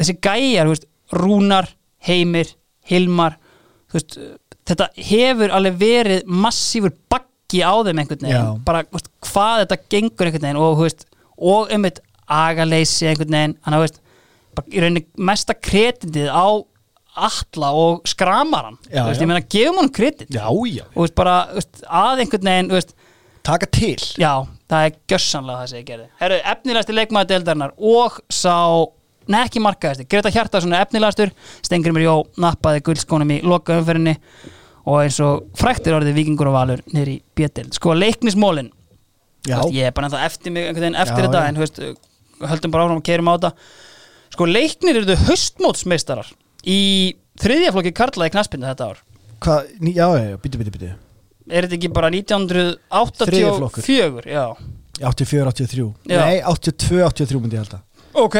þessi gæjar veist, Rúnar, Heimir Hilmar þetta hefur alveg verið massífur baggi á þeim einhvern veginn Já. bara hvað þetta gengur einhvern veginn og, og um eitt agaleysi einhvern veginn hann bara, í rauninni mesta kreditið á alla og skramaran Já, þú veist, já. ég meina gefum hann kredit. Já, já, og veist, bara veist, að einhvern veginn taka til. Já, það er gjössanlega það sem ég gerði. Herru, efnilegasti leikmaður deildarinnar og sá, nei ekki markaðasti Greta Hjartarsson er efnilegastur. Stengrimur Jó nappaði guldskónum í loka umferðinni og eins og fræktir orðið vikingur og valur niður í bjötild Sko leiknismólin, Já, ég er bara ennþá eftir mig einhvern veginn eftir Já, þetta já. en höldum bara áfram og keirum á þetta. Sko leiknir eru þau höstmótsmeistarar í þriðja flokki karlaði knaspindu þetta ár. Hvað, ný- já, já, já, byttu, byttu, byttu Er þetta ekki bara Þriðji flokkur. 1984? Já. 84, 83 Já. Nei, 82, 83 myndi ég halda. Ok,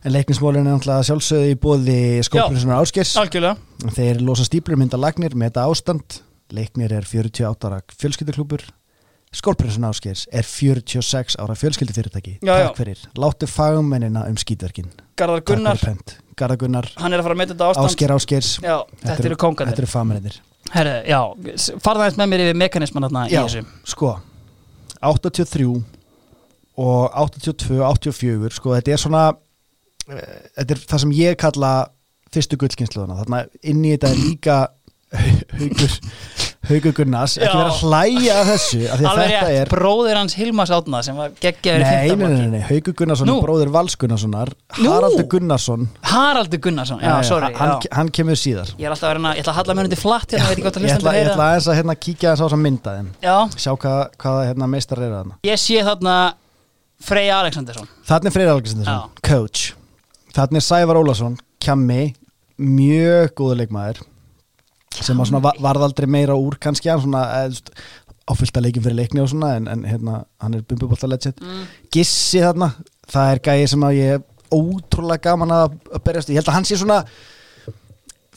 En leiknismólin er náttúrulega sjálfsögðu í bóði skóprinsunar áskers algjörlega. Þeir losa stíplur mynda lagnir með þetta ástand. Leiknir er 48 ára fjölskylduklúpur Skólprinsun áskers er 46 ára fjölskyldufyrirtæki. Já, já. Takk fyrir, láttu fagmennina um skítverkin. Garðar Gunnar, Takk fyrir pent Garðar Gunnar, hann er að fara að meita þetta ástand Ásker Áskers Já, þetta eru kóngarnir. Þetta eru fagmennir Herru, já, s- farðu aðeins með mér yfir mekanisman Já, sko 83 og 82, 84 sko þetta er svona eh, þetta er það sem ég kalla fyrstu gullkynsluðuna þarna inn í þetta er líka [laughs] haugur haugur Gunnars ekki vera að hlæja að þessu að Alveg rétt, er bróðir hans Hilmas Átna sem var geggjaður í Nei, nei, nei, nei, Haugur Gunnarsson Nú. er bróðir Vals Gunnarssonar. Nú. Haraldur Gunnarsson. Haraldur Gunnarsson, já, sorry hann, já. hann kemur síðar. Ég er alltaf að reyna, ég ætla að halla mér undir flatt hérna, hvað það ég ætla, ég ætla aðeins að hérna, kíkja aðeins á þess að mynda þeim. Já, sjá hvað, hvaða hérna, meistar eru þarna. Ég sé þarna Freyja Alexandersson. Þannig er Freyr Algrímsson, coach. Þannig er Sævar Ólason, kjammi mjög góður leikmaður sem að svona va- varð aldrei meira úr kannski, svona eða, áfyllt að leikin fyrir leikni og svona en, en hérna, hann er bumbubólta legend. Mm. Gissi þarna, það er gæði sem að ég er ótrúlega gaman að, berjast í, ég held að hann sé svona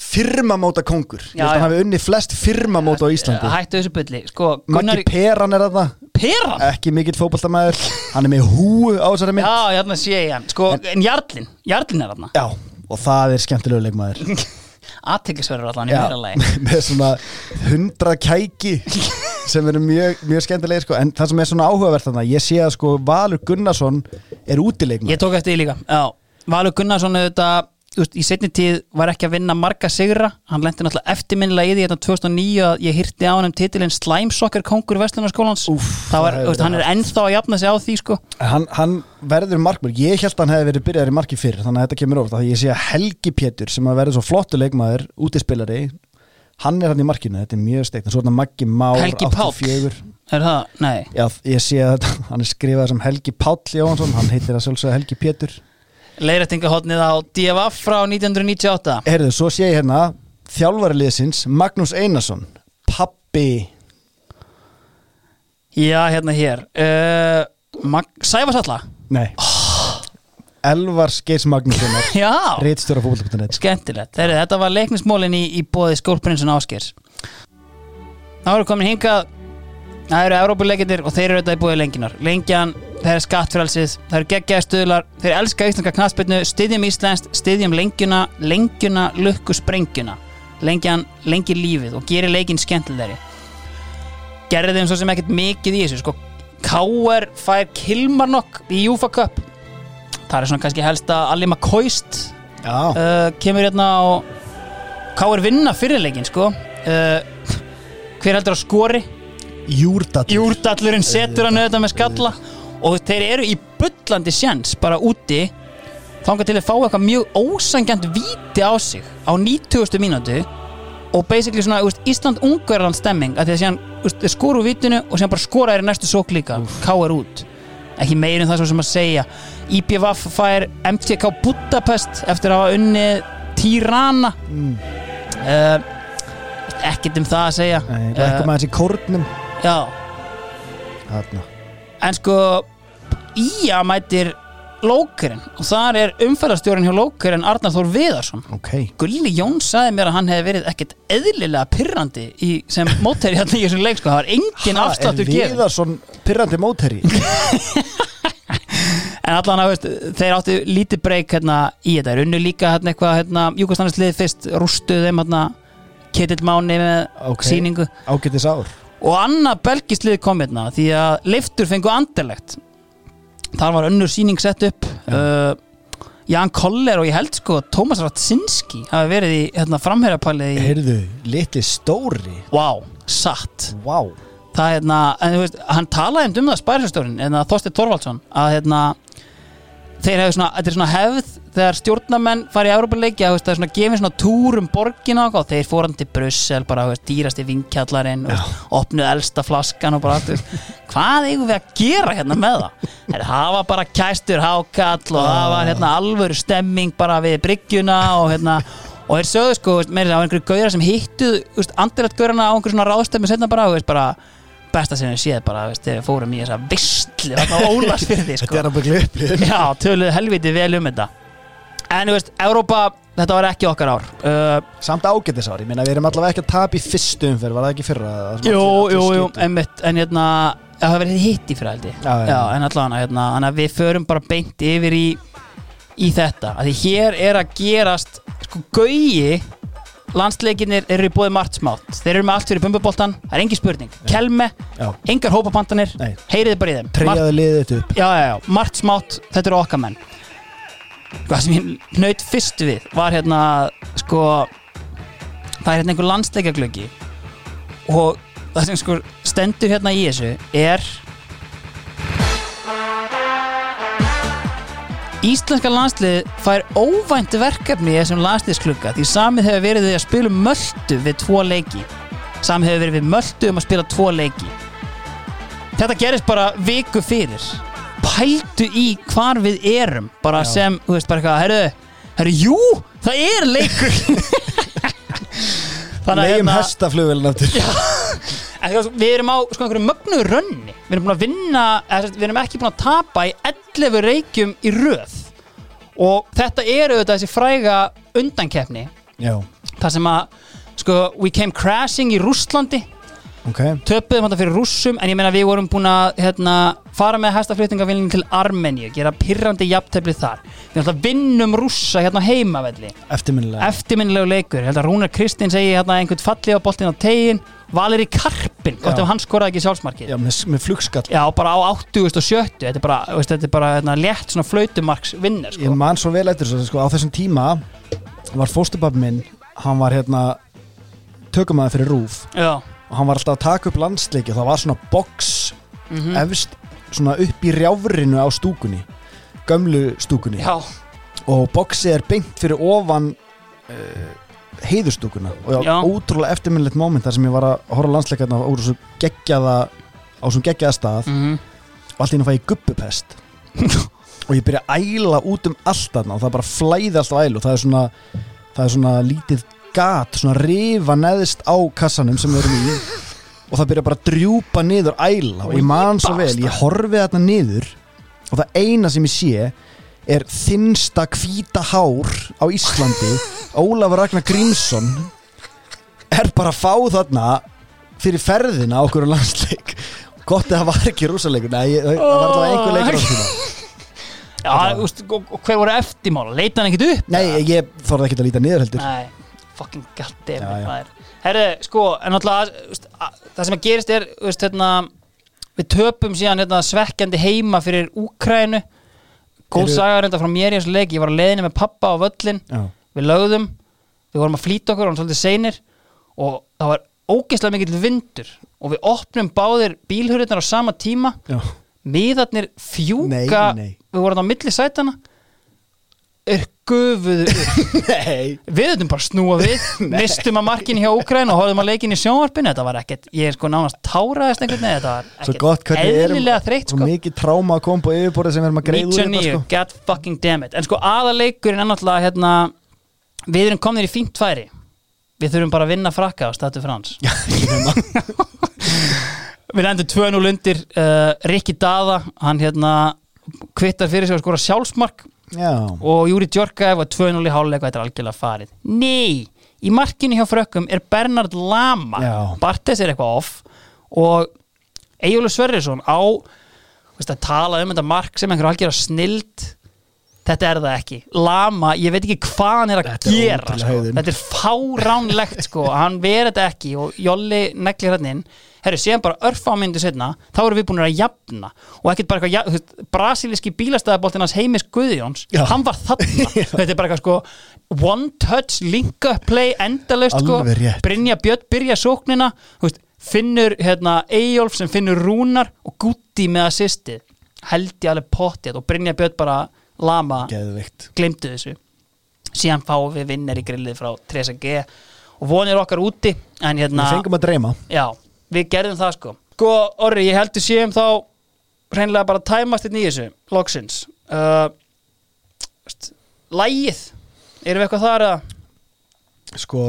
firmamóta kongur ég Já, held að hann hafi unni flest firmamóta á Íslandi. Hættu þessu bulli. Sko, Gunnar Maggi Peran er þarna. Peran? Ekki mikill fótboltamæður hann er með húu á þessari mynd. Já, hérna sé ég hann. Sko, en Jarlin, Jarlin er þarna. Já, og það er skemmtilegu leikmaður [laughs] Aðteklisverður allan í lagi. [laughs] með svona hundra kæki sem eru mjög, mjög skemmtilegir sko. en það sem er svona áhugavert þarna ég sé að sko Valur Gunnarsson er útileikmaður. Ég tók eftir því líka Já, Valur Gunnarsson auðvitað veist, í setni tíð var ekki að vinna marga sigra. Hann lendi náttúrulega eftirminnilega í því hérna 2009 að ég hýrti á hann um titilinn Slæmsokkar kongur Vestlunarskólans hann er ennþá að jafna sig á því sko. Hann, hann verður markmur, ég held að hann hefði verið byrjaður í marki fyrr þannig að þetta kemur ofta, ég sé að Helgi Pétur sem að verður svo flottu leikmaður, útispilari hann er hann í markinu, þetta er mjög steikt. En svo er þetta Maggi Már, Helgi Páll. 84 Er það? Nei. Já, ég sé að [laughs] hann er skrifað sem Helgi Páll Jóhansson, hann heitir að sjálfsögða Helgi Pétur Leirættingahotnið á DFF frá 1998 Herðu, svo sé ég hérna þjálfari liðsins Magnús Einarsson pappi Já, hérna hér. Uh, Mag Sæfarsalla nei. [gasps] Elvar Skeis Magnússonar [laughs] Já. reitstjóra fókbalta.net Skemmtilegt, Þeirri, þetta var leiknismólin í, í bóði skólprinsun Áskers Það voru komin hingað. Það eru Európuleikindir og þeir eru þetta í bóði lengjunar. Lengjan, það er skattfrælsið Það eru geggjaði stuðlar, þeir elska íslenska knaspinu Styðjum Íslenskt, styðjum lengjuna Lengjuna, lukku sprengjuna Lengjan, lengir lífið og gerir leikin skemmtilegri gerði þeim svo sem ekkert mikið í þessu sko. K.R. fær Kilmarnock í Júfa Cup það er svona kannski helst að Alli McCoist Já, uh, kemur hérna og K.R. vinna fyrirleikin sko. uh, hver heldur að skori Júrdall Júrdallurinn setur hann auðvitað með skalla og þeir eru í bullandi sjens bara úti. Þangað til að fá eitthvað mjög ósangjant víti á sig á 90. mínútu. Og basically svona úst, Ísland-Ungverðan stemming að því að síðan úst, þeir skoru úr vítinu og síðan bara skora þeir í næstu sók líka. K.R. út. Ekki meirinn það sem að segja. IPVF fær MTK Budapest eftir að hafa unnið Tirana. Mm. uh, ekkert um það að segja. Nei, Lækkum aðeins í kórnum. Já. Þarna. En sko Ía mætir Lókurinn og þar er umferðarstjórin hjá Lókurinn Arnar Þór Viðarsson. Ok. Gulli Jón sagði mér að hann hefði verið ekkert eðlilega pirrandi í, sem mótæri hérna í þessum leik sko, það var engin afsláttur Er gefið Viðarsson pyrrandi mótherri [laughs] en allan að veist, þeir áttu lítið breyk hérna í þetta, er unnu líka hérna eitthvað hérna, Júkostanislið fyrst rústuð þeim hérna Ketill Máni með Ok. sýningu. Ágætis ár. Og annað belgislið kom hérna því að leiftur fengu andelegt þar var önnur síning sett upp uh, Jan Koller og ég held sko Tómas Ratsinski hafi verið í hérna, framherjapalið í Heyrðu, litli stóri. Wow, satt. Vá. Það hérna, en þú veist, hann talaði um það spærisastórin, en það Þorsteinn Torvaldsson að hérna þeir hefur svona, þetta er svona hefð þegar stjórnamenn fara í Európa-leiki það er svona gefið svona túr um borgina og þeir fór hann til Brussel bara, veist, dýrasti vinkjallarinn og opnuð elsta flaskan og bara allt, hvað eigum við að gera hérna með það? Þeir hafa bara kæstur hákall og það var hérna alvöru stemming bara við bryggjuna og hérna og þeir sögðu sko, meira þess að það var einhverju gauðra sem veist, andilegt gauðrana á einhverju svona ráðstöfum setna bara, veist, bara besta sem við séð bara, veist, þegar við fórum í þessa vistli, þarna á [laughs] Ólarsfyrði, Þetta sko er að byggja upplifin Já, töluðu helviti vel um þetta. En þú veist, Európa, þetta var ekki okkar ár. Uh, Samt ágætis ár, ég meina við erum allavega ekki að tapa í fyrstu umferð Var það ekki fyrra? Jú, jú, jú, einmitt En hérna, það hafa verið hitt í fyrir haldi Já, já. en allavega, hérna, að við förum bara beint yfir í í þetta, að því hér er að gerast sko, gaugi landsleikinir eru í bóði margt smátt. Þeir eru með allt fyrir bumbuboltan, það er engin spurning. Kelme, Já. engar hópapantanir Nei. heyriði bara í þeim. Treyjaði liðið þetta upp. Já, já, já, margt smátt, þetta eru okkar menn. Hvað sem ég naut fyrst við var hérna sko það er hérna einhver landsleikaglöggi og það sem sko stendur hérna í þessu er Íslenska landslið fær óvænt verkefni í þessum landsliðsklugga því samið hefur verið við að spila um möldu við tvo leiki. Samið hefur verið við möldu um að spila tvo leiki. Þetta gerist bara viku fyrir. Pældu í hvar við erum bara Já. sem, þú veist, bara eitthvað herru, herru, jú, það er leikur. [laughs] Þannig að Legjum hérna- hestaflugvelin aftur. Veist, við erum á sko einhverju mögnu rönni. Við erum búin að vinna, við erum ekki búin að tapa í 11 reykjum í röð. Og þetta er auðvitað þessi fræga undankeppni. Já, þar sem að sko, we came crashing í Rússlandi. Ok. Töpuðum þetta fyrir rússum en ég meina við vorum búin að hérna, fara með hestaflutningavilling til Armeníu gera pyrrandi jafntefli þar. Við að vinnum rússa hérna heimavelli. Eftirminnilegu leikur, að Rúnar Kristinn segi hérna einhvern falli á boltin á tegin Valeri Karpin, gott ef hann skoraði ekki sjálfsmarkið. Já, með, með flugskall. Já, bara á 80 og 70 Þetta er bara, veist, þetta er bara hérna, létt svona flautumarks vinnir Ég sko. man svo vel eftir þessu, sko, á þessum tíma var fóstubab minn hann var hérna tökumæður fyrir rúf Já, og hann var alltaf að taka upp landsleiki og það var svona box Mhm. efst svona upp í rjáfrinu á stúkunni gömlu stúkunni. Já, og boxið er beint fyrir ofan uh, heiðustúkuna og Já. já, ótrúlega eftirminnilegt moment þar sem ég var að horfa á landsleikarna á þessu geggjaða á þessum geggjaða stað. Mm og allt í henni fæ ég gubbupest. [laughs] Og ég byrja að æla út um allt þarna og það bara flæði allt á ælu. Og það er svona, það er svona lítið gat, svona rifa neðst á kassanum sem við erum í. [laughs] Og það byrja bara að drjúpa niður æla. Og ég man svo vel, ég horfi þarna niður og það eina sem ég sé er þinnsta hvíta hár á Íslandi Ólafur Ragnar Grímsson er bara að fá þarna fyrir ferðina á okkur landsleik gott að það var ekki rúsaleikur Nei, það var alltaf einhver leikur á þessum já úst, og, og hver voru eftirmála? Leita hann ekkert upp? Nei, ég þorði ekki að líta niður heldur Nei, fucking goddamn Já, já. maður. Herri, sko, en veist, að- það sem að gerist er veist, hérna, við töpum síðan hérna, svekkjandi heima fyrir Úkrænu góð Eru- saga reynda frá mér í þessu leik. Ég var að leiðinni með pappa á völlin Já. við lögðum, við vorum að flýta okkur og svolítið seinir. Og það var ógeðslega mikill vindur. Og við opnum báðir bílhurðirnar á sama tíma. Já. miðarnir fjúka. Nei, nei. við vorum á milli sætana er [laughs] Nei. Við höfum bara snúa við [laughs] mistum að markin hjá Úkræn og horfum að leikin í sjónvarpinu. Þetta var ekkert, ég er sko nánast táraðist einhvern veginn, þetta var ekkert eðlilega þreytt sko. mikið tráma að koma på yfirborðið sem við erum að greiða úr 99, hérna, sko. god fucking damn it. En sko aðaleikurinn er náttúrulega hérna, við erum komnir í fínt færi. Við þurfum bara að vinna frakka á statu frans [laughs] við endur 2-0 undir uh, Rikki Dada, hann hérna kvittar fyrir sig að skora sjálfsmark Já, og Júri Djorkaev var 2-0 í háluleik og þetta er algjörlega farið. Nei, í markinu hjá frökkum er Bernard Lama. Já. Bartes er eitthvað off. Og Egilur Sverrisson á veist, að tala um þetta mark sem einhver algjörlega snild þetta er það ekki. Lama, ég veit ekki hvað hann er að Þetta er gera ótrúlega sko. þetta er fáránlegt sko, hann verið þetta ekki og Jolli neglir hann inn. Herru, síðan bara örfámyndu setna þá erum við búin að jafna. Og ekkert bara eitthvað, veist, brasilíski bílastæðaboltin hans Heimis Guðjóns, Já. hann var þarna. [laughs] Þetta er bara eitthvað sko one touch, link up play, endalaust sko. Brynja Björn byrja sóknina veist, finnur hérna Eyjólf sem finnur Rúnar og Gutti með assistið. Held ég alveg pottið og Brynja Björn bara lama geðvikt glemdu þessu. Síðan fáum við vinnar í grillið frá 3G og vonir okkar úti en hérna, Við fengum að dreyma. Já, við gerðum það sko. Sko, Orri, ég heldur séum þá hreinlega bara tæmast inn í þessu loksins. Uh, lægið erum við eitthvað þar að Sko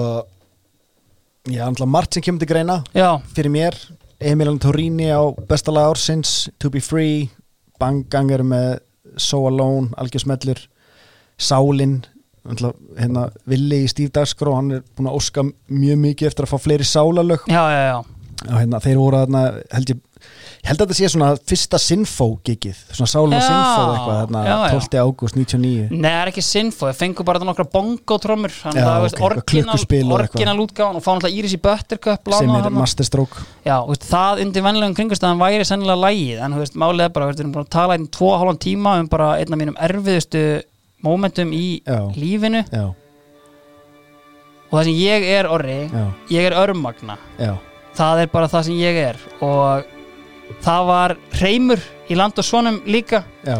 Já, andla margt sem kemur til greina. Já, Fyrir mér, Emilian Torrini á besta lag ársins To be free Bangangur með So Alone, algjörsmellur Sálin andla, hérna, Villi í Steve Dagskró hann er búin að óska mjög mikið eftir að fá fleiri sálalög já, já, já. Hérna, þeir voru held ég, ég held að þetta sé svona fyrsta Sinfo gigið, svona Sála Já, Sinfo eitthvað, þarna, já, já. 12. ágúst 99 Nei, það er ekki sinfo, ég fengur bara nokkra bongo-trommur þannig að það ok, veist, eitthvað orginal, útgáðan og fá náttúrulega Íris í Buttercup sem er þarna. masterstroke Já, veist, það undir vennilegum kringustæðan væri sennilega lægið en veist, málið er bara, við erum búin að tala einn tvo og hálfan tíma um bara einn af mínum erfiðustu mómentum í Já. lífinu já, og það sem ég er orri, ég er örmagna já, það er bara það sem ég er og það var Reymur í land og svonum líka. Já,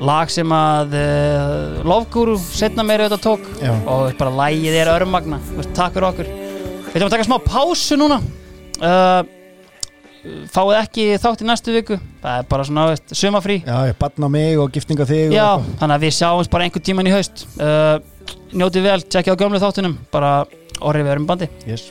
lag sem að uh, Lofguru setna meira auðvitað tók. Já. og bara lægið er örmagna. Takk fyrir okkur. Við ætlum að taka smá pásu núna. Uh, fáið ekki þátt í næstu viku. Það er bara svona veist, sumafrí já, ég batna mig og giftinga þig já, og þannig að við sjáumst bara einhvern tíman í haust. Uh, njótið vel, tjekkja á gömlu þáttunum. Bara orðið við erum bandi. Yes.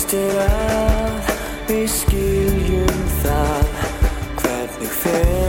Þér að við skiljum það hvernig fer